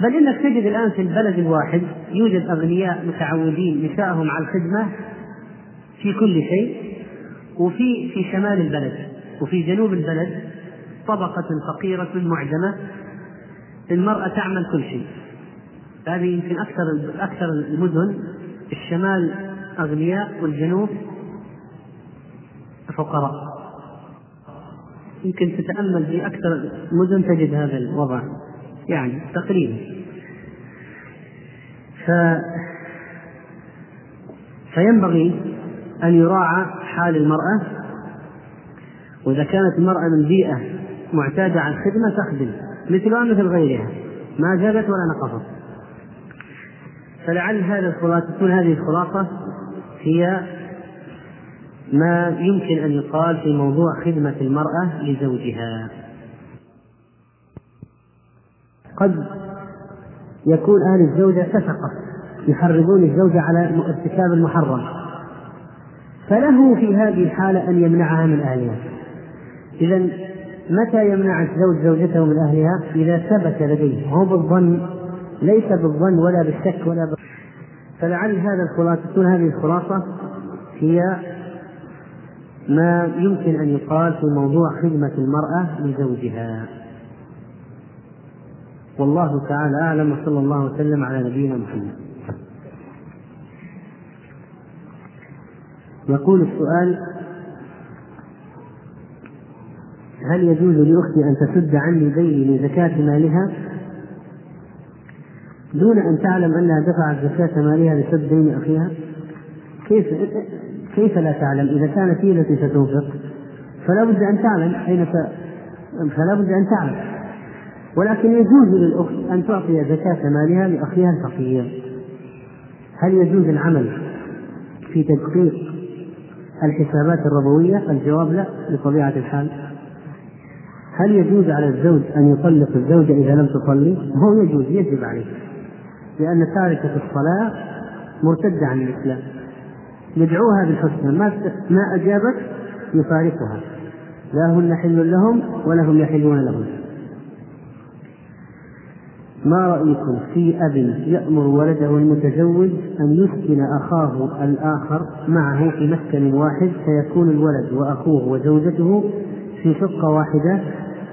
بل إنك تجد الآن في البلد الواحد يوجد أغنياء متعودين نساءهم على الخدمة في كل شيء وفي في شمال البلد وفي جنوب البلد طبقة فقيرة معدمة المرأة تعمل كل شيء. هذه يمكن أكثر أكثر المدن الشمال أغنياء والجنوب فقراء. يمكن تتأمل في أكثر المدن تجد هذا الوضع يعني تقريبا. ف فينبغي أن يراعى حال المرأة وإذا كانت المرأة من بيئة معتادة على الخدمة تخدم مثلها مثل غيرها ما زادت ولا نقصت. فلعل هذا الخلاصة تكون هذه الخلاصة هي ما يمكن أن يقال في موضوع خدمة المرأة لزوجها. قد يكون أهل الزوجة فسقة يحرضون الزوجة على ارتكاب المحرم. فله في هذه الحالة أن يمنعها من أهلها. إذا متى يمنع الزوج زوجته من أهلها؟ إذا ثبت لديه. هو بالظن ليس بالظن ولا بالشك ولا ب... فلعل هذا الخلاصة تكون هذه الخلاصة هي ما يمكن أن يقال في موضوع خدمة المرأة لزوجها. والله تعالى أعلم وصلى الله وسلم على نبينا محمد يقول السؤال هل يجوز لأختي أن تسد عني ديني لزكاة مالها دون أن تعلم أنها دفعت زكاة مالها لسد دين أخيها؟ كيف كيف لا تعلم؟ إذا كانت هي التي ستنفق فلا بد أن تعلم أين فلا بد أن تعلم ولكن يجوز للأخت أن تعطي زكاة مالها لأخيها الفقير. هل يجوز العمل في تدقيق الحسابات الربوية؟ الجواب لا بطبيعة الحال. هل يجوز على الزوج أن يطلق الزوجة إذا لم تصلي؟ هو يجوز يجب عليه لأن تاركة الصلاة مرتدة عن الإسلام. يدعوها بالحسنى ما ما أجابت يفارقها. لا هن حل لهم ولا هم يحلون لهم. ما رأيكم في أب يأمر ولده المتزوج أن يسكن أخاه الآخر معه في مسكن واحد فيكون الولد وأخوه وزوجته في شقة واحدة؟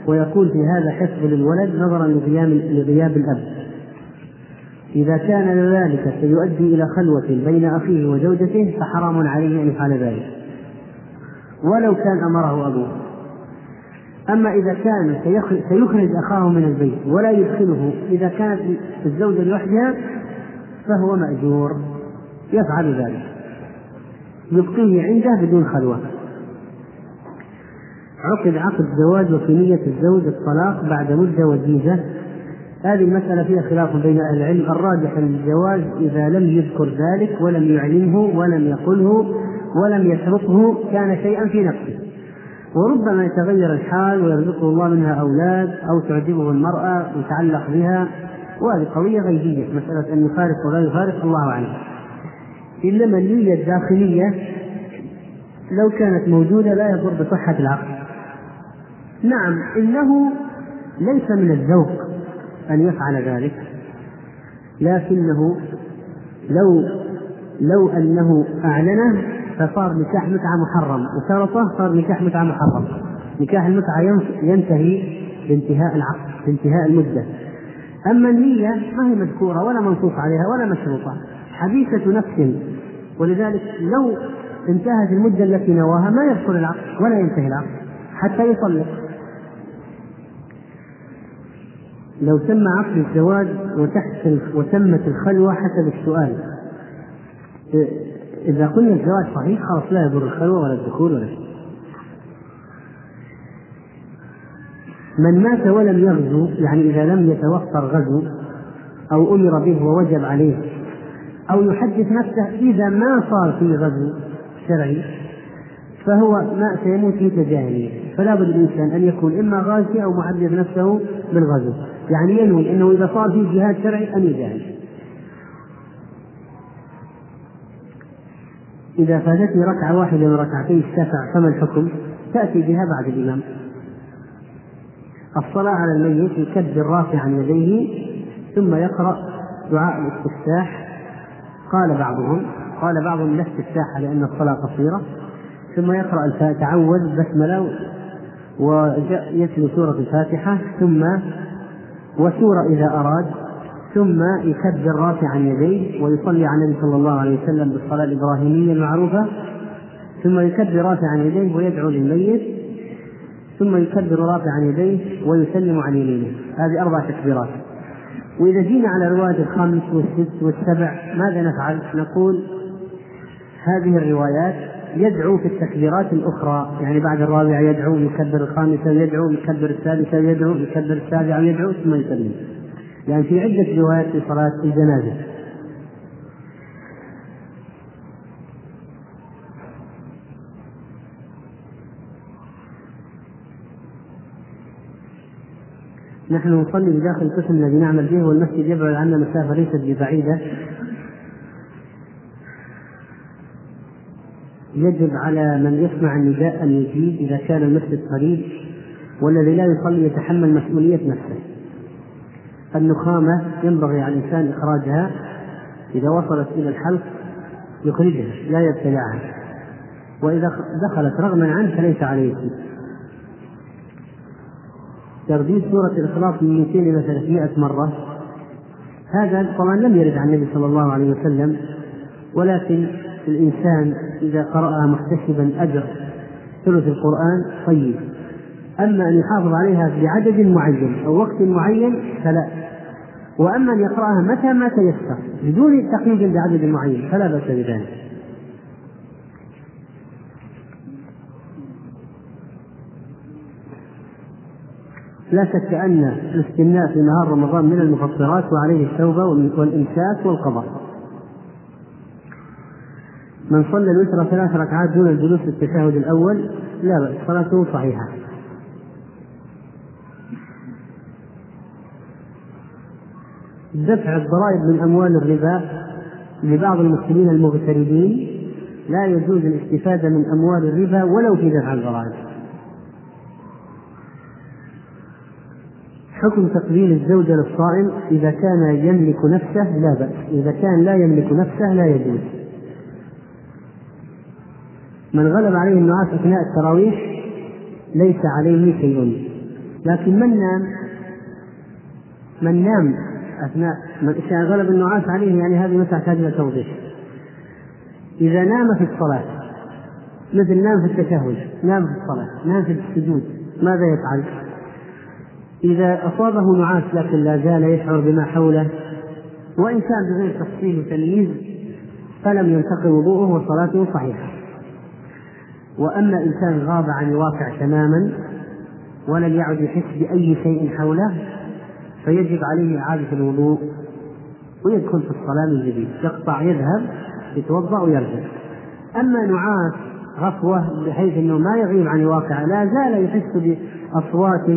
ويكون في هذا حفظ للولد نظرا لغياب الأب. إذا كان ذلك سيؤدي إلى خلوة بين أخيه وزوجته فحرام عليه أن يفعل ذلك. ولو كان أمره أبوه. أما إذا كان سيخرج أخاه من البيت ولا يدخله إذا كانت الزوجة لوحدها فهو مأجور. يفعل ذلك. يبقيه عنده بدون خلوة. عقد عقد زواج وفي نية الزوج الطلاق بعد مدة وجيزة. هذه المسألة فيها خلاف بين أهل العلم. الراجح الجواز إذا لم يذكر ذلك ولم يعلمه ولم يقله ولم يشرطه كان شيئا في نفسه. وربما يتغير الحال ويرزقه الله منها أولاد أو تعجبه المرأة ويتعلق بها وهذه قضية غيبية مسألة أن يفارق ولا يفارق الله أعلم. إنما النية الداخلية لو كانت موجودة لا يضر بصحة العقد نعم إنه ليس من الذوق أن يفعل ذلك لكنه لو لو أنه أعلنه فصار نكاح متعة محرم وشرطه صار نكاح متعة محرم نكاح المتعة ينتهي بانتهاء العقد بانتهاء المدة. أما النية ما هي مذكورة ولا منصوص عليها ولا مشروطة. حديثة نفس. ولذلك لو انتهت المدة التي نواها ما يدخل العقد ولا ينتهي العقد حتى يطلق. لو تم عقد الزواج وتحت وتمت الخلوة حسب السؤال. إذا قلنا الزواج صحيح خلاص لا يضر الخلوة ولا الدخول ولا شيء. من مات ولم يغزو يعني إذا لم يتوفر غزو أو أمر به ووجب عليه أو يحدث نفسه إذا ما صار في غزو شرعي فهو ما سيموت في تجاهله. فلا بد للإنسان أن يكون إما غازي أو محدث نفسه بالغزو. يعني ينوي أنه إذا صار في جهاد شرعي أن يجاهد. إذا فاتتني ركعة واحدة من ركعتي الشفع فما الحكم؟ تأتي بها بعد الإمام. الصلاة على الميت يكبر رافعا يديه ثم يقرأ دعاء الاستفتاح. قال بعضهم قال بعضهم لا استفتاح لأن الصلاة قصيرة. ثم يقرأ تعوذ بسملة ويتلو سورة الفاتحة ثم وسورة إذا أراد. ثم يكبر رافعا يديه ويصلي على النبي صلى الله عليه وسلم بالصلاة الإبراهيمية المعروفة. ثم يكبر رافعا يديه ويدعو للميت. ثم يكبر رافعا يديه ويسلم عن يمينه. هذه أربع تكبيرات. وإذا جينا على رواية الخمس والست والسبع ماذا نفعل؟ نقول هذه الروايات يدعو في التكبيرات الأخرى. يعني بعد الرابعة يدعو يكبر الخامسة يدعو يكبر السادسة يدعو يكبر السابعة يدعو ثم يسلم. يعني في عدة روايات في صلاة الجنازة. نحن نصلي بداخل القسم الذي نعمل به والمسجد يبعد عنا مسافة ليست ببعيدة. يجب على من يسمع النداء أن يجيب إذا كان المسجد قريب والذي لا يصلي يتحمل مسؤولية نفسه. النخامة ينبغي على الإنسان إخراجها إذا وصلت إلى الحلق يخرجها لا يبتلعها. وإذا دخلت رغما عنه فليس عليه شيء ترديد سورة الإخلاص من 200 إلى 300 مرة. هذا طبعا لم يرد عن النبي صلى الله عليه وسلم ولكن الإنسان إذا قرأها محتسبا أجر. ثلث القرآن طيب. أما أن يحافظ عليها بعدد معين أو وقت معين فلا. وأما أن يقرأها متى ما تيسر بدون تقييد بعدد معين فلا بأس بذلك. لا شك أن الاستمناء في نهار رمضان من المفطرات وعليه التوبة والإمساك والقضاء. من صلى الوتر ثلاث ركعات دون الجلوس في التشهد الأول لا بأس صلاته صحيحة. دفع الضرائب من أموال الربا لبعض المسلمين المغتربين لا يجوز الاستفادة من أموال الربا ولو في دفع الضرائب. حكم تقبيل الزوجة للصائم إذا كان يملك نفسه لا بأس إذا كان لا يملك نفسه لا يجوز. من غلب عليه النعاس أثناء التراويح ليس عليه شيء. لكن من نام؟ من نام أثناء إذا غلب النعاس عليه يعني هذه مسألة تحتاج إلى توضيح إذا نام في الصلاة مثل نام في التشهد نام في الصلاة نام في السجود ماذا يفعل؟ إذا أصابه نعاس لكن لا زال يشعر بما حوله وإن كان بغير تفصيل وتمييز فلم ينتقل وضوءه وصلاته صحيحة وأما إن كان غاب عن الواقع تماما ولم يعد يحس بأي شيء حوله فيجب عليه إعادة الوضوء ويدخل في الصلاة من جديد يقطع يذهب يتوضأ ويرجع. أما نعاس غفوة بحيث أنه ما يغيب عن الواقع لا زال يحس بأصوات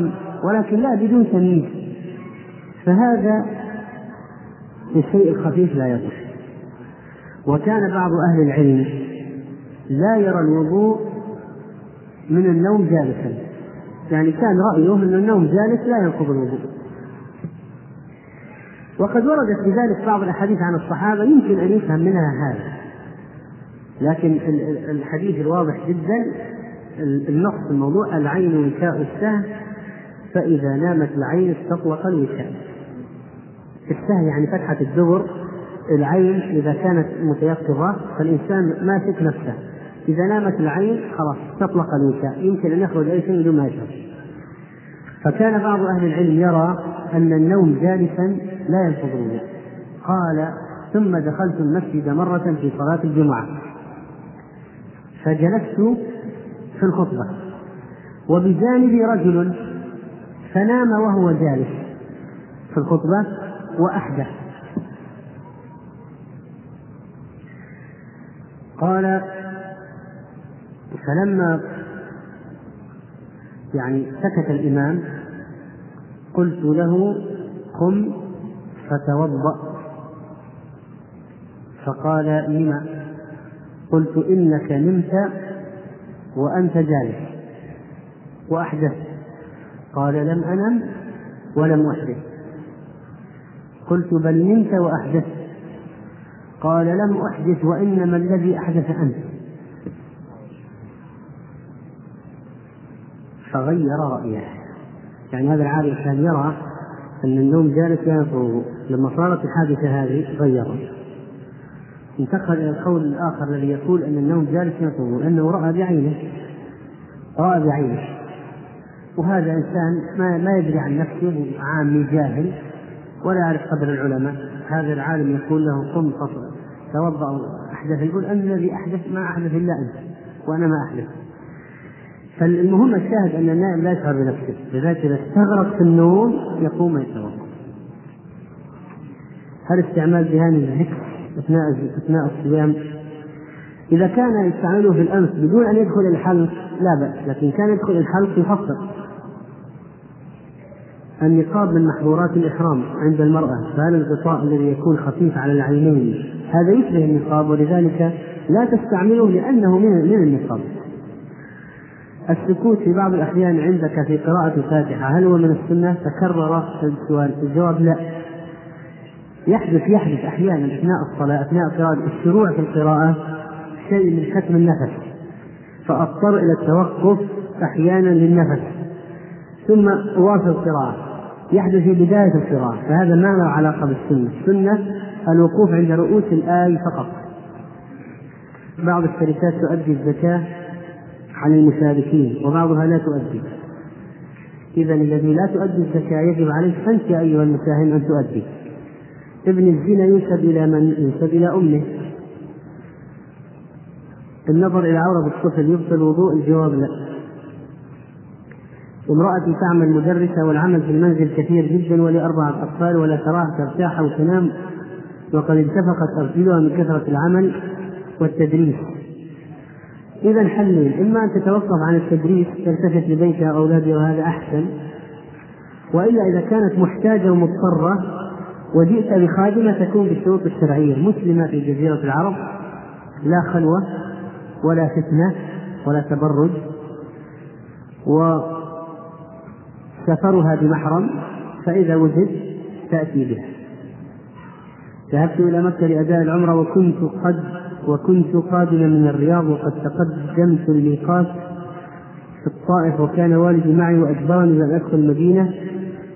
ولكن لا بدون تمييز. فهذا الشيء الخفيف لا يضر. وكان بعض أهل العلم لا يرى الوضوء من النوم جالسا. يعني كان رأيه أن النوم جالس لا ينقض الوضوء. وقد وردت بذلك بعض الأحاديث عن الصحابة يمكن أن يفهم منها هذا. لكن الحديث الواضح جدا النص الموضوع العين وكاء السهم فإذا نامت العين استطلق الوسام السهل يعني فتحة الدبر العين إذا كانت متيقظة فالإنسان ماسك نفسه. إذا نامت العين خلاص استطلق الوساء يمكن أن يخرج أي شيء بدون ما يشعر. فكان بعض أهل العلم يرى أن النوم جالسا لا ينقض الوضوء. قال ثم دخلت المسجد مرة في صلاة الجمعة. فجلست في الخطبة. وبجانبي رجل فنام وهو جالس في الخطبة وأحدث. قال فلما يعني سكت الإمام قلت له قم فتوضأ. فقال لم قلت إنك نمت وأنت جالس. وأحدثت قال لم أنم ولم أحدث. قلت بل نمت وأحدثت قال لم أحدث وإنما الذي أحدث أنت. فغير رأيه. يعني هذا العالم كان يرى أن النوم جالس لا ينفعه لما صارت الحادثة هذه غيره. انتقل إلى القول الآخر الذي يقول أن النوم جالس ينفعه لأنه رأى بعينه. رأى بعينه. وهذا إنسان ما, ما يدري عن نفسه عامي جاهل ولا يعرف قدر العلماء. هذا العالم يقول له قم توضأ أحدث يقول أن الذي أحدث ما أحدث إلا أنت وأنا ما أحلف فالمهم الشاهد أن النائم لا يشعر بنفسه. لذلك إذا استغرق في النوم يقوم ويتوضأ. هل استعمال دهان الذكر أثناء أثناء الصيام. إذا كان يستعمله في الأمس بدون أن يدخل الحلق لا بأس لكن كان يدخل الحلق يفطر النقاب من محظورات الإحرام عند المرأة فهل الغطاء الذي يكون خفيف على العينين هذا يشبه النقاب ولذلك لا تستعمله لأنه من النقاب. السكوت في بعض الأحيان عندك في قراءة الفاتحة هل هو من السنة؟ تكرر. السؤال الجواب لا. يحدث يحدث أحيانا أثناء الصلاة أثناء قراءة الشروع في القراءة شيء من كتم النفس فأضطر إلى التوقف أحيانا للنفس ثم أواصل القراءة. يحدث في بداية القراءة فهذا ما له علاقة بالسنة. السنة الوقوف عند رؤوس الآية فقط. بعض الشركات تؤدي الزكاة عن المشاركين وبعضها لا تؤدي. إذا الذي لا تؤدي الزكاة يجب عليك أنت أيها المساهم أن تؤدي. ابن الزنا ينسب إلى من؟ ينسب إلى أمه. النظر إلى عورة الطفل يبطل وضوء الجواب لا. امرأة تعمل مدرسة والعمل في المنزل كثير جدا ولي أربعة أطفال ولا تراها ترتاح أو تنام وقد انتفخت أرجلها من كثرة العمل والتدريس. إذا حلين إما أن تتوقف عن التدريس تلتفت لبيتها أو أولادها وهذا أحسن. وإلا إذا كانت محتاجة ومضطرة وجئت بخادمة تكون بالشروط الشرعية. مسلمة في جزيرة العرب لا خلوة ولا فتنة ولا تبرج. وسفرها بمحرم فإذا وجد تأتي بها. ذهبت إلى مكة لأداء العمرة وكنت قد وكنت قادما من الرياض وقد تقدمت الميقات في الطائف وكان والدي معي وأجبرني بأن أدخل المدينة.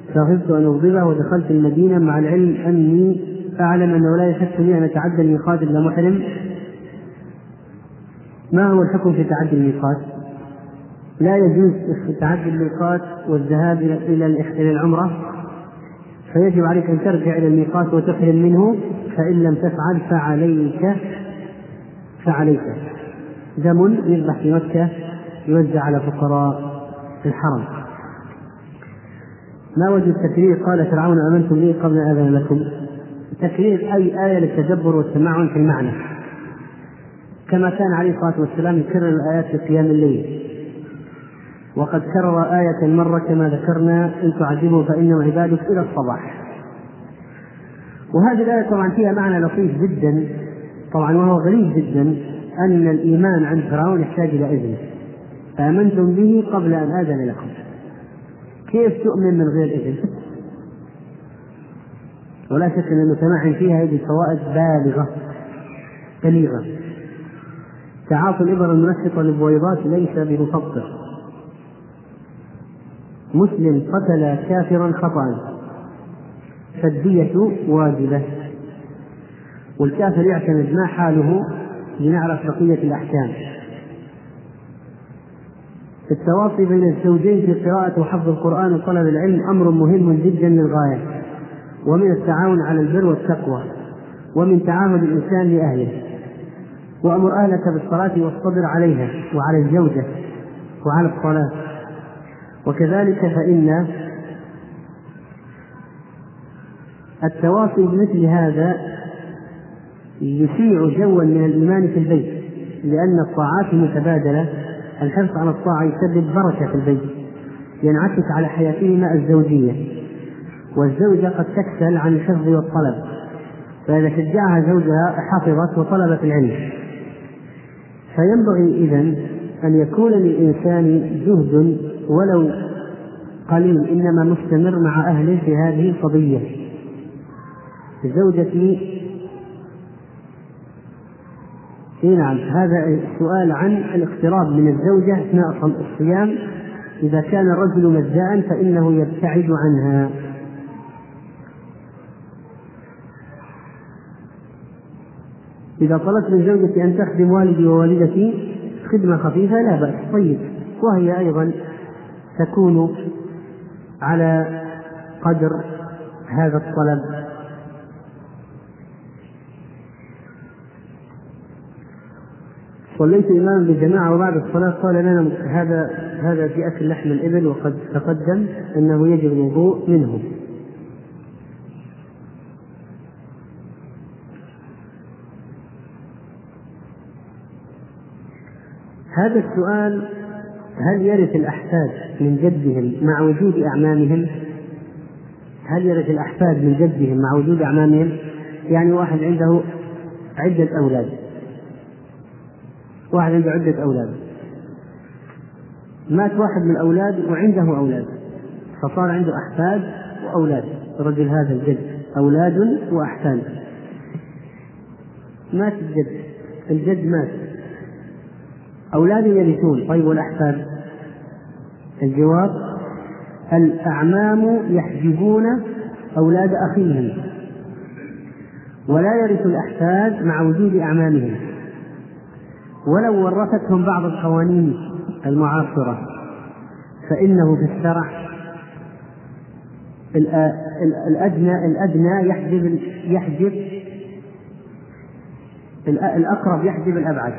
فخفت أن أغضبه ودخلت المدينة مع العلم أني أعلم أنه لا يحق لي أن أتعدى الميقات إلا محرم. ما هو الحكم في تعدي الميقات؟ لا يجوز تعدي الميقات والذهاب إلى إلى العمرة. فيجب عليك أن ترجع إلى الميقات وتحرم منه. فإن لم تفعل فعليك فعليك دم يذبح في مكة يوزع على فقراء الحرم. ما وجه التكرير؟ قال فرعون آمنتم لي قبل أن آذن لكم. تكرير أي آية للتدبر والتمعن في المعنى. كما كان عليه الصلاة والسلام يكرر الآيات في قيام الليل. وقد كرر آية مرة كما ذكرنا إن تعذبوا فإنه عبادك إلى الصباح. وهذه الآية طبعا فيها معنى لطيف جدا. طبعا وهو غريب جدا أن الإيمان عند فرعون يحتاج إلى إذن فآمنتم به قبل أن آذن لكم. كيف تؤمن من غير إذن؟ ولا شك أن المتمعن فيها يجد فوائد بالغة بليغة. تعاطي الإبر المنشطة للبويضات ليس بمفطر مسلم قتل كافرا خطأ. فالدية واجبة. والكافر يعتمد ما حاله لنعرف بقية الأحكام. التواصي بين الزوجين في قراءة وحفظ القرآن وطلب العلم أمر مهم جدا للغاية ومن التعاون على البر والتقوى ومن تعامل الإنسان لأهله. وأمر أهلك بالصلاة والصبر عليها وعلى الزوجة وعلى الصلاة. وكذلك فإن التواصي بمثل هذا يشيع جوا من الإيمان في البيت لأن الطاعات المتبادلة الحرص على الطاعة يسبب بركة في البيت ينعكس على حياتهما الزوجية. والزوجة قد تكسل عن الحفظ والطلب فإذا شجعها زوجها حفظت وطلبت العلم. فينبغي إذا أن يكون للإنسان جهد ولو قليل إنما مستمر مع أهله في هذه القضية. زوجتي اي نعم. هذا سؤال عن الاقتراب من الزوجة أثناء الصيام. إذا كان الرجل مزاء فإنه يبتعد عنها. إذا طلبت من زوجتي أن تخدم والدي ووالدتي خدمة خفيفة لا بأس. طيب. وهي أيضا تكون على قدر هذا الطلب. صليت إماما بجماعة وبعد الصلاة قال لنا هذا هذا في أكل لحم الإبل وقد تقدم أنه يجب الوضوء منه هذا السؤال هل يرث الأحفاد من جدهم مع وجود أعمامهم؟ هل يرث الأحفاد من جدهم مع وجود أعمامهم؟ يعني واحد عنده عدة أولاد واحد عنده عدة أولاد. مات واحد من الأولاد وعنده أولاد. فصار عنده أحفاد وأولاد. الرجل هذا الجد. أولاد وأحفاد. مات الجد. الجد مات. أولاده يرثون. طيب والأحفاد؟ الجواب الأعمام يحجبون أولاد أخيهم. ولا يرث الأحفاد مع وجود أعمامهم. ولو ورثتهم بعض القوانين المعاصرة فإنه في الشرع الأدنى الأدنى يحجب يحجب الأقرب يحجب الأبعد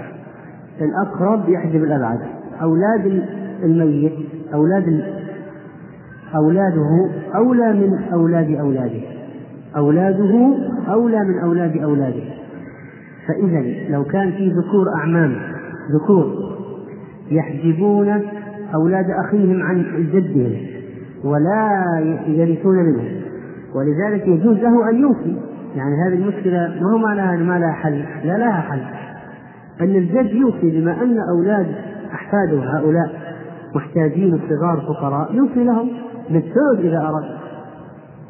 الأقرب يحجب الأبعد أولاد الميت أولاد أولاده أولى من أولاد أولاده أولاده أولى من أولاد أولاده. فإذا لو كان في ذكور أعمام ذكور يحجبون أولاد أخيهم عن جدهم ولا يرثون منه ولذلك يجوز له أن يوصي يعني هذه المشكلة ما هو معناها ما لها حل؟ لا لها حل. أن الجد يوصي بما أن أولاد أحفاده هؤلاء محتاجين صغار فقراء يوصي لهم بالثلث إذا أراد.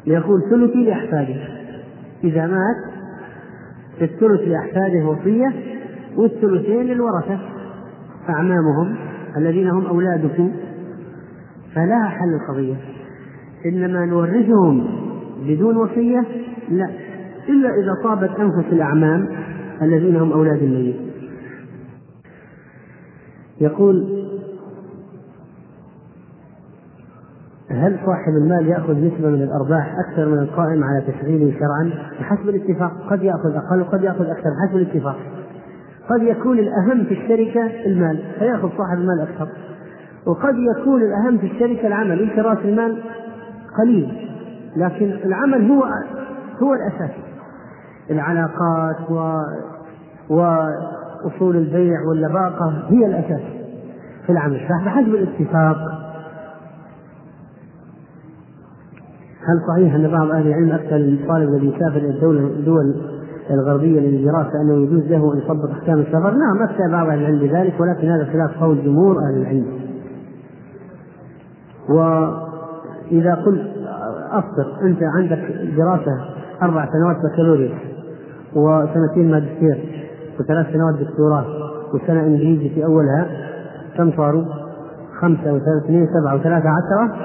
يقول ثلثي لأحفادي إذا مات الثلث لأحفاده وصية والثلثين للورثة أعمامهم الذين هم أولاده فلها حل القضية. إنما نورثهم بدون وصية؟ لا إلا إذا طابت أنفس الأعمام الذين هم أولاد الميت. يقول هل صاحب المال يأخذ نسبة من الأرباح أكثر من القائم على تشغيله شرعا؟ بحسب الاتفاق، قد يأخذ أقل وقد يأخذ أكثر بحسب الاتفاق. قد يكون الأهم في الشركة المال فيأخذ صاحب المال أكثر. وقد يكون الأهم في الشركة العمل، يمكن رأس المال قليل لكن العمل هو هو الأساس. العلاقات و وأصول البيع واللباقة هي الأساس في العمل، فبحسب الاتفاق هل صحيح أن بعض أهل العلم افتى للطالب الذي يسافر إلى الدول الغربية للدراسة أنه يجوز له أن يطبق أحكام السفر؟ نعم افتى بعض أهل العلم بذلك ولكن هذا خلاف قول جمهور أهل العلم. وإذا قلت افطر أنت عندك دراسة أربع سنوات بكالوريوس وسنتين ماجستير وثلاث سنوات دكتوراه وسنة إنجليزي في أولها كم صاروا؟ خمسة وثلاثة اثنين سبعه وثلاثة عشرة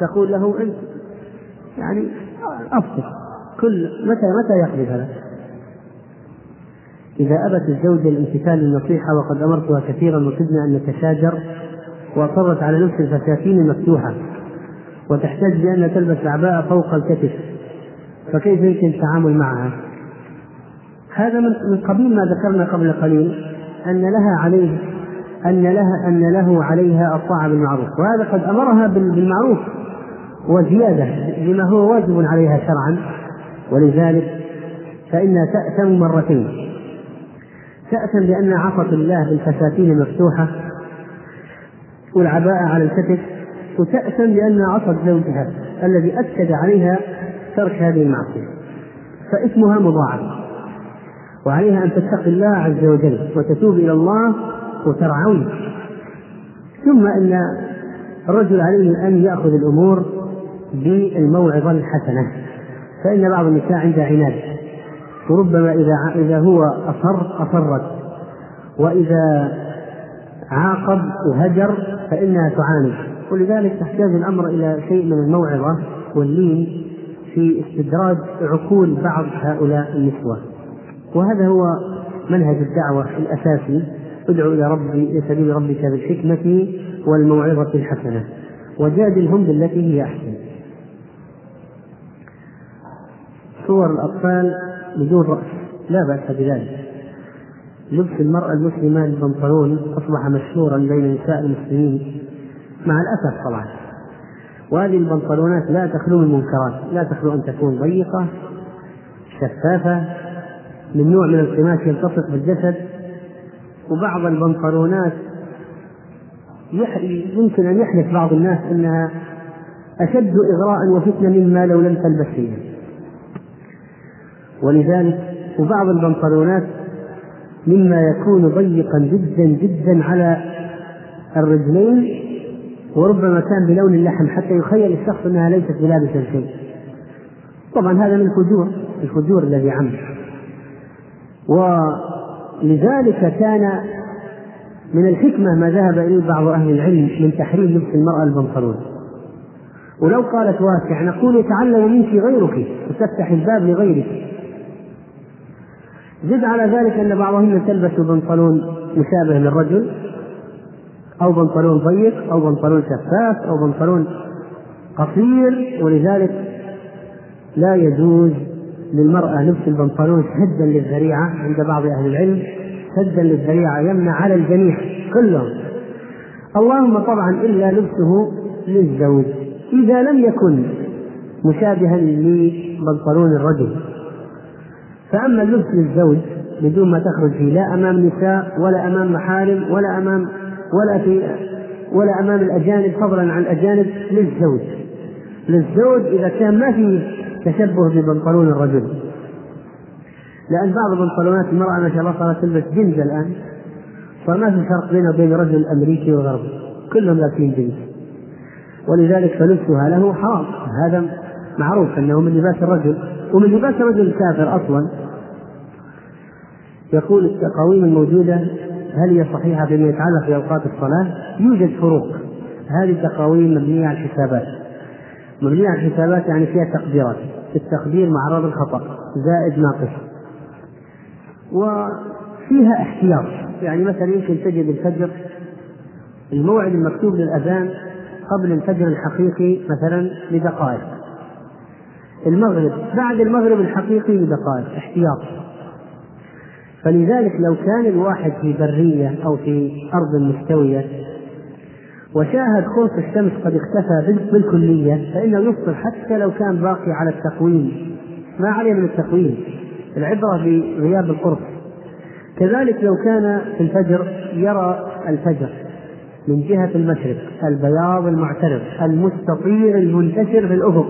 تقول له أنت يعني أفطر كل متى متى يقضي هذا؟ إذا أبت الزوجة الامتثال للنصيحة وقد أمرتها كثيرا وكدنا أن نتشاجر وأصرت على لبس الفساتين المفتوحة وتحتاج بأن تلبس العباءة فوق الكتف فكيف يمكن التعامل معها؟ هذا من قبيل ما ذكرنا قبل قليل أن لها عليه أن لها أن له عليها الطاعة بالمعروف وهذا قد أمرها بالمعروف وزيادة لما هو واجب عليها شرعا. ولذلك فإنها تأثم مرتين. تأثم بأن عصت الله بالفساتين المفتوحة والعباءة على الكتف وتأثم بأن عصت زوجها الذي أكد عليها ترك هذه المعصية. فإثمها مضاعف. وعليها أن تتقي الله عز وجل وتتوب إلى الله وترعوي ثم إن الرجل عليه أن يأخذ الأمور بالموعظة الحسنة. فإن بعض النساء عندها عناد. وربما إذا إذا هو أصر أصرت. وإذا عاقب وهجر فإنها تعاند. ولذلك تحتاج الأمر إلى شيء من الموعظة واللين في استدراج عقول بعض هؤلاء النسوة. وهذا هو منهج الدعوة الأساسي. ادعو إلى ربي سبيل ربك بالحكمة والموعظة الحسنة. وجادلهم بالتي هي أحسن. صور الأطفال بدون رأس. لا بأس بذلك. لبس المرأة المسلمة البنطلون أصبح مشهورا بين نساء المسلمين. مع الأسف طبعا. وهذه البنطلونات لا تخلو من منكرات. لا تخلو أن تكون ضيقة شفافة من نوع من القماش يلتصق بالجسد. وبعض البنطلونات يمكن أن يحدث بعض الناس أنها أشد إغراء وفتنة مما لو لم تلبس شيئا ولذلك وبعض البنطلونات مما يكون ضيقا جدا جدا على الرجلين وربما كان بلون اللحم حتى يخيل الشخص أنها ليست بلابسة شيء. طبعا هذا من الفجور الفجور الذي عم. ولذلك كان من الحكمة ما ذهب إليه بعض أهل العلم من تحريم لبس المرأة البنطلون. ولو قالت واسع نقول يتعلم منك غيرك وتفتح الباب لغيرك زد على ذلك أن بعضهن تلبس بنطلون مشابه للرجل أو بنطلون ضيق أو بنطلون شفاف أو بنطلون قصير ولذلك لا يجوز للمرأة لبس البنطلون سدا للذريعة عند بعض أهل العلم سدا للذريعة يمنع على الجميع كلهم. اللهم طبعا إلا لبسه للزوج إذا لم يكن مشابها لبنطلون الرجل. فأما اللبس للزوج بدون ما تخرج فيه لا أمام نساء ولا أمام محارم ولا أمام ولا في ولا أمام الأجانب فضلا عن الأجانب للزوج. للزوج إذا كان ما في تشبه ببنطلون الرجل. لأن بعض بنطلونات المرأة ما شاء الله صارت تلبس جنز الآن. صار ما في فرق بينه وبين رجل أمريكي وغربي. كلهم لابسين جنز ولذلك فلبسها له حرام. هذا معروف أنه من لباس الرجل. ومن لباس الرجل الكافر أصلا. يقول التقاويم الموجودة هل هي صحيحة فيما يتعلق بأوقات الصلاة؟ يوجد فروق. هذه التقاويم مبنية على الحسابات. مبنية على الحسابات يعني فيها تقديرات. التقدير معرض الخطأ زائد ناقص. وفيها احتياط. يعني مثلا يمكن تجد الفجر الموعد المكتوب للأذان قبل الفجر الحقيقي مثلا بدقائق المغرب بعد المغرب الحقيقي بدقائق احتياط. فلذلك لو كان الواحد في برية أو في أرض مستوية وشاهد قرص الشمس قد اختفى بالكلية فإنه يفطر حتى لو كان باقي على التقويم. ما عليه من التقويم؟ العبرة بغياب القرص كذلك لو كان في الفجر يرى الفجر من جهة المشرق البياض المعترض المستطير المنتشر في الأفق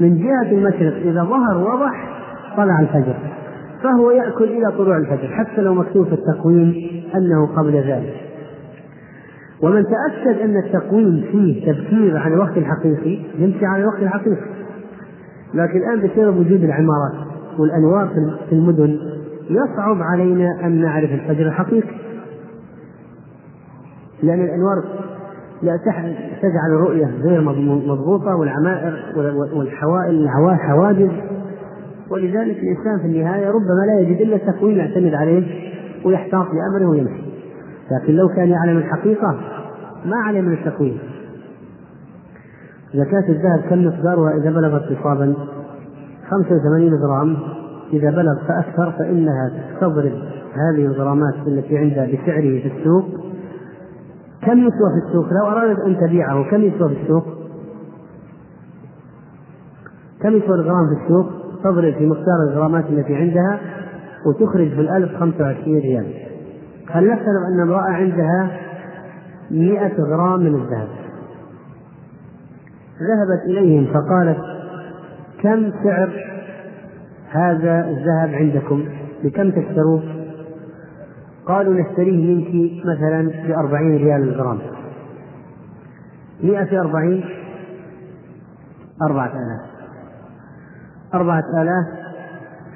من جهة المشرق إذا ظهر وضح طلع الفجر. فهو يأكل إلى طلوع الفجر حتى لو مكتوب في التقويم أنه قبل ذلك. ومن تأكد أن التقويم فيه تبكير عن الوقت الحقيقي يمشي على الوقت الحقيقي. لكن الآن بسبب وجود العمارات والأنوار في المدن يصعب علينا أن نعرف الفجر الحقيقي. لأن الأنوار لا تجعل الرؤية غير مضبوطة والعمائر والحوائل حواجز ولذلك الإنسان في النهاية ربما لا يجد إلا تكوين يعتمد عليه ويحتاط لأمره ويمشي لكن لو كان يعلم الحقيقة ما عليه من التكوين زكاة الذهب كم مقدارها إذا بلغت نصابا 85 جرام إذا بلغ فأكثر فإنها تستضرب هذه الغرامات التي عندها بسعره في السوق كم يسوى في السوق؟ لو أرادت أن تبيعه كم يسوى في السوق؟ كم يسوى الغرام في السوق؟ تضرب في مقدار الغرامات التي عندها وتخرج في الألف 25 ريال. هل نفترض أن امرأة عندها 100 غرام من الذهب؟ ذهبت إليهم فقالت كم سعر هذا الذهب عندكم؟ بكم تشتروه؟ قالوا نشتريه منك مثلا بأربعين ريال الغرام. مئة في أربعين أربعة آلاف. أربعة آلاف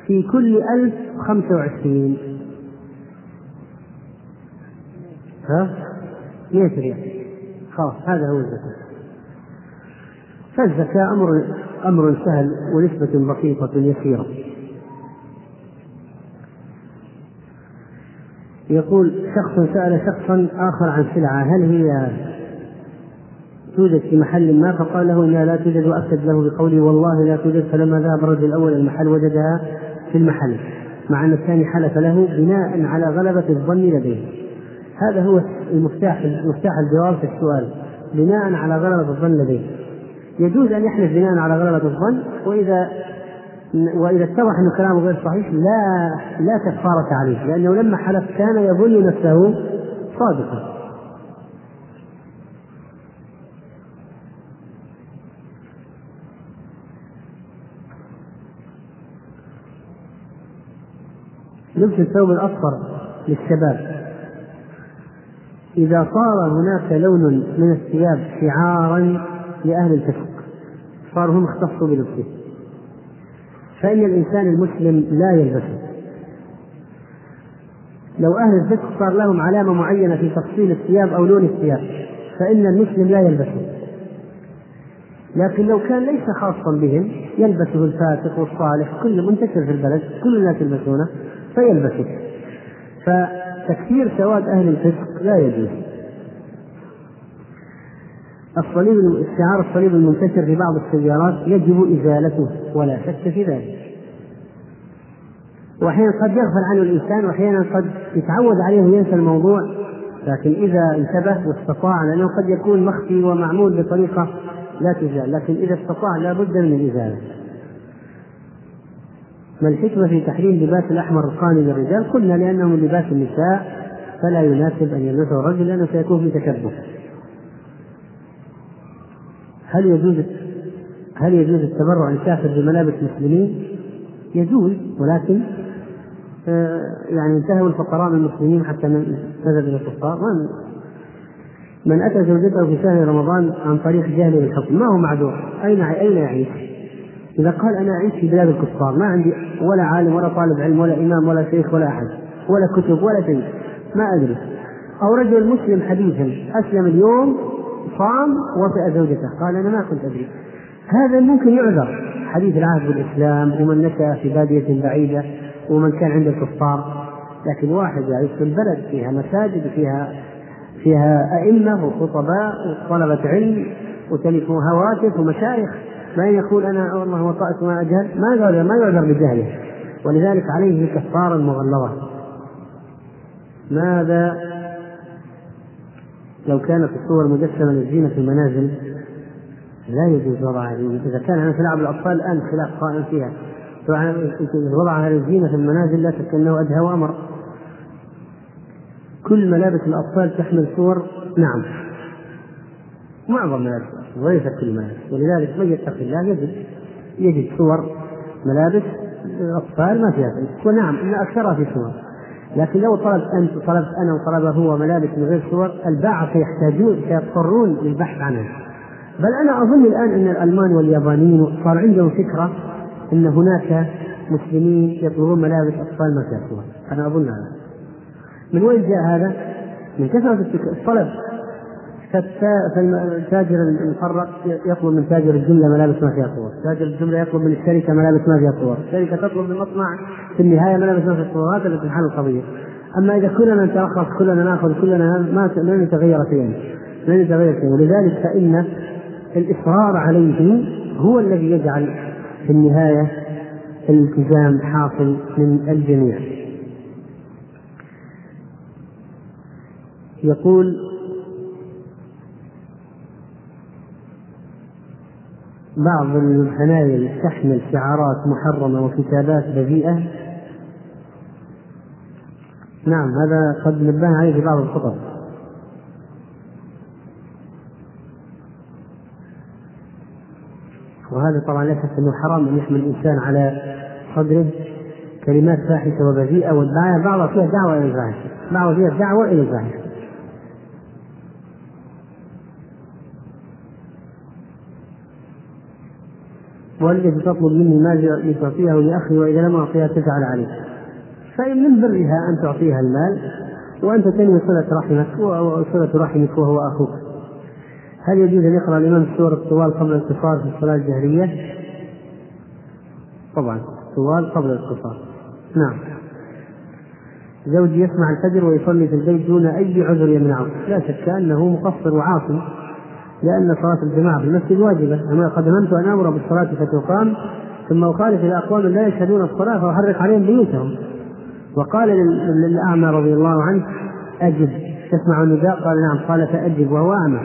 في كل ألف خمسة وعشرين. ها؟ مئة ريال خلاص هذا هو الزكاة. فالزكاة أمر أمر سهل ونسبة بسيطة يسيرة. يقول شخص سأل شخصا آخر عن سلعة هل هي توجد في محل ما فقال له انها لا توجد وأكد له بقوله والله لا توجد فلما ذهب الرجل الأول المحل وجدها في المحل مع أن الثاني حلف له بناء على غلبة الظن لديه. هذا هو المفتاح مفتاح الجواب في السؤال بناء على غلبة الظن لديه. يجوز أن يحلف بناء على غلبة الظن وإذا وإذا اتضح أن كلامه غير صحيح لا لا كفارة عليه لأنه لما حلف كان يظن نفسه صادقا. لبس الثوب الأصفر للشباب. إذا صار هناك لون من الثياب شعارا لأهل الفسق صاروا هم اختصوا بلبسه فإن الإنسان المسلم لا يلبسه. لو أهل الفسق صار لهم علامة معينة في تفصيل الثياب أو لون الثياب فإن المسلم لا يلبسه. لكن لو كان ليس خاصا بهم يلبسه الفاسق والصالح كل منتشر في البلد كل الناس يلبسونه فيلبسه فتكثير سواد أهل الفسق لا يجوز الصليب استعار الصليب المنتشر في بعض السيارات يجب إزالته ولا شك في ذلك. وأحيانا قد يغفل عنه الإنسان وأحيانا قد يتعود عليه وينسى الموضوع لكن إذا انتبه واستطاع لأنه قد يكون مخفي ومعمول بطريقة لا تزال لكن إذا استطاع لا بد من الإزالة. ما الحكمة في تحريم لباس الأحمر القاني للرجال؟ قلنا لأنه من لباس النساء فلا يناسب أن يلبسه الرجل لأنه سيكون في تشبه. هل يجوز هل يجوز التبرع لكافر بملابس المسلمين؟ يجوز ولكن آه، يعني انتهوا الفقراء من المسلمين حتى نزل إلى الكفار من أتى زوجته في شهر رمضان عن طريق جهله بالحكم ما هو معذور اين أين يعيش؟ إذا قال أنا أعيش في بلاد الكفار ما عندي ولا عالم ولا طالب علم ولا إمام ولا شيخ ولا أحد ولا كتب ولا شيء ما أدري. أو رجل مسلم حديثا أسلم اليوم صام وطئ زوجته قال أنا ما كنت أدري. هذا ممكن يعذر. حديث العهد بالإسلام ومن نشأ في بادية بعيدة ومن كان عند الكفار. لكن واحد يعيش في البلد فيها مساجد فيها فيها أئمة وخطباء وطلبة علم وتلفون هواتف ومشايخ. ما يقول أنا والله وطأت ما أجهل ما يعذر ما يعذر بجهله ولذلك عليه كفارة مغلظة. ماذا لو كانت الصور مجسمة للزينة في المنازل؟ لا يجوز وضعها إذا كان أنا تلعب الأطفال الآن خلاف قائم فيها. وضعها للزينة في المنازل لا شك أنه أدهى وأمر. كل ملابس الأطفال تحمل صور؟ نعم. معظم ملابس وليس كل ملابس ولذلك من يتقي الله يجد يجد صور ملابس الأطفال ما فيها ونعم إن أكثرها في صور. لكن لو طلبت أنت طلبت أنا وطلبه هو ملابس من غير صور الباعة سيحتاجون سيضطرون للبحث عنها. بل أنا أظن الآن أن الألمان واليابانيين صار عندهم فكرة أن هناك مسلمين يطلبون ملابس أطفال ما فيها صور. أنا أظن هذا. من وين جاء هذا؟ من كثرة الطلب. فالتاجر المفرق يطلب من تاجر الجملة ملابس ما فيها صور، تاجر الجملة يطلب من الشركة ملابس ما فيها صور، الشركة تطلب من المصنع في النهاية ملابس ما فيها صور، هذا تنحل القضية. أما إذا كلنا نترخص كلنا نأخذ كلنا ما لن يتغير شيئا، لن يتغير شيئا، ولذلك فإن الإصرار عليه هو الذي يجعل في النهاية الالتزام حاصل من الجميع. يقول بعض الحنايل تحمل شعارات محرمة وكتابات بذيئة. نعم هذا قد نبه عليه في بعض الخطب. وهذا طبعا لا شك أنه حرام أن يحمل الإنسان على صدره كلمات فاحشة وبذيئة والدعاية بعضها فيها دعوة إلى الفاحشة بعضها فيها دعوة إلى الفاحشة. والتي تطلب مني مال لتعطيه لأخي وإذا لم أعطيها تزعل عليه فإن من برها أن تعطيها المال وأنت تنوي صلة رحمك وصلة رحمك وهو أخوك. هل يجوز أن يقرأ الإمام السور الطوال قبل القصار في الصلاة الجهرية؟ طبعا طوال قبل القصار نعم. زوجي يسمع الفجر ويصلي في البيت دون أي عذر يمنعه. لا شك أنه مقصر وعاصي لأن صلاة الجماعة في المسجد واجبة. أما قد هممت أن أمر بالصلاة فتقام ثم أخالف إلى أقوام لا يشهدون الصلاة فأحرق عليهم بيوتهم. وقال للأعمى رضي الله عنه أجب. تسمع النداء؟ قال نعم. قال فأجب وهو أعمى.